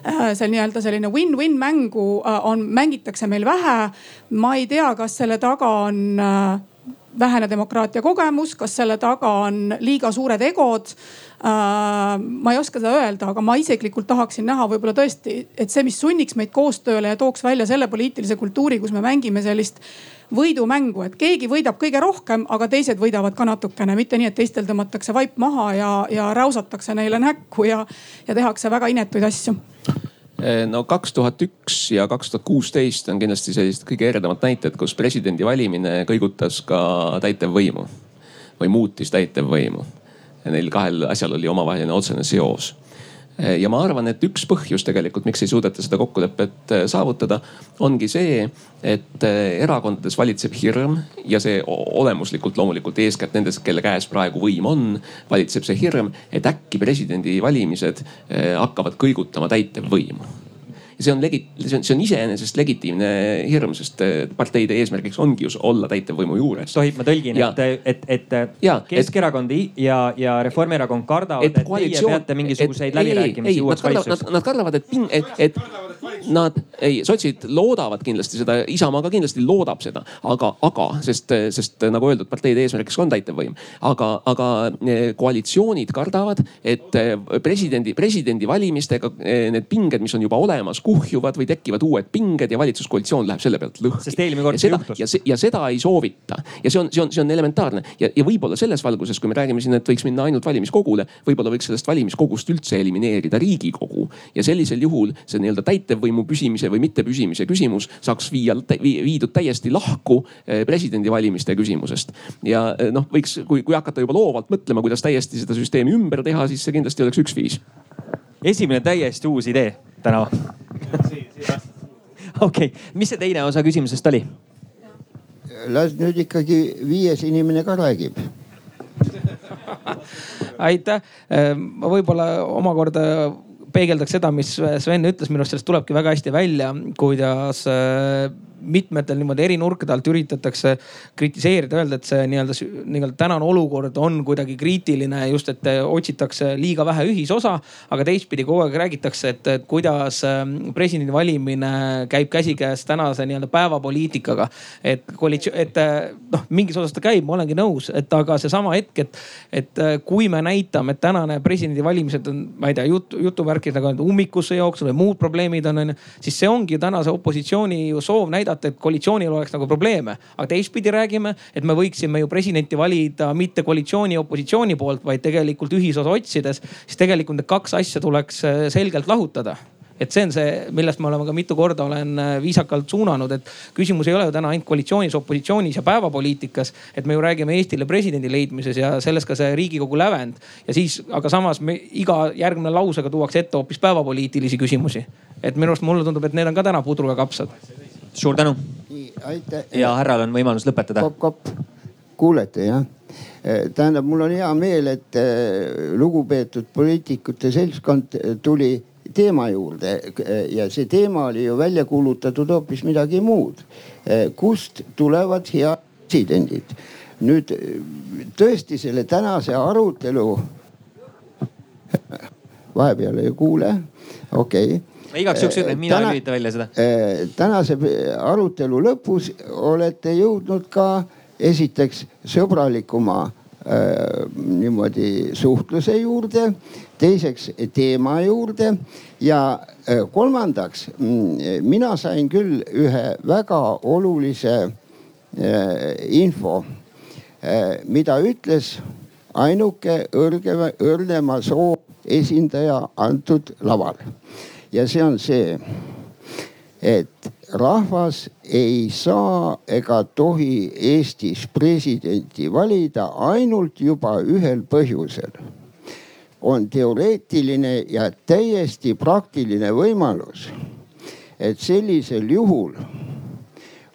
Äh, see nii-öelda selline win-win mängu on, mängitakse meil vähe. ma ei tea, kas selle taga on vähene demokraatia kogemus, kas selle taga on liiga suured egod Äh, ma ei oska seda öelda, aga ma isiklikult tahaksin näha võib-olla tõesti, et see, mis sunniks meid koostööle ja tooks välja selle poliitilise kultuuri, kus me mängime sellist võidumängu, et keegi võidab kõige rohkem, aga teised võidavad ka natukene, mitte nii, et teistel tõmmatakse vaip maha ja, ja räusatakse neile näkku ja, ja tehakse väga inetuid asju no kaks tuhat üks ja kaks tuhat kuusteist on kindlasti sellised kõige eredamad näited, kus presidendi valimine kõigutas ka täitevvõimu või muutis täitevvõimu. Neil kahel asjal oli omavaheline otsene seos ja ma arvan, et üks põhjus tegelikult, miks ei suudeta seda kokkulepet äh, saavutada, ongi see, et äh, erakondades valitseb hirm ja see olemuslikult loomulikult eeskätt nendes, kelle käes praegu võim on, valitseb see hirm, et äkki presidendivalimised äh, hakkavad kõigutama täitevvõimu ja see on legi-, see on, see on iseenesest legitiimne hirm, sest äh, parteide eesmärgiks ongi ju olla täitevvõimu juures. tohib, ma tõlgin, et, et, et ja, Keskerakond et, ja, ja Reformierakond kardavad, et, et teie peate mingisuguseid läbirääkimisi uueks valitsuseks. Nad, kardavad, et, et, et nad, ei, sotsid loodavad kindlasti seda, Isamaa ka kindlasti loodab seda, aga, aga sest, sest nagu öeldud, parteide eesmärgiks on täitevvõim. aga, aga äh, koalitsioonid kardavad, et äh, presidendi, presidendivalimistega need pinged, mis on juba olemas kuhjuvad või tekivad uued pinged ja valitsuskoalitsioon läheb selle pealt lõhki. sest eelmine kord see juhtus. ja, ja seda ei soovita ja see on, see on, see on elementaarne ja, ja võib-olla selles valguses, kui me räägime siin, et võiks minna ainult valimiskogule, võib-olla võiks sellest valimiskogust üldse elimineerida riigikogu. ja sellisel juhul see nii-öelda täitevvõimu püsimise või mittepüsimise küsimus saaks viia, viidud täiesti lahku eh, presidendivalimiste küsimusest. ja eh, noh, võiks, kui, kui hakata juba loovalt mõtlema, kuidas täiesti seda süsteemi ümber teha, siis see kindlasti oleks üks viis esimene täiesti uus idee täna. okei, mis see teine osa küsimusest oli? las nüüd ikkagi viies inimene ka räägib aitäh, ma võib-olla omakorda peegeldaks seda, mis Sven ütles, minu arust sellest tulebki väga hästi välja, kuidas mitmetel niimoodi eri nurkade alt üritatakse kritiseerida, öelda, et see nii-öelda, nii-öelda tänane olukord on kuidagi kriitiline just, et otsitakse liiga vähe ühisosa. aga teistpidi kogu aeg räägitakse, et, et kuidas ähm, presidendi valimine käib käsikäes tänase nii-öelda päevapoliitikaga. et koalitsioon, et äh, noh, mingis osas ta käib, ma olengi nõus, et aga seesama hetk, et, et äh, kui me näitame, et tänane presidendivalimised on, ma ei tea, jutu, jutuvärkidega ummikusse jooksnud või muud probleemid on, onju. siis see ongi tänase opositsiooni ju soov näidata näidata, et koalitsioonil oleks nagu probleeme. aga teistpidi räägime, et me võiksime ju presidenti valida mitte koalitsiooni ja opositsiooni poolt, vaid tegelikult ühisosa otsides. siis tegelikult need kaks asja tuleks äh, selgelt lahutada et see on see, millest me oleme ka mitu korda olen äh, viisakalt suunanud, et küsimus ei ole ju täna ainult koalitsioonis, opositsioonis ja päevapoliitikas. et me ju räägime Eestile presidendi leidmises ja selles ka see riigikogu lävend. ja siis, aga samas me iga järgmine lausega tuuakse ette hoopis päevapoliitilisi küsimusi. et minu arust mulle tundub, et need on ka täna pudru ja kapsad suur tänu. ja härral on võimalus lõpetada. kuulete jah? Eh, tähendab, mul on hea meel, et eh, lugupeetud poliitikute seltskond eh, tuli teema juurde ja see teema oli ju välja kuulutatud hoopis midagi muud. kust tulevad head presidendid? nüüd tõesti selle tänase arutelu vahepeal ei kuule, okei okay ma igaks juhuks ütlen, et mina Täna, ei lülita välja seda. Eh, tänase arutelu lõpus olete jõudnud ka esiteks sõbralikuma äh, niimoodi suhtluse juurde, teiseks teema juurde ja äh, kolmandaks mm, mina sain küll ühe väga olulise äh, info, mida ütles ainuke õrgema, õrnema soo esindaja antud laval ja see on see, et rahvas ei saa ega tohi Eestis presidenti valida ainult juba ühel põhjusel. on teoreetiline ja täiesti praktiline võimalus, et sellisel juhul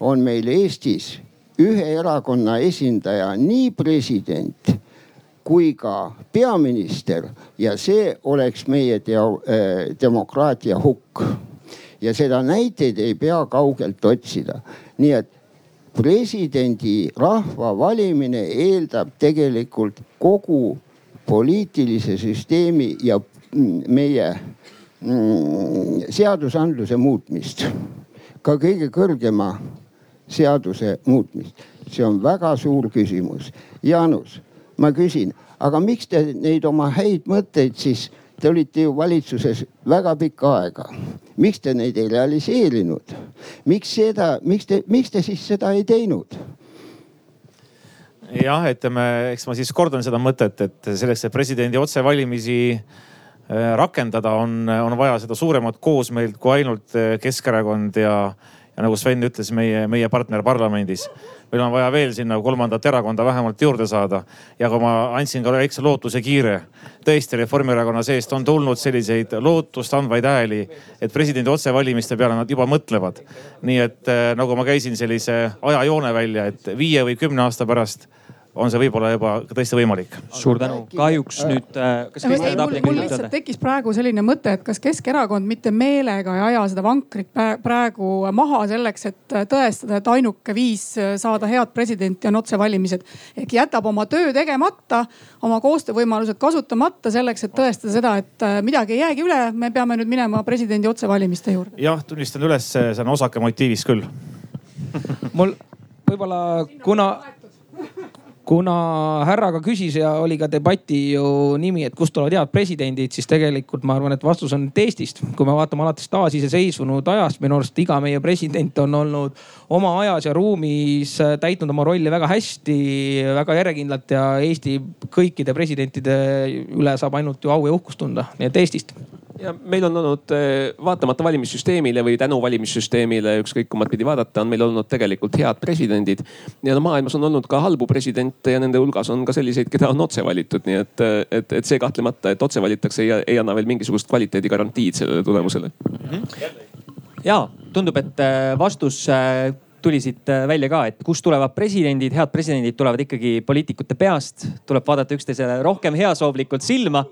on meil Eestis ühe erakonna esindaja nii president kui ka peaminister ja see oleks meie teo, äh, demokraatia hukk. ja seda näiteid ei pea kaugelt otsida, nii et presidendi rahva valimine eeldab tegelikult kogu poliitilise süsteemi ja meie mm, seadusandluse muutmist, ka kõige kõrgema seaduse muutmist. see on väga suur küsimus. Jaanus ma küsin, aga miks te neid oma häid mõtteid siis, te olite ju valitsuses väga pikka aega. miks te neid ei realiseerinud? miks seda, miks te, miks te siis seda ei teinud? jah, ütleme, eks ma siis kordan seda mõtet, et selleks, et presidendi otsevalimisi rakendada, on, on vaja seda suuremat koosmeelt kui ainult Keskerakond ja, ja nagu Sven ütles, meie, meie partner parlamendis meil on vaja veel sinna kolmandat erakonda vähemalt juurde saada. ja kui ma andsin ka väikse lootuse kiire, tõesti Reformierakonna seest on tulnud selliseid lootust andvaid hääli, et presidendi otsevalimiste peale nad juba mõtlevad. nii et nagu ma käisin sellise ajajoone välja, et viie või kümne aasta pärast on see võib-olla juba tõesti võimalik. suur tänu, kahjuks nüüd äh,. kas Kristjan tahab midagi ütelda? lihtsalt tekkis praegu selline mõte, et kas Keskerakond mitte meelega ei aja seda vankrit praegu maha selleks, et tõestada, et ainuke viis saada head presidenti on otsevalimised. ehk jätab oma töö tegemata, oma koostöövõimalused kasutamata selleks, et tõestada seda, et midagi ei jäägi üle, me peame nüüd minema presidendi otsevalimiste juurde. jah, tunnistan üles, see on osake motiivist küll mul võib-olla kuna kuna härraga küsis ja oli ka debati ju nimi, et kust tulevad head presidendid, siis tegelikult ma arvan, et vastus on Eestist. kui me vaatame alates taasiseseisvunud ajast, minu arust iga meie president on olnud oma ajas ja ruumis täitnud oma rolli väga hästi, väga järjekindlalt ja Eesti kõikide presidentide üle saab ainult ju au ja uhkust tunda, nii et Eestist ja meil on olnud eh, vaatamata valimissüsteemile või tänu valimissüsteemile, ükskõik kummat pidi vaadata, on meil olnud tegelikult head presidendid. ja no maailmas on olnud ka halbu presidente ja nende hulgas on ka selliseid, keda on otse valitud, nii et, et, et see kahtlemata, et otse valitakse, ei, ei anna veel mingisugust kvaliteedigarantiid sellele tulemusele mm. -hmm. Ja tundub, et eh, vastus eh, tuli siit välja ka, et kust tulevad presidendid, head presidendid tulevad ikkagi poliitikute peast, tuleb vaadata üksteisele rohkem heasoovlikult silma.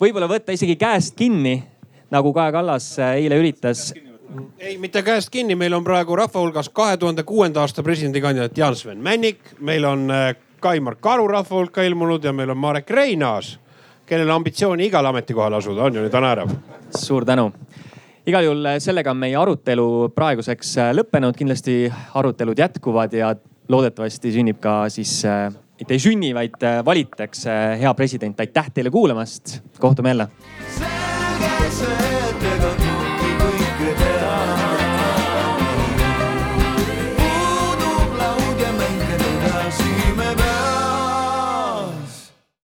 Võib-olla võtta isegi käest kinni, nagu Kaja Kallas äh, eile üritas. Ei, mitte käest kinni, meil on praegu rahva hulgas kahe tuhande kuuenda aasta presidendikandidaat Jaan-Sven Männik, meil on äh, Kaimar Karu rahva hulka ilmunud ja meil on Marek Reinaas, kellel ambitsiooni igal ametikohal asuda. On ju? Nüüd on äärev. suur tänu igal juhul äh, sellega on meie arutelu praeguseks lõppenud, kindlasti arutelud jätkuvad ja loodetavasti sünnib ka siis mitte ei sünni, vaid valitakse hea president. aitäh teile kuulamast, kohtume jälle. selge see,